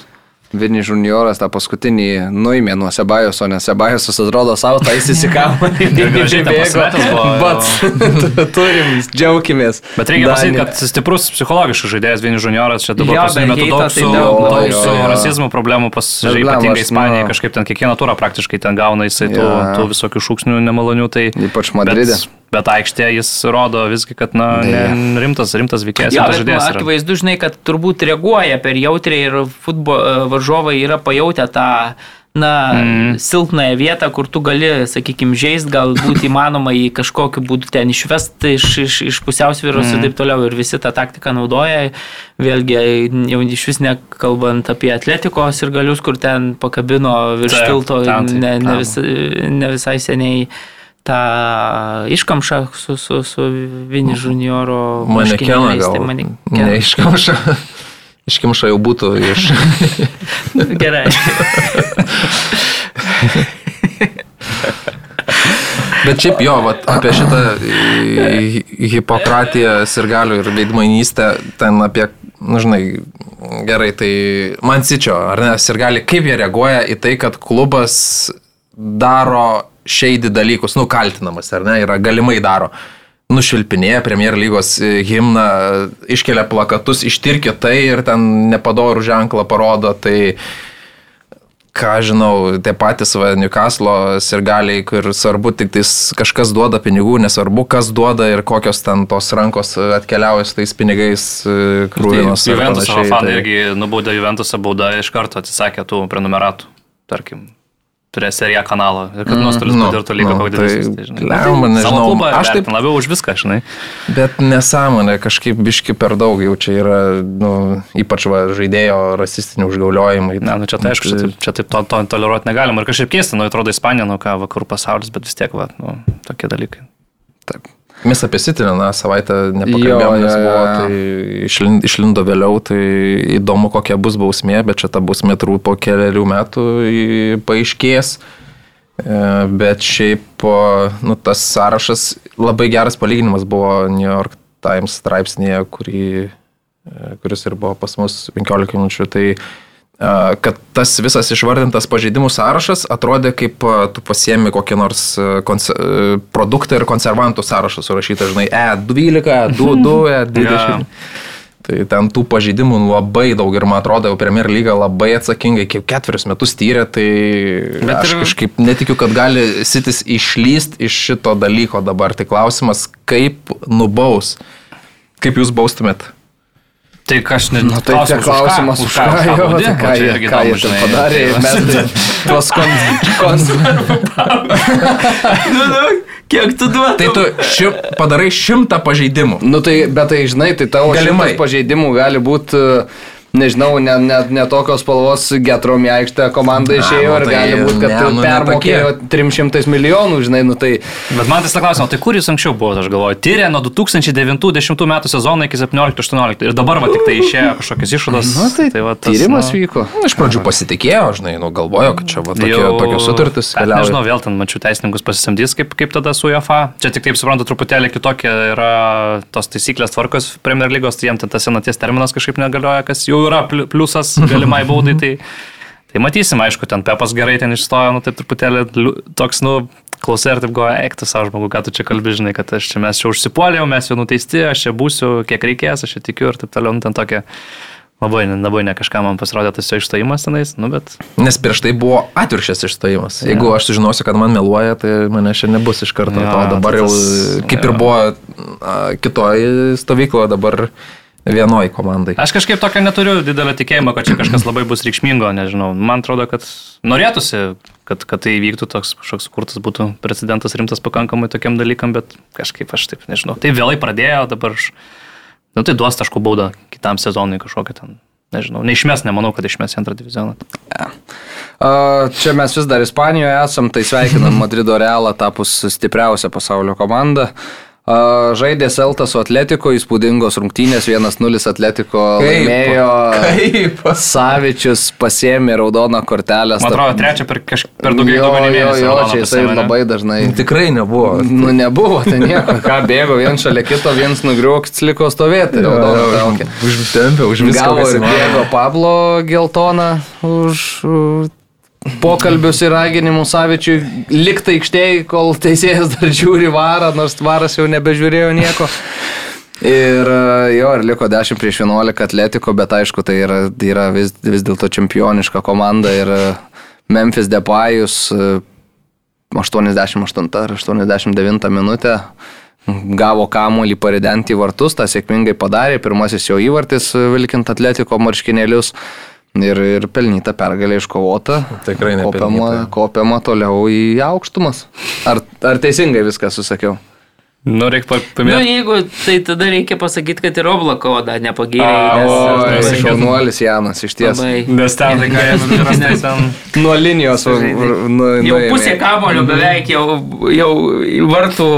Vini Junioras tą paskutinį nuėmė nuo Sebajos, o ne Sebajos atrodo savo tą įsisikavo. Gražiai buvo. Bet turim, džiaugimės. Bet reikia pasakyti, kad stiprus psichologiškas žaidėjas Vini Junioras čia dabar pasimė daug tai su, daug, daug jo, su rasizmo problemų, pas, ypatingai Ispanijai, nu. kažkaip ten kiekvieną turą praktiškai ten gauna jisai tų, tų visokių šūksnių nemalonių. Tai, Ypač Madride. Bet, bet aikštė jis rodo visgi, kad na, ne, rimtas, rimtas rimtas bet nu, žaidėjas akivaizdu, žinai, kad turbūt reaguoja per jautriai ir futbolo varžovai yra pajautę tą na, mm. silpnąją vietą, kur tu gali, sakykime, žaisti, galbūt įmanoma į kažkokiu būdu ten išvesti iš, iš, iš pusiausvyros mm. ir taip toliau. Ir visi tą taktiką naudoja. Vėlgi, jau iš vis nekalbant apie atletikos ir galius, kur ten pakabino virš tilto ne, ne, vis, ne visai seniai tą iškamšą su, su, su Vini Junioro Manekeną marškinėliais, gal. tai manekeną. Neiškamša. Iškimša jau būtų iš... Gerai. Bet šiaip jo, vat, apie šitą hi- hipokratiją, sirgalių ir veidmainystę, ten apie, na žinai, gerai, tai man sičio, ar ne, sirgaliai, kaip jie reaguoja į tai, kad klubas daro šeidį dalykus, nu, kaltinamas, ar ne, yra galimai daro. Nušvilpinėja Premier lygos e, himną, iškelia plakatus, ištirkia tai ir ten nepadorų ženklą parodo, tai ką žinau, tie patys va, Newcastle sirgaliai, kur svarbu tik tais kažkas duoda pinigų, nesvarbu, kas duoda ir kokios ten tos rankos atkeliauja su tais pinigais e, krūvinos. ir Juventus fanai tai- irgi nubaudė Juventusą baudą iš karto atsisakė tų prenumeratų, tarkim. Turės seriją kanalą ir kad nuostolis nu, patirtų lygiai nu, kokį tai tai, Savo nežinau, klubą aš taip- labiau už viską, žinai. Bet nesąmonė, kažkaip biški per daug jau čia yra, nu, ypač va, žaidėjo rasistinių užgauliojimai. Ne, nu čia tai aišku, čia taip, čia taip to, to toleruoti negalima. Ir kažkaip keista, nu atrodo Ispanija, nu ką, vakarų pasaulis, bet vis tiek, va, nu, tokie dalykai. Taip. Mes apie Sitiną na, savaitę nepakalbėjome, Jo, nes buvo, tai išlindo, išlindo vėliau, tai įdomu, kokia bus bausmė, bet čia ta bausmė turbūt po keliarių metų paaiškės. E, Bet šiaip nu, tas sąrašas, labai geras palyginimas buvo New York Times straipsnėje, kurį, e, kuris ir buvo pas mus 15 minučių. Tai e, kad tas visas išvardintas pažeidimų sąrašas atrodė kaip tu pasiemi kokį nors produktą ir konservantų sąrašą surašytą, žinai, E E12, E22, E20. Tai ten tų pažeidimų labai daug ir man atrodo, jau Premier lyga labai atsakingai, kiek ketverius metus tyrė, tai Bet aš ir- kažkaip netikiu, kad gali sitis išlyst iš šito dalyko dabar. Tai klausimas, kaip nubaus, kaip jūs baustumėt? Tai kas ne... Na, tai čia klausimas, už ką, jo, baudi? tai ką, O čia jie, irgi ką jie ten padarė, Tai mes tai tuos kons... nu, nu, kiek tu duotum? Tai tu ši, padarai šimtą pažeidimų. Nu tai, bet tai žinai, tai tavo Galimai. šimtas pažeidimų gali būti, nežinau, net ne, ne tokios spalvos getrom į aikštę komanda Na, išėjo nu ir tai gali būti, kad ne, ne, nu, ne permokėjo 300 milijonų, žinai, nu tai... Bet man tas klausimas, tai kur jūs anksčiau buvote, aš galvoju, tyrė nuo 2009-2010 metų sezono iki 17-18 ir dabar va tik tai išėjo kažkokios išvados. Na tai, va, tas, tyrimas nu, vyko. Nu, Iš pradžių pasitikėjo, žinai, nu, galvojo, kad čia va, tokie, Jau- tokios sutartys Bet Nežinau, vėl ten mačiau teisininkus pasisamdys, kaip, kaip tada su UEFA. Čia tik taip suprantu, truputėlį kitokia yra tos taisyklės tvarkos Premier lygos, tai jiems ten tas senaties terminas kažkaip negalioja, kas jau yra pli- pliusas galimai baudai. Tai, tai matysim, aišku, ten Pepas gerai ten išstojo, nu taip truputėlį toks, nu, klausai ir taip goja, eik tu savo žmogų, ką tu čia kalbi, žinai, kad aš čia mes čia užsipuolėjau, mes jau nuteisti, aš čia būsiu, kiek reikės, aš čia tikiu ir taip toliau, nu ten tokia. Labai, labai ne kažką man pasirodė tas jo išstojimas tenais, nu bet Nes prieš tai buvo atvirkščias išstojimas. Jeigu aš sužinosiu, kad man meluoja, tai mane šiandien nebus iš karto. Jo, O dabar tai jau tas- kaip ir jo. buvo a, kitoje stovykloje, dabar vienoje komandai. Aš kažkaip tokio neturiu didelio tikėjimo, kad čia kažkas labai bus reikšmingo, nežinau. Man atrodo, kad norėtųsi, kad, kad tai įvyktų toks kažkoks sukurtas būtų precedentas rimtas pakankamai tokiam dalykam, bet kažkaip aš taip nežinau. Tai vėlai pradėjo, dabar aš... Nu tai duos taškų baudą kitam sezonui kažkokią ten. Nežinau, neišmes, nemanau, kad išmes į antrą divizioną. A, Čia mes vis dar Ispanijoje esam, tai sveikinam Madrido Realą tapus stipriausią pasaulio komandą. Žaidė Selta su Atletiko, įspūdingos rungtynės, 1-0 Atletiko Kaip? laimėjo. Kaip? Savičius pasėmė raudoną kortelę. Man atrodo, trečią per, kaž... per daugiau jo, jo, mėnesį. jo, raudoną čia jisai pasiėmė, ne? labai dažnai. Tikrai nebuvo. Nu, nebuvo, tai nieko, ką bėgo, viens šalia kito, viens nugriuokis liko stovėti. Užtempė, už viską. Gavo ir bėgo Pablo geltoną už pokalbius ir raginimus Savičiui likti aikštėje, kol teisėjas dar žiūri varą, nors varas jau nebežiūrėjo nieko. Ir uh, jo, ir liko 10 prieš 11 atletiko, bet aišku, tai yra, yra vis, vis dėlto čempioniška komanda ir uh, Memphis Depayus uh, 88 ar 89 minutę gavo kamuolį paridenti į vartus, tą sėkmingai padarė, pirmasis jo įvartis e, vilkint atletiko marškinėlius ir, ir pelnyta pergalė iškovota. Tikrai nepelnyta. kopiama, kopiama toliau į aukštumas. Ar, ar teisingai viską susakiau? Nu, reikia Nu, paminėti. jeigu tai tada reikia pasakyti, kad ir Oblako dar nepagyrė. Nes- Oi, nes- šaunuolis Janas, iš ties. Labai. Nes ten, tai ką jie numiras, tai ten... Nuo linijos. va- nu, Jau nuėmė. pusė kamulio beveik, jau, jau į vartų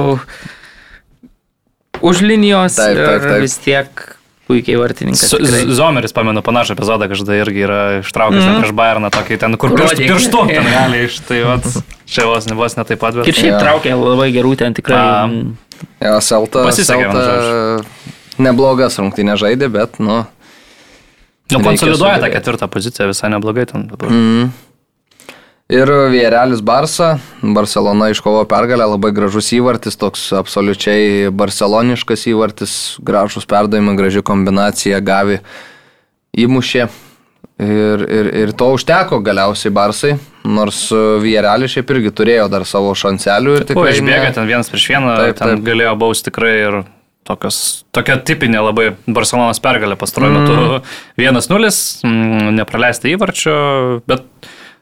už linijos Taip, taip, ir taip. vis tiek puikiai vartininkas. Zomeris, pamenu, panašų epizodą, kažkada irgi yra ištraukęs mm. prieš Bayerną, tokį ten, kur pirštų, pirštų ten gali iš tai, vat, čia vos ne, vos ne taip pat, Ir bet... šiaip Jo. traukė labai gerų ten tikrai. A. mm, Jo, Selta, Pasisekė, Selta neblogas rungtynė žaidė, bet, nu, Nu, konsoliduoja tą ketvirtą poziciją, visai neblogai ten dabar. Mm. Ir Vierelis Barsa, Barcelona iškovo pergalę, labai gražus įvartis, toks absoliučiai barceloniškas įvartis, gražus perdavimai, graži kombinacija, gavi įmušė. Ir, ir, ir to užteko galiausiai Barsai, nors Vierelis šiaip irgi turėjo dar savo šanselių tikrai... išbėga ne- ten vienas prieš vieną, Taip, ten taip. galėjo bausti tikrai ir tokios, tokia tipinė labai Barcelonas pergalė pastaruoju metu. 1-0, mm, nepraleista įvarčio, bet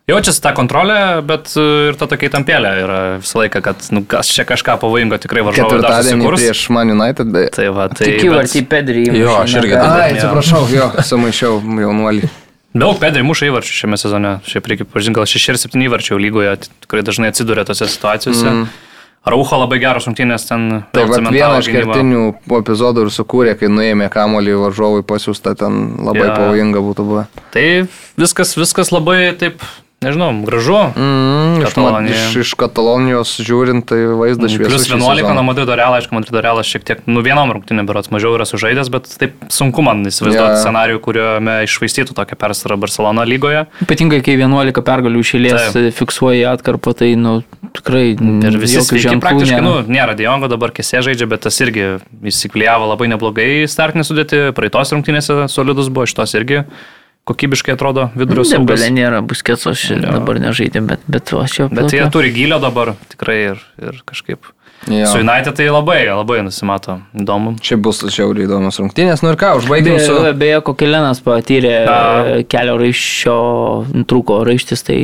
jaučiasi ta kontrolė, bet e, ir ta tokia įtampėlė yra visą laiką, kad nu, kas čia kažką pavojingo tikrai varžovai dar Ketvirtadienį prieš Man United. beje. Tai va, tai... Tik bet- įvartį Pedrį. Jo, aš irgi Ai, atsiprašau, jo, sumaišiau jaunuolį. Daug pedrai muša įvarčių šiame sezone. Šiaip reikia pažinti, gal 6 ir 7 įvarčių lygoje tikrai dažnai atsiduria tose situacijose. Mm. Raucho labai geros rungtynės ten. Tai vieną iš kertinių epizodų ir sukūrė, kai nuėmė kamolį varžovui pasiūstą, ten labai Jo. pavojinga būtų buvę. Tai viskas, viskas labai taip, nežinau, gražu. Mm, iš, ma- Katalonija. iš, iš Katalonijos žiūrint, tai vaizdas šviesus. Plus šį 11 sezoną. nuo Madrido Realą, aišku, Madrido Realas šiek tiek, nu vienom rungtynėm berots mažiau yra sužaidęs, bet taip sunku man įsivaizduoti yeah. scenarijų, kuriuome išvaistytų tokią persvarą Barcelona lygoje. Ypatingai, kai 11 pergalių išėlės Taip. fiksuoja atkarpą, tai, nu, tikrai. Ir visi ženklų praktiškai, nėra. nu, nėra Diongo, dabar kesė žaidžia, bet tas irgi įsiklijavo labai neblogai startinį sudėti, praeitos rungtynėse solidus buvo, šitos irgi kokybiškai atrodo vidurio saugas. Dembelė nėra, busketso aš Jo. dabar nežaidėm, bet, bet aš jau. Bet jie turi gylio dabar tikrai ir, ir kažkaip. Jo. Su United tai labai, labai nusimato įdomu. Šiaip bus žiauriai įdomus rungtynės. Nu ir ką, užbaigim su... Beje, Kokelinas patyrė A. e, kelio raiščio, trūko raištis, tai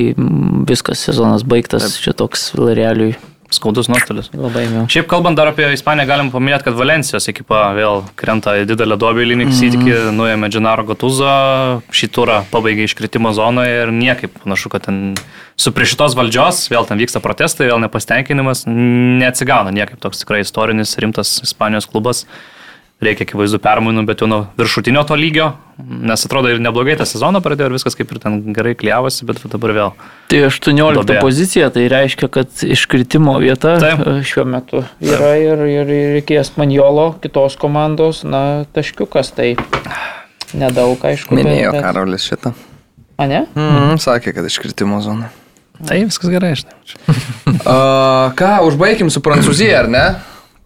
viskas, sezonas baigtas, čia toks Vilarialiui Skaudus nuostolis. labai mėg. Šiaip kalbant dar apie Ispaniją, galim paminėti, kad Valencijos ekipa vėl krenta į didelę duobę į Linux Mhm. įtikį, nuėmė Džinaro Gotuzą, šį turą pabaigė iškritimo zonoje ir niekaip panašu, kad ten su prie šitos valdžios vėl ten vyksta protestai, vėl nepastenkinimas, neatsigauna niekaip toks tikrai istorinis rimtas Ispanijos klubas. Reikia akivaizdų permainų, bet jau nuo viršutinio to lygio, nes atrodo ir neblogai tą sezoną pradėjo ir viskas kaip ir ten gerai klyjavosi, bet dabar vėl. Tai 18 Duobė. pozicija, tai reiškia, kad iškritimo vieta Taip. e, šiuo metu yra ir, ir, ir reikės Manjolo, kitos komandos, na, taškiukas, tai nedaug, aišku. bet- Minėjo bet- Karolis šitą. A, ne? Mm, sakė, kad iškritimo zona. Tai viskas gerai, žinai. Uh, ką, užbaigim su Prancūzija, ar ne?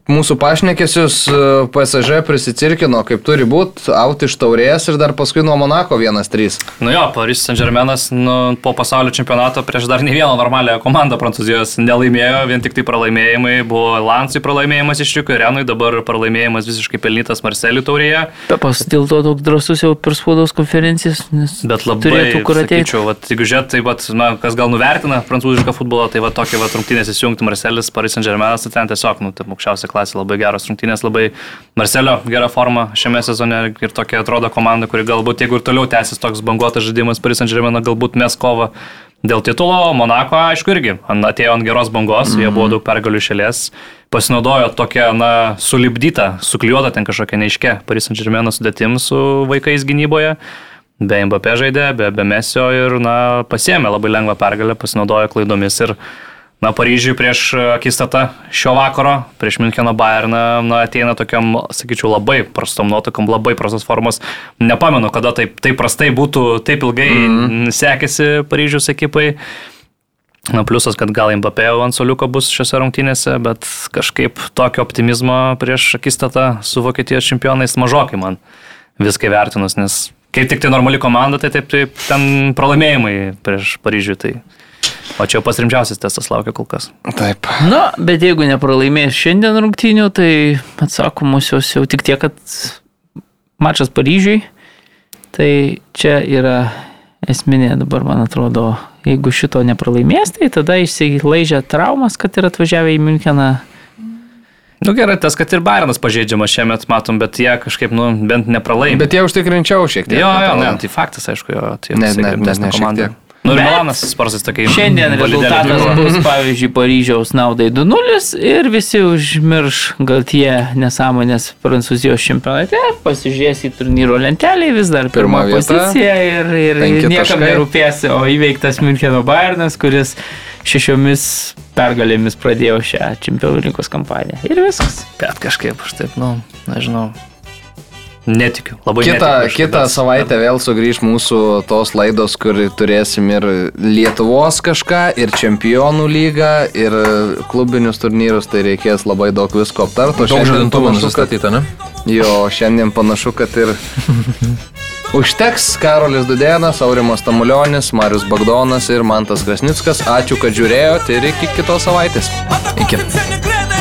Mūsų pašnekėsius e, PSG prisicirkino, kaip turi būti, out iš taurės ir dar paskui nuo Monako 1-3. Nu jo, Paris Saint-Germainas nu, po pasaulio čempionato prieš dar ne vieną normalią komandą Prancūzijos nelaimėjo, vien tik tai pralaimėjimai. Buvo Lansui pralaimėjimas iš Čiukio, Renui dabar pralaimėjimas visiškai pelnytas Marselių taurėje. Pepas dėl to toks drasus jau per spaudos konferencijas, nes Bet labai, turėtų kur ateiti. jeigu žiūrėt, tai vat, na, kas gal nuvertina prancūzišką futbolą, tai va tokie vat, rungtynės įsijungti Marselis, Paris Saint-Germainas, tai ten tiesiog, nu, tai aukščiausia klasė, labai geros rungtynės, labai Marselio gera forma šiame sezone ir tokia atrodo komanda, kuri galbūt, jeigu ir toliau tęsis toks banguotas žaidimas Paris Saint-Germainą, galbūt mes kovą Dėl titulo Monako, aišku, irgi atėjo ant geros bangos, mm -hmm. jie buvo daug pergalių šalies, pasinaudojo tokią, na, sulibdytą, sukliuotą ten kažkokią neiškę Paris Saint-Germain sudėtim su vaikais gynyboje. Be Mbappé žaidė, be, be Mesio ir, na, pasiemė labai lengvą pergalę, pasinaudojo klaidomis ir Na, Paryžiui prieš akistatą šio vakaro, prieš Müncheno Bayerną, na, ateina tokiam, sakyčiau, labai prastom nuotaikom, labai prastos formos. Nepamenu, kada taip, taip prastai būtų, taip ilgai mm -hmm. sekėsi Paryžiaus ekipai. Na, pliusas, kad gal Mbappé ant soliuko bus šiose rungtynėse, bet kažkaip tokio optimizmo prieš akistatą su Vokietijos čempionais mažokai man viską vertinus, nes kaip tik tai normali komanda, tai taip, taip ten pralaimėjimai prieš Paryžių. Tai O čia jau pasrimčiausias testas laukia kol kas. Taip. Na, bet jeigu nepralaimės šiandien rungtynių, tai atsakomusios jau tik tiek, kad mačas Paryžiui. Tai čia yra esminė dabar, man atrodo, jeigu šito nepralaimės, tai tada išsilaižia traumas, kad ir atvažiavę į Müncheną. Nu gerai, tas, kad ir Bairnas pažeidžiamas šiemet matom, bet jie kažkaip, nu, bent nepralaimė. Bet jie užtikrinčiau šiek tiek. Jo, jo, ne, tai faktas, aišku, jo, tai ne, ne, ne, ne, komanda. Nu ir Milanas Sparsas tokia. Šiandien rezultatas bus, pavyzdžiui, Paryžiaus naudai 2-0 ir visi užmirš gal tie nesąmonės Prancūzijos čempionate, pasižiūrės į turnyro lentelį, vis dar pirmą poziciją ir, ir niekam nerūpės, o įveiktas Müncheno Bayernas, kuris šešiomis pergalėmis pradėjo šią čempionų rinkos kampaniją. Ir viskas. Bet kažkaip aš taip, nu, nežinau. Netikiu. Labai kitą, netikiu. Kitą bet... savaitę vėl sugrįž mūsų tos laidos, kur turėsim ir Lietuvos kažką, ir Čempionų lygą, ir klubinius turnyrus, tai reikės labai daug visko aptarti. Daug žadintuvų nusistatyta, ne? Jo, šiandien panašu, kad ir užteks Karolis Dudėnas, Aurimas Tamulionis, Marius Bagdonas ir Mantas Krasnickas. Ačiū, kad žiūrėjote ir iki kitos savaitės. Iki.